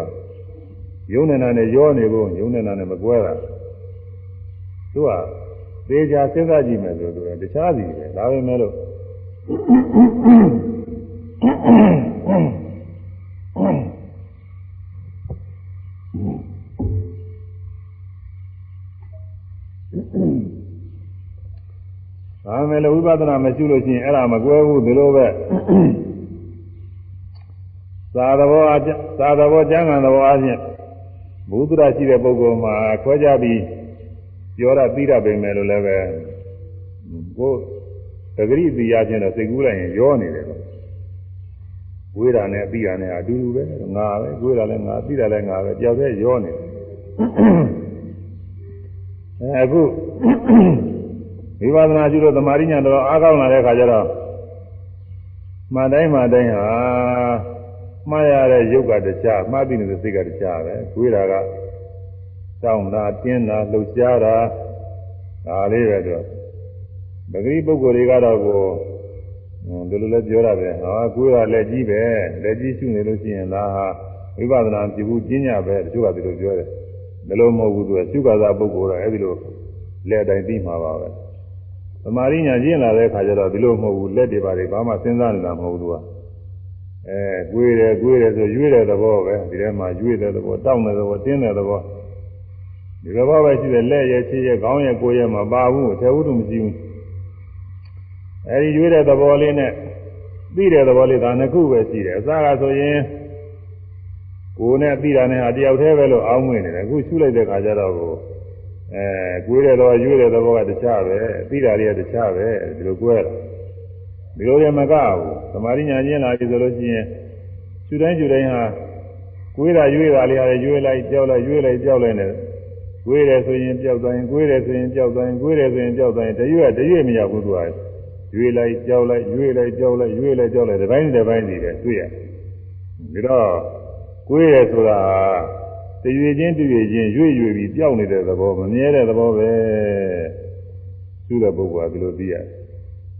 ယုံနေတာနဲ့ရောနေဖို့ယုံနေတာနဲ့မကွဲတာသူကသေချာစဉ်းစားကြည့်မယ်ဆိုသူကတခြားစီပဲဒါပဲမဲ့လို့ဒါမဲ့လည်းဝိပဿနာမရှိလို့ရှိရင်အဲ့ဒါမကွဲဘူးဒီလိုပဲသာသဘောအသာသဘောကျမ်းဂန်သဘောအချင်း ဘုဒ္ဓရရှိတဲ့ပုဂ္ဂိုလ်မှာခွဲကြပြီးပြောရသိရပေမဲ့လို့လည်းပဲကိုတဂရိသိရချင်းတော့စိတ်ကူးလိုက်ရင်ရောနေတယ်လို့ဝေးတာနဲ့အပြီးတာနဲ့အတူတူပဲငါပဲဝေးတာလည်းငါပြီးတာလည်းငါပဲကြောက်တဲ့ရောနေတယ်အဲအခုဝိပဿနာကျလို့သမာဓိညာတော့အားကောင်းလာတဲ့အခါကျတော့မှန်တိုင်းမှန်တိုင်းဟာ မှားရတဲ့ယုတ်ကတခြားမှားပြီးနေတဲ့စိတ်ကတခြားပဲဝေးတာကတောင်းတာတင်းတာလှုပ်ရှားတာဒါလေးပဲတော့ပဂရိပုဂ္ဂိုလ်တွေကတော့ကိုဒီလိုလဲပြောတာပဲဟာကိုယ်ကလက်ကြီးပဲလက်ကြီးရှုနေလို့ရှိရင်လားဟာဝိပဿနာပြုဘူးကျင်းညပဲတချို့ကဒီလိုပြောတယ်ဘယ်လိုမဟုတ်ဘူးသူကရှုခါသာပုဂ္ဂိုလ်တော့အဲဒီလိုလက်တိုင်းပြီးမှာပါပဲသမာဓိညာကျင့်လာတဲ့ခါကျတော့ဒီလိုမဟုတ်ဘူးလက်တွေပါတွေဘာမှစဉ်းစားနေတာမဟုတ်ဘူးသူက အဲကွေးတယ်ကွေးတယ်ဆိုရွေးတဲ့သဘောပဲဒီထဲမှာရွေးတဲ့သဘောတောင်းတဲ့သဘောတင်းတဲ့သဘောဒီသဘောပဲရှိတယ်လက်ရဲ့ခြေရဲ့ခေါင်းရဲ့ကိုယ်ရဲ့မပါဘူးအထက်ဝတ္ထုမရှိဘူးအဲဒီရွေးတဲ့သဘောလေးနဲ့သိတဲ့သဘောလေးဒါနှစ်ခုပဲရှိတယ်အစကဆိုရင်ကိုယ်နဲ့သိတာနဲ့အတယောက်တည်းပဲလို့အောင်းဝင်နေတယ်အခုရှုလိုက်တဲ့ခါကျတော့ကိုအဲကိုယ်တဲ့တော့ရွေးတဲ့သဘောကတခြားပဲသိတာတွေကတခြားပဲဒီလိုကွဲတာဒီလိုရမကဘူး သမာဓိညာကျင့်လာပြီဆိုလို့ရှိရင်ရှုတိုင်းရှုတိုင်းဟာကိုယ်တာရွေးတာလေးဟာရွေးလိုက်ကြောက်လိုက်ရွေးလိုက်ကြောက်လိုက်နေကိုယ်တယ်ဆိုရင်ကြောက်သွားရင်ကိုယ်တယ်ဆိုရင်ကြောက်သွားရင်ကိုယ်တယ်ဆိုရင်ကြောက်သွားရင်တရွေ့တရွေ့မရဘူးသူကရွေးလိုက်ကြောက်လိုက်ရွေးလိုက်ကြောက်လိုက်ရွေးလိုက်ကြောက်လိုက်ဒီပိုင်းဒီပိုင်းနေတယ်တွေ့ရပြီးတော့ကိုယ်ရဆိုတာတတရွေချင်းတရွေချင်းရွေ့ရွေ့ပြီးပျောက်နေတဲ့သဘောမမြဲတဲ့သဘောပဲရှုတဲ့ပုဂ္ဂိုလ်ကဒီလိုသိရတယ်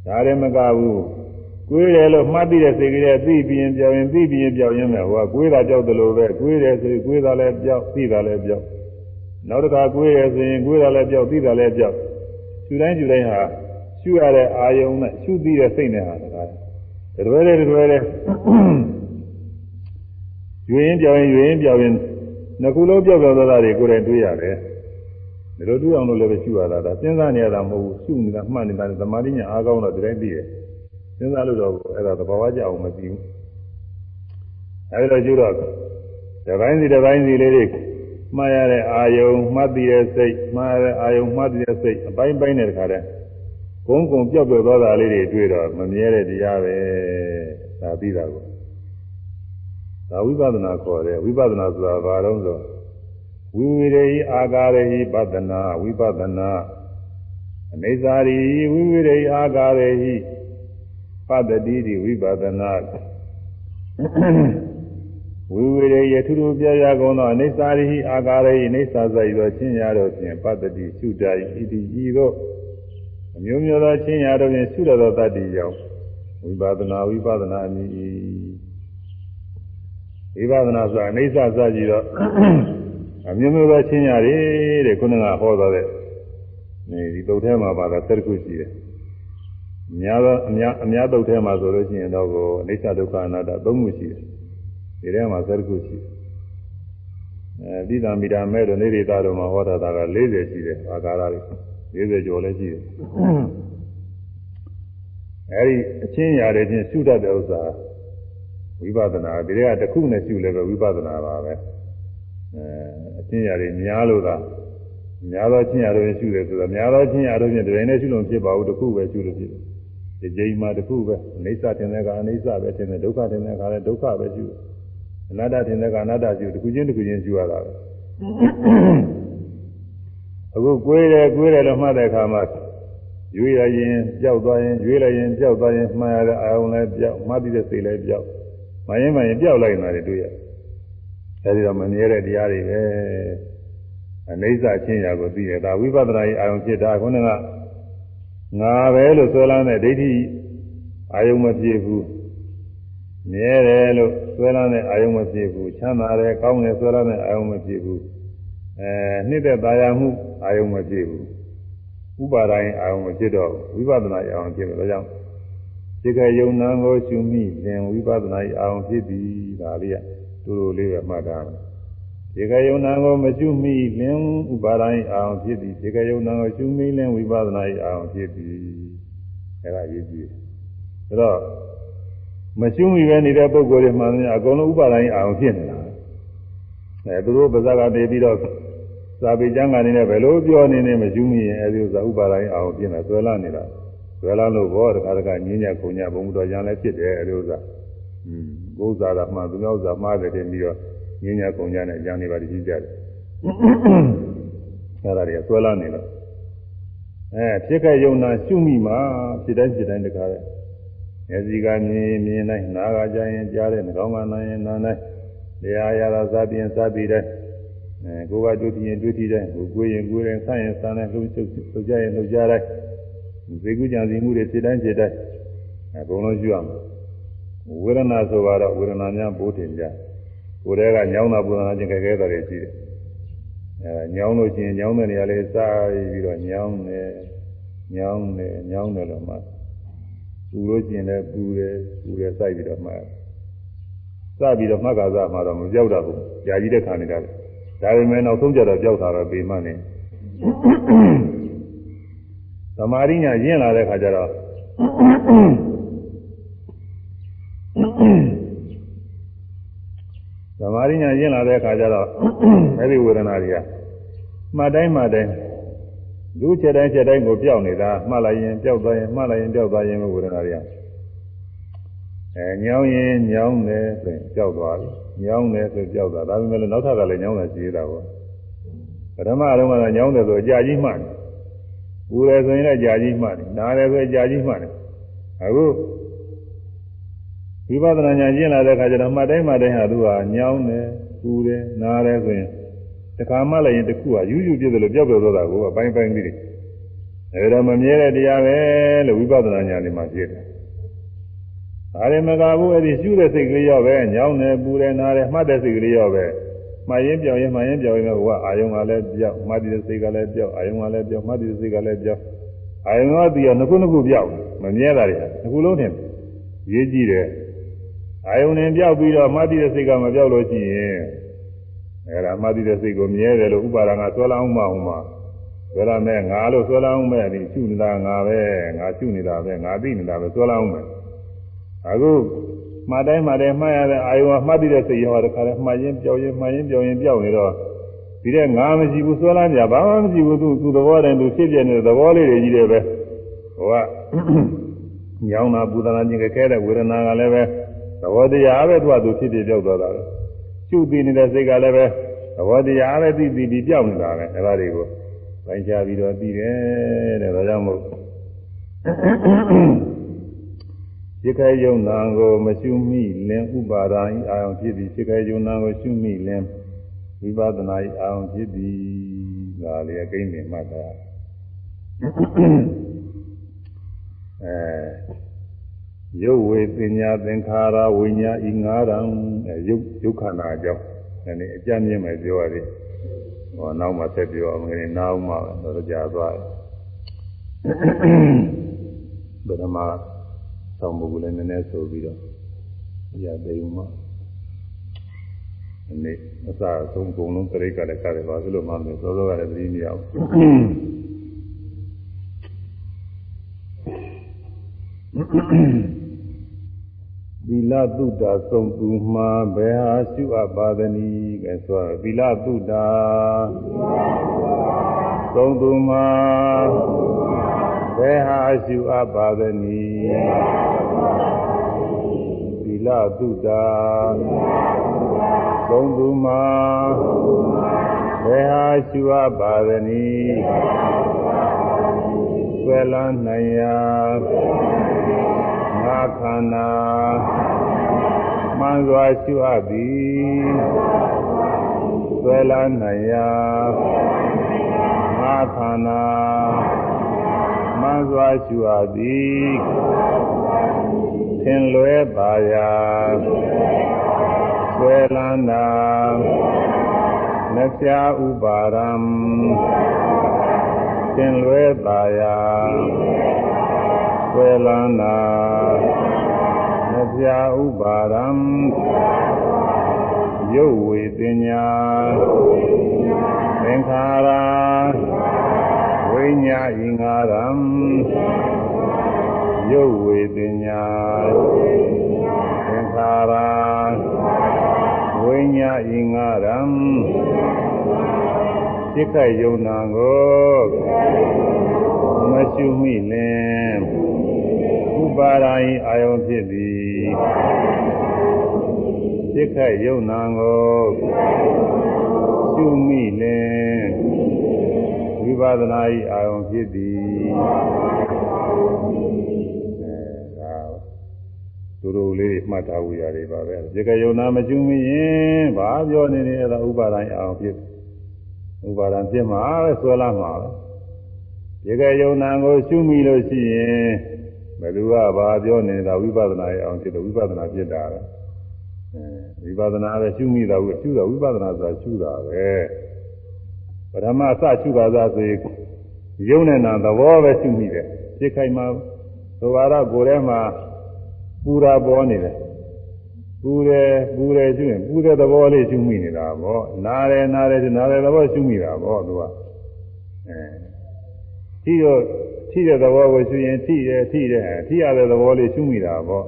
ဒါလည်းမကဘူး ကိုယ်တယ်လို့မှတ်သိတဲ့စိတ်ကလေးသိပြီးရင်ပြောင်းရင်သိပြီးရင်ပြောင်းရင်လည်းဟိုကကိုယ်တာကြောက်တယ်လို့ပဲကိုယ်တယ်ဆိုရင်ကိုယ်တာလည်းပြောက်သိတာလည်းပြောက်နောက်တစ်ခါကိုယ်ရဆိုရင်ကိုယ်တာလည်းပြောက်သိတာလည်းပြောက်ရှုတိုင်းရှုတိုင်းဟာရှုရတဲ့အာယုံနဲ့ရှုသိတဲ့စိတ်နဲ့ဟာတခါတရွယ်တဲ့တရွယ်တဲ့ရွေရင်ပြောင်းရင်ရွေရင်ပြောင်းရင်နှစ်ခုလုံးပြောက်ပြောက်သွားတာတွေကိုယ်တိုင်တွေ့ရတယ်ဒီလိုတွေ့အောင်လို့လည်းပဲရှုရတာဒါစဉ်းစားနေရတာမဟုတ်ဘူးရှုနေတာမှတ်နေတာသမာဓိညာအားကောင်းတော့ဒီတိုင်းသိတယ် စဉ်းစားလို့တော့အဲ့ဒါသဘာဝကြအောင်မသိဘူးအဲဒီလိုကျတော့ဒီပိုင်းစီဒီပိုင်းစီလေးတွေမှားရတဲ့အာယုံမှတ်သိတဲ့စိတ်မှားရတဲ့အာယုံမှတ်သိတဲ့စိတ်အပိုင်းပိုင်းနဲ့တခါတည်းကုန်းကုံပြောက်ပြောက်သွားတာလေးတွေတွေ့တော့မမြဲတဲ့တရားပဲဒါသိတာကိုဒါဝိပဿနာခေါ်တယ်ဝိပဿနာဆိုတာဘာလို့ဆိုဝိဝိရေအာကာရေဟိပဒနာဝိပဿနာအနေစာရီဝိဝိရေအာကာရေဟိ ပတတိတိဝိပဿနာဝိဝိရေယထုထုပြရကုန်သောအနေစာရီအာကာရေအနေစာဆိုင်သောချင်းရတော့ဖြင့်ပတတိရှုတိုင်ဣတိဤသို့အမျိုးမျိုးသောချင်းရတော့ဖြင့်ရှုတော်သောတတ္တိကြောင့်ဝိပဿနာဝိပဿနာအမည်ဝိပဿနာဆိုတာအိဋ္ဌစကြည့်တော့အမျိုးမျိုးပဲချင်းရတယ်တဲ့ခုနကဟောသွားတဲ့နေဒီတုတ်ထဲမှာပါတာ၁၁ခုရှိတယ် အများသောအများအများတုတ်ထဲမှာဆိုလို့ရှိရင်တော့ကိုအိဋ္ဌဒုက္ခအနတ္တ၃ခုရှိတယ်ဒီထဲမှာ၁၁ခုရှိတယ်အဲဒီတံမိတာမဲ့တို့နေရိတာတို့မှာဟောတာက40ရှိတယ်အာကာရတွေ40ကျော်လည်းရှိတယ်အဲဒီအချင်းရတယ်ချင်းရှုတတ်တဲ့ဥစ္စာဝိပဿနာဒီတွေကတစ်ခုနဲ့ရှုလည်းပဲဝိပဿနာပါပဲအဲအချင်းရာတွေများလို့သာများသောချင်းရာတွေရှုတယ်ဆိုတော့များသောချင်းရာတွေဖြင့်တရင်နဲ့ရှုလို့ဖြစ်ပါဘူးတစ်ခုပဲရှုလို့ဖြစ်တယ် ဒီကြိမ်မှာတစ်ခုပဲအိဋ္ဌထင်တဲ့ကအနိစ္စပဲထင်တယ်ဒုက္ခထင်တဲ့ကလည်းဒုက္ခပဲရှုအနတ္တထင်တဲ့ကအနတ္တရှုတစ်ခုချင်းတစ်ခုချင်းရှုရတာပဲအခုကိုယ်တယ်ကိုယ်တယ်လို့မှတ်တဲ့အခါမှာရွေးရရင်ကြောက်သွားရင်ရွေးလိုက်ရင်ကြောက်သွားရင်မှားရတဲ့အာယုံလည်းကြောက်မှတ်ပြီးတဲ့စိတ်လည်းကြောက်မရင်မရင်ပြောက်လိုက်နေတာတွေ့ရအဲဒီတော့မမြဲတဲ့တရားတွေပဲအနေစာချင်းရာကိုသိရတာဝိပဿနာရဲ့အာယုံဖြစ်တာခုနက ငါပဲလို့ဆွဲလန်းတဲ့ဒိဋ္ဌိအာယုံမဖြစ်ဘူးမြဲတယ်လို့ဆွဲလန်းတဲ့အာယုံမဖြစ်ဘူးချမ်းသာတယ်ကောင်းတယ်ဆွဲလန်းတဲ့အာယုံမဖြစ်ဘူးအဲနှစ်သက်သာယာမှုအာယုံမဖြစ်ဘူးဥပါဒိုင်းအာယုံမဖြစ်တော့ဝိပဿနာအာယုံဖြစ်တယ်ဒါကြောင့်ဒီကယုံနာကိုရှုမိရင်ဝိပဿနာ၏အာရုံဖြစ်သည်ဒါလေးကတူတူလေးပဲမှတ်ထားမယ် ဒီကယုံနာကိုမရှုမိလင်ဥပါဒိုင်းအာရုံဖြစ်သည်ဒီကယုံနာကိုရှုမိလင်ဝိပဿနာ၏အာရုံဖြစ်သည်အဲဒါရေးကြည့်ဒါတော့မရှုမိပဲနေတဲ့ပုဂ္ဂိုလ်တွေမှန်တယ်အကုန်လုံးဥပါဒိုင်းအာရုံဖြစ်နေတာအဲသူတို့ပါဇာကနေပြီးတော့စာပေကျမ်းကနေလည်းဘယ်လိုပြောနေနေမရှုမိရင်အဲဒီဥစ္စာဥပါဒိုင်းအာရုံဖြစ်နေဆွဲလာနေတာဆွဲလာလို့ဘောတခါတခါညင်းညခုံညဘုံတော်ရံလည်းဖြစ်တယ်အဲဒီဥစ္စာอืมကိုယ်စားတာမှသူများဥစ္စာမှားတယ်တင်ပြီးတော့ ညင်းညခုံညနဲ့ကြံနေပါလိမ့်ကြတယ်အဲဒါတွေကဆွဲလာနေလို့အဲဖြစ်ခဲ့ယုံနာရှုမိမှာဖြစ်တိုင်းဖြစ်တိုင်းတခါလဲမျက်စိကမြင်မြင်တိုင်းနားကကြားရင်ကြားတယ်နှာခေါင်းကနားရင်နားတိုင်းတရားရတာစားပြင်းစားပြီးတိုင်းအဲကိုယ်ကတွေ့ပြီးရင်တွေ့ပြီးတိုင်းကိုယ်ရင်ကိုယ်ရင်ဆန့်ရင်ဆန့်တယ်လှုပ်ချုပ်လှုပ်ကြရင်လှုပ်ကြတိုင်းဇေကုကြံစီမှုတွေဖြစ်တိုင်းဖြစ်တိုင်းအကုန်လုံးရှိရမယ်ဝေဒနာဆိုတော့ဝေဒနာများပိုးတင်ကြ ကိုယ်တည်းကညောင်းတာပူနာခြင်းခဲခဲတာတွေရှိတယ်အဲညောင်းလို့ချင်းညောင်းတဲ့နေရာလေးစားပြီးတော့ညောင်းတယ်ညောင်းတယ်ညောင်းတယ်လို့မှပူလို့ချင်းလည်းပူတယ်ပူတယ်စိုက်ပြီးတော့မှစပြီးတော့မှတ်ကားစားမှတော့မပြောက်တော့ဘူး။ကြာကြီးတဲ့ခါနေတာလေ။ဒါပေမဲ့နောက်ဆုံးကြတော့ပြောက်တာတော့ပေမှနေသမာဓိညာရင့်လာတဲ့ခါကျတော့ သမာဓိညာရင့်လာတဲ့ခါကျတော့အဲဒီဝေဒနာတွေကမှတ်တိုင်းမှတ်တိုင်းလူချက်တိုင်းချက်တိုင်းကိုပြောက်နေတာမှတ်လိုက်ရင်ပြောက်သွားရင်မှတ်လိုက်ရင်ပြောက်သွားရင်ဝေဒနာတွေကအဲညောင်းရင်ညောင်းတယ်ဆိုရင်ပြောက်သွားပြီညောင်းတယ်ဆိုပြောက်သွားဒါပေမဲ့နောက်ထပ်ကလည်းညောင်းတယ်ရှိသေးတာပေါ့ပထမအတော့ကညောင်းတယ်ဆိုအကြာကြီးမှတ်တယ်ပူတယ်ဆိုရင်လည်းကြာကြီးမှတ်တယ်နားတယ်ဆိုရင်ကြာကြီးမှတ်တယ်အခု ဝိပဿနာဉာဏ်ကျင့်လာတဲ့အခါကျတော့မှတ်တိုင်းမှတ်တိုင်းဟာသူကညောင်းတယ်ပူတယ်နားတယ်ဆိုရင်တခါမှလည်းရင်တစ်ခုကယူယူပြည့်တယ်လို့ပြောက်ပြောက်သွားတာကိုအပိုင်းပိုင်းပြီးတယ်အဲဒါမမြဲတဲ့တရားပဲလို့ဝိပဿနာဉာဏ်နဲ့မှဖြစ်တယ်ဒါရင်မကဘူးအဲ့ဒီရှုတဲ့စိတ်ကလေးရောပဲညောင်းနေပူတယ်နားတယ်မှတ်တဲ့စိတ်ကလေးရောပဲမှရင်ပြောင်းရင်မှရင်ပြောင်းရင်ကအာယုံကလည်းပြောက်မှတ်တဲ့စိတ်ကလည်းပြောက်အာယုံကလည်းပြောက်မှတ်တဲ့စိတ်ကလည်းပြောက်အာယုံကတည်းကနှစ်ခုနှစ်ခုပြောက်မမြဲတာတွေနှစ်ခုလုံးထင်ရေးကြည့်တယ် အာယုံနဲ့ပြောက်ပြီးတော့မှတ်တဲ့စိတ်ကမပြောက်လို့ရှိရင်အဲ့ဒါမှတ်တဲ့စိတ်ကိုမြဲတယ်လို့ဥပါဒံကဆွဲလောင်းမှဟိုမှာဆွဲလာမဲ့ငါလို့ဆွဲလောင်းမဲ့ဒီရှုနေတာငါပဲငါရှုနေတာပဲငါသိနေတာပဲဆွဲလောင်းမဲ့အခုမှတ်တိုင်းမှတ်တိုင်းမှတ်ရတဲ့အာယုံကမှတ်တဲ့စိတ်ရောတခါလဲမှတ်ရင်ပြောင်းရင်မှတ်ရင်ပြောင်းရင်ပြောင်းနေတော့ဒီတဲ့ငါမရှိဘူးဆွဲလန်းကြဘာမှမရှိဘူးသူသူသဘောတည်းသူဖြစ်ပြနေတဲ့သဘောလေးတွေကြီးတယ်ပဲဟိုကညောင်းတာပူတာခြင်းခဲတဲ့ဝေဒနာကလည်းပဲသ ဘောတရားပဲသူကသူဖြစ်ပြပြောက်သွားတာပဲရှုသိနေတဲ့စိတ်ကလည်းပဲသဘောတရားပဲသိသိပြီးပြောက်နေတာပဲအဲဒါတွေကိုပိုင်းခြားပြီးတော့သိတယ်တဲ့ဒါကြောင့်မို့စိတ်ခဲယုံနာကိုမရှုမိလင်ဥပါဒာဤအာယုံဖြစ်ပြီးစိတ်ခဲယုံနာကိုရှုမိလင်ဝိပဿနာဤအာယုံဖြစ်ပြီးဒါလေးအကိန်းနေမှတ်တာအဲ ရုပ်ဝေပညာသင်္ခါရဝိညာဤငါးရံရုပ်ရုပ်ခန္ဓာအကြောင်းဒီနေ့အကြမ်းမြင့်မယ်ပြောရတယ်ဟောနောက်မှဆက်ပြောအောင်ငယ်နာအောင်မှတော့ကြာသွားတယ်ဗဒမဆောင်းပုဂ္ဂိုလ်လည်းနည်းနည်းဆိုပြီးတော့ရတဲ့ဥမှာအနေအစားဆုံးကုန်လုံးပြိကလည်းကလည်းပါသလိုမှမလို့သောသောကလည်းသတိမရဘူး သီလသုဒ္ဓဆုံးသူမှာဘယ်ဟာရှုအပ်ပါသနည်းကဲဆိုတော့သီလသုဒ္ဓဆုံးသူမှာဘယ်ဟာရှုအပ်ပါသနည်းသီလသုဒ္ဓဆုံးသူမှာဘယ်ဟာရှုအပ်ပါသနည်းဆွဲလန်းနိုင်ရာ ငါခန္ဓာမှန်စွာရှုအပ်သည်ဆွဲလာနိုင်ရာငါခန္ဓာမှန်စွာရှုအပ်သည်သင်လွဲပါရာဆွဲလန်းတာမပြဥပါရံသင်လွဲပါရာ ဆွဲလန်းတာမပြဥပါရံရုပ်ဝေပညာသင်္ခါရဝိညာဤငါရံရုပ်ဝေပညာသင်္ခါရဝိညာဤငါရံစိတ်ခယုံနာကိုမရှုမိလင် ပါရာဤအာယုံဖြစ်သည်စိတ်ခတ်ယုံနာကိုရှုမိလင်ဝိပဿနာဤအာယုံဖြစ်သည်အဲဒါသူတို့လေးမှတ်ထားဝရတွေပါပဲစိတ်ခတ်ယုံနာမရှုမိရင်ဘာပြောနေနေအဲ့ဒါဥပါဒိုင်းအာယုံဖြစ်ဥပါဒံဖြစ်မှာပဲဆွဲလာမှာပဲရေကယုံနာကိုရှုမိလို့ရှိရင် ဘယ်သူကဘာပြောနေတာဝိပဿနာရဲ့အောင်ဖြစ်တယ်ဝိပဿနာဖြစ်တာပဲအဲဝိပဿနာပဲရှုမိတာကိုရှုတာဝိပဿနာဆိုတာရှုတာပဲပထမအစရှုတာသာဆိုရင်ယုံနဲ့နာသဘောပဲရှုမိတယ်ဖြစ်ခိုင်မှာသောဘာရကိုယ်ထဲမှာပူတာပေါ်နေတယ်ပူတယ်ပူတယ်ရှုရင်ပူတဲ့သဘောလေးရှုမိနေတာပေါ့နားတယ်နားတယ်နားတယ်သဘောရှုမိတာပေါ့သူကအဲဒီတော့ ထိတဲ့သဘောကိုရှုရင်ထိတယ်ထိတယ်ထိရတဲ့သဘောလေးရှုမိတာပေါ့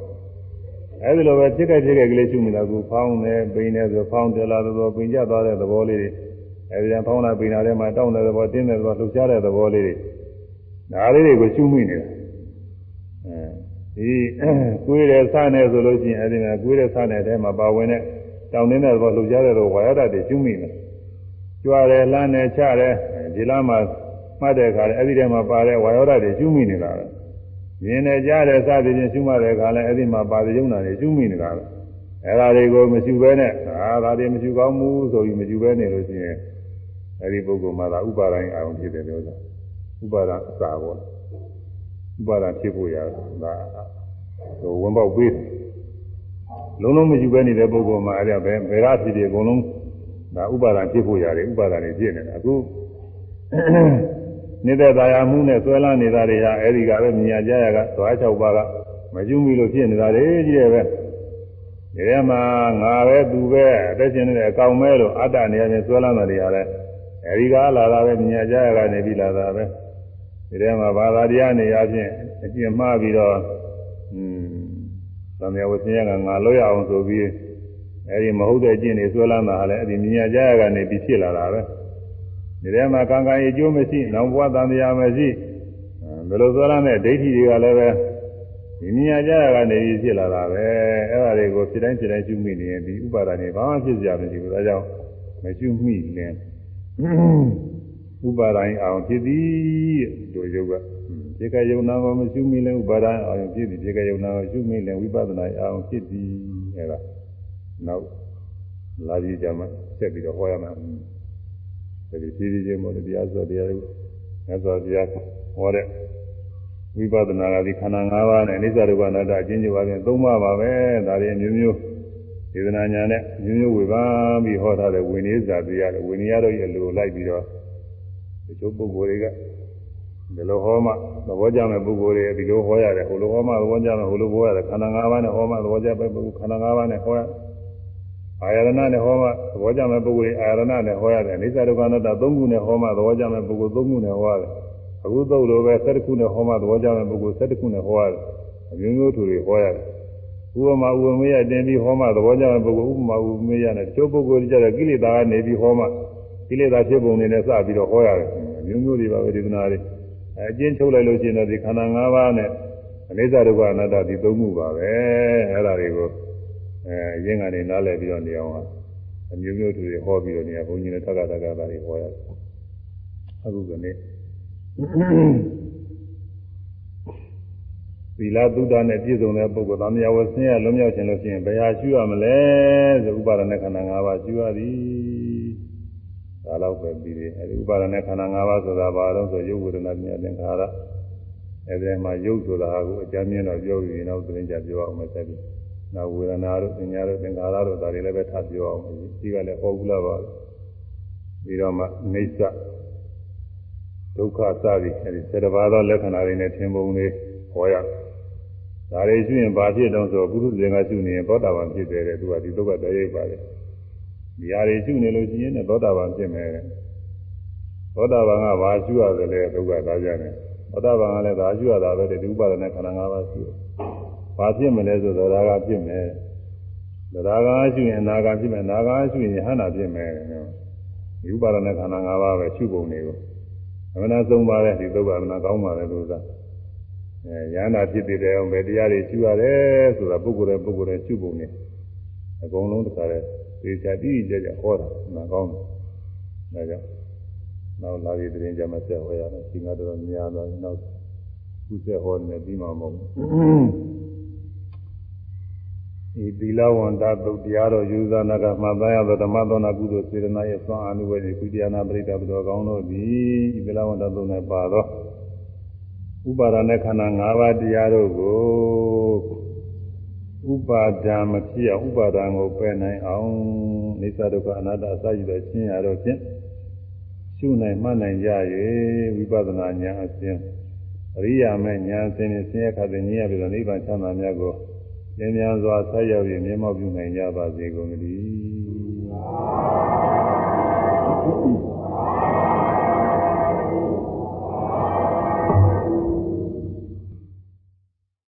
အဲဒီလိုပဲဖြစ်ခဲ့ဖြစ်ခဲ့ကလေးရှုမိတာကူဖောင်းတယ်ပိန်တယ်ဆိုဖောင်းတယ်လာသဘောပိန်ကြသွားတဲ့သဘောလေးတွေအဲဒီပြန်ဖောင်းလာပိန်လာတဲ့မှာတောင်းတဲ့သဘောတင်းတဲ့သဘောလှုပ်ရှားတဲ့သဘောလေးတွေဒါလေးတွေကိုရှုမိနေတာအဲဒီကိုယ်ရဲ့စနဲ့ဆိုလို့ရှိရင်အဲဒီမှာကိုယ်ရဲ့စနဲ့အဲမှာပါဝင်တဲ့တောင်းနေတဲ့သဘောလှုပ်ရှားတဲ့သဘောဝါရဒတွေရှုမိနေကြွားတယ်လှမ်းတယ်ချတယ်ဒီလားမှာ မှတ်တဲ့အခါလည်းအဲ့ဒီထဲမှာပါတဲ့ဝါယောဓာတ်တွေရှုမိနေတာပဲမြင်နေကြတဲ့စသည်ဖြင့်ရှုမှတ်တဲ့အခါလည်းအဲ့ဒီမှာပါတဲ့ယုံနာတွေရှုမိနေတာပဲအဲ့ဒါတွေကိုမရှုဘဲနဲ့အာဒါတွေမရှုကောင်းဘူးဆိုပြီးမရှုဘဲနေလို့ရှိရင်အဲဒီပုဂ္ဂိုလ်မှာသာဥပါဒိုင်းအာရုံဖြစ်တယ်လို့ဆိုတာဥပါဒအစာပေါ့ဥပါဒဖြစ်ဖို့ရတာဟိုဝင်ပေါက်ပေးတယ်လုံးလုံးမယူပဲနေတဲ့ပုဂ္ဂိုလ်မှာအဲ့ဒါပဲဘယ်ရဖြစ်ဖြစ်အကုန်လုံးဒါဥပါဒဖြစ်ဖို့ရတယ်ဥပါဒတွေဖြစ်နေတာအခု နေတဲ့တရားမှုနဲ့ဆွဲလန်းနေတာတွေဟာအဲဒီကပဲမြညာကြရကသွား၆ပါးကမကျူးမိလို့ဖြစ်နေတာတွေကြီးတယ်ပဲဒီထဲမှာငါပဲသူပဲအသက်ရှင်နေတဲ့အကောင်မဲလို့အတ္တနေရာချင်းဆွဲလန်းတာတွေဟာလည်းအဲဒီကလာတာပဲမြညာကြရကနေပြီးလာတာပဲဒီထဲမှာဘာသာတရားနေရာချင်းအကျင့်မှားပြီးတော့อืมသံဃာဝဆင်းရဲကငါလွတ်ရအောင်ဆိုပြီးအဲဒီမဟုတ်တဲ့အကျင့်တွေဆွဲလန်းတာဟာလည်းအဲဒီမြညာကြရကနေပြီးဖြစ်လာတာပဲ ဒီထဲမှာကံကံအကျိုးမရှိနောင်ဘဝတန်တရားမရှိဘယ်လိုဆွဲလန်းတဲ့ဒိဋ္ဌိတွေကလည်းပဲဒီမြညာကြရကနေပြီးဖြစ်လာတာပဲအဲဒါတွေကိုဖြစ်တိုင်းဖြစ်တိုင်းကျူးမိနေရင်ဒီဥပါဒာနေဘာမှဖြစ်ကြမရှိဘူးဒါကြောင့်မကျူးမိရင်ဥပါဒိုင်းအောင်ဖြစ်သည်တို့ယုတ်ကဒီကယုံနာကိုမရှုမိလဲဥပါဒိုင်းအောင်ဖြစ်သည်ဒီကယုံနာကိုရှုမိလဲဝိပဿနာအောင်ဖြစ်သည်အဲဒါနောက်လာပြီးကြမှာဆက်ပြီးတော့ဟောရမယ် ဒီဖြည်းဖြည်းချင်းမို့တရားဆိုတရားတွေငါဆိုတရားဟောတဲ့ဝိပဿနာကဒီခန္ဓာ၅ပါးနဲ့အနိစ္စဒုက္ခအနတ္တအချင်းချင်းပါပြန်သုံးပါပါပဲဒါတွေမျိုးမျိုးဒေသနာညာနဲ့မျိုးမျိုးဝေဖန်ပြီးဟောထားတဲ့ဝိနည်းစာတရားတွေဝိနည်းရတော့ရလိုလိုက်ပြီးတော့ဒီချို့ပုဂ္ဂိုလ်တွေကဒီလိုဟောမှသဘောကျမဲ့ပုဂ္ဂိုလ်တွေဒီလိုဟောရတယ်ဟိုလိုဟောမှသဘောကျမဲ့ဟိုလိုဟောရတယ်ခန္ဓာ၅ပါးနဲ့ဟောမှသဘောကျမဲ့ပုဂ္ဂိုလ်ခန္ဓာ၅ပါးနဲ့ဟောရ အာယရဏနဲ့ဟောမှသဘောကျမဲ့ပုဂ္ဂိုလ်အာယရဏနဲ့ဟောရတယ်အိသဒုက္ခနာတသုံးခုနဲ့ဟောမှသဘောကျမဲ့ပုဂ္ဂိုလ်သုံးခုနဲ့ဟောရတယ်အခုသုံးလိုပဲ၁၁ခုနဲ့ဟောမှသဘောကျမဲ့ပုဂ္ဂိုလ်၁၁ခုနဲ့ဟောရတယ်အမျိုးမျိုးသူတွေဟောရတယ်ဥပမာဥပမေယတင်ပြီးဟောမှသဘောကျမဲ့ပုဂ္ဂိုလ်ဥပမာဥပမေယနဲ့တချို့ပုဂ္ဂိုလ်တွေကြတော့ကိလေသာကနေပြီးဟောမှကိလေသာဖြစ်ပုံတွေနဲ့စပြီးတော့ဟောရတယ်မျိုးမျိုးတွေပါပဲဒေသနာတွေအကျဉ်းချုပ်လိုက်လို့ရှိရင်တော့ဒီခန္ဓာ၅ပါးနဲ့အနိစ္စဒုက္ခအနတ္တဒီသုံးခုပါပဲအဲ့ဒါတွေကို အဲအရင်ကနေနားလည်ပြီးတော့နေအောင်အမျိုးမျိုးတွေဟောပြီးတော့နေရဘုန်းကြီးနဲ့တက္ကသက္ကသာတွေဟောရတယ်အခုကနေ့သီလသုဒ္ဓနဲ့ပြည့်စုံတဲ့ပုဂ္ဂိုလ်သာမယဝဆင်းရဲလွံ့မြောက်ခြင်းလို့ရှိရင်ဘယ်ဟာရှိရမလဲဆိုဥပါဒณะခန္ဓာ၅ပါးရှိရသည်ဒါတော့ပဲပြီးတယ်အဲဒီဥပါဒณะခန္ဓာ၅ပါးဆိုတာဘာလို့ဆိုရုပ်ဝေဒနာမြင်သင်္ခါရအဲဒီမှာရုပ်ဆိုတာကိုအကြမ်းမြင်တော့ပြောပြီးနောက်သတင်းကြပြောအောင်မယ်ဆက်ပြီး နောက်ဝေဒနာတို့သင်ညာတို့သင်္ခါရတို့ဒါတွေလည်းပဲထပ်ပြောအောင်ဒီကလည်းဟောဘူးလားပါပြီးတော့မှနေစ္စဒုက္ခစသည်အဲဒီစေတပါးသောလက္ခဏာတွေနဲ့ထင်ပုံတွေဟောရဒါတွေရှိရင်ဘာဖြစ်တုံးဆိုပုရုဇဉ်ကရှိနေရင်သောတာပန်ဖြစ်တယ်တဲ့သူကဒီဒုက္ခတရိပ်ပါတယ်ဒီဟာတွေရှိနေလို့ရှိရင်လည်းသောတာပန်ဖြစ်မယ်သောတာပန်ကဘာရှိရတယ်လဲဒုက္ခသားကြတယ်သောတာပန်ကလည်းဒါရှိရတာပဲဒီဥပါဒနဲ့ခန္ဓာ၅ပါးရှိတယ် ဘာဖြစ်မလဲဆိုတော့ဒါကဖြစ်မယ်ဒါကရှိရင်အနာဂတ်ဖြစ်မယ်နာဂတ်ရှိရင်ဟန္တာဖြစ်မယ်ဒီဥပါဒနဲ့ခန္ဓာ၅ပါးပဲရှိပုံတွေကိုအမှန်ဆုံးပါတယ်ဒီဒုက္ခအမှန်ကောင်းပါတယ်လို့သာအဲရဟန္တာဖြစ်တဲ့အောင်ပဲတရားတွေရှိရတယ်ဆိုတာပုဂ္ဂိုလ်ရဲ့ပုဂ္ဂိုလ်ရဲ့ရှိပုံတွေအကုန်လုံးတခါလဲသေချာတိတိကျကျဟောတာမှန်ကောင်းတယ်ဒါကြောင့်နောက်လာပြီးတင်ကြမှာဆက်ဟောရမယ်ဒီငါတော့များတော့နောက်ခုဆက်ဟောနေပြီးမှမဟုတ်ဘူး ဤသီလဝန္တသုတ်တရားတော်ယူဇာနာကမှတ်သားရသောဓမ္မသောနာကုသိုလ်စေတနာရဲ့သွန်အာနုဝေဒီကုတရားနာပရိဒတ်တော်ကောင်းတို့သည်ဤသီလဝန္တသုတ်၌ပါသောဥပါဒณะခန္ဓာ၅ပါးတရားတို့ကိုဥပါဒံမဖြစ်အောင်ဥပါဒံကိုပယ်နိုင်အောင်နေသဒုက္ခအနတ္တအစရှိသောရှင်းရတော့ဖြင့်ရှုနိုင်မှတ်နိုင်ကြ၍ဝိပဿနာဉာဏ်အစဉ်အရိယာမဲ့ဉာဏ်အစဉ်နဲ့ဆင်းရဲခတ်တဲ့ဉာဏ်ပြီးတော့နိဗ္ဗာန်ချမ်းသာမြတ်ကို ဉာဏ်များစွာဆက်ရောက်ပြီးမြတ်မောက်ပြုနိုင်ကြပါစေကုန်သတည်း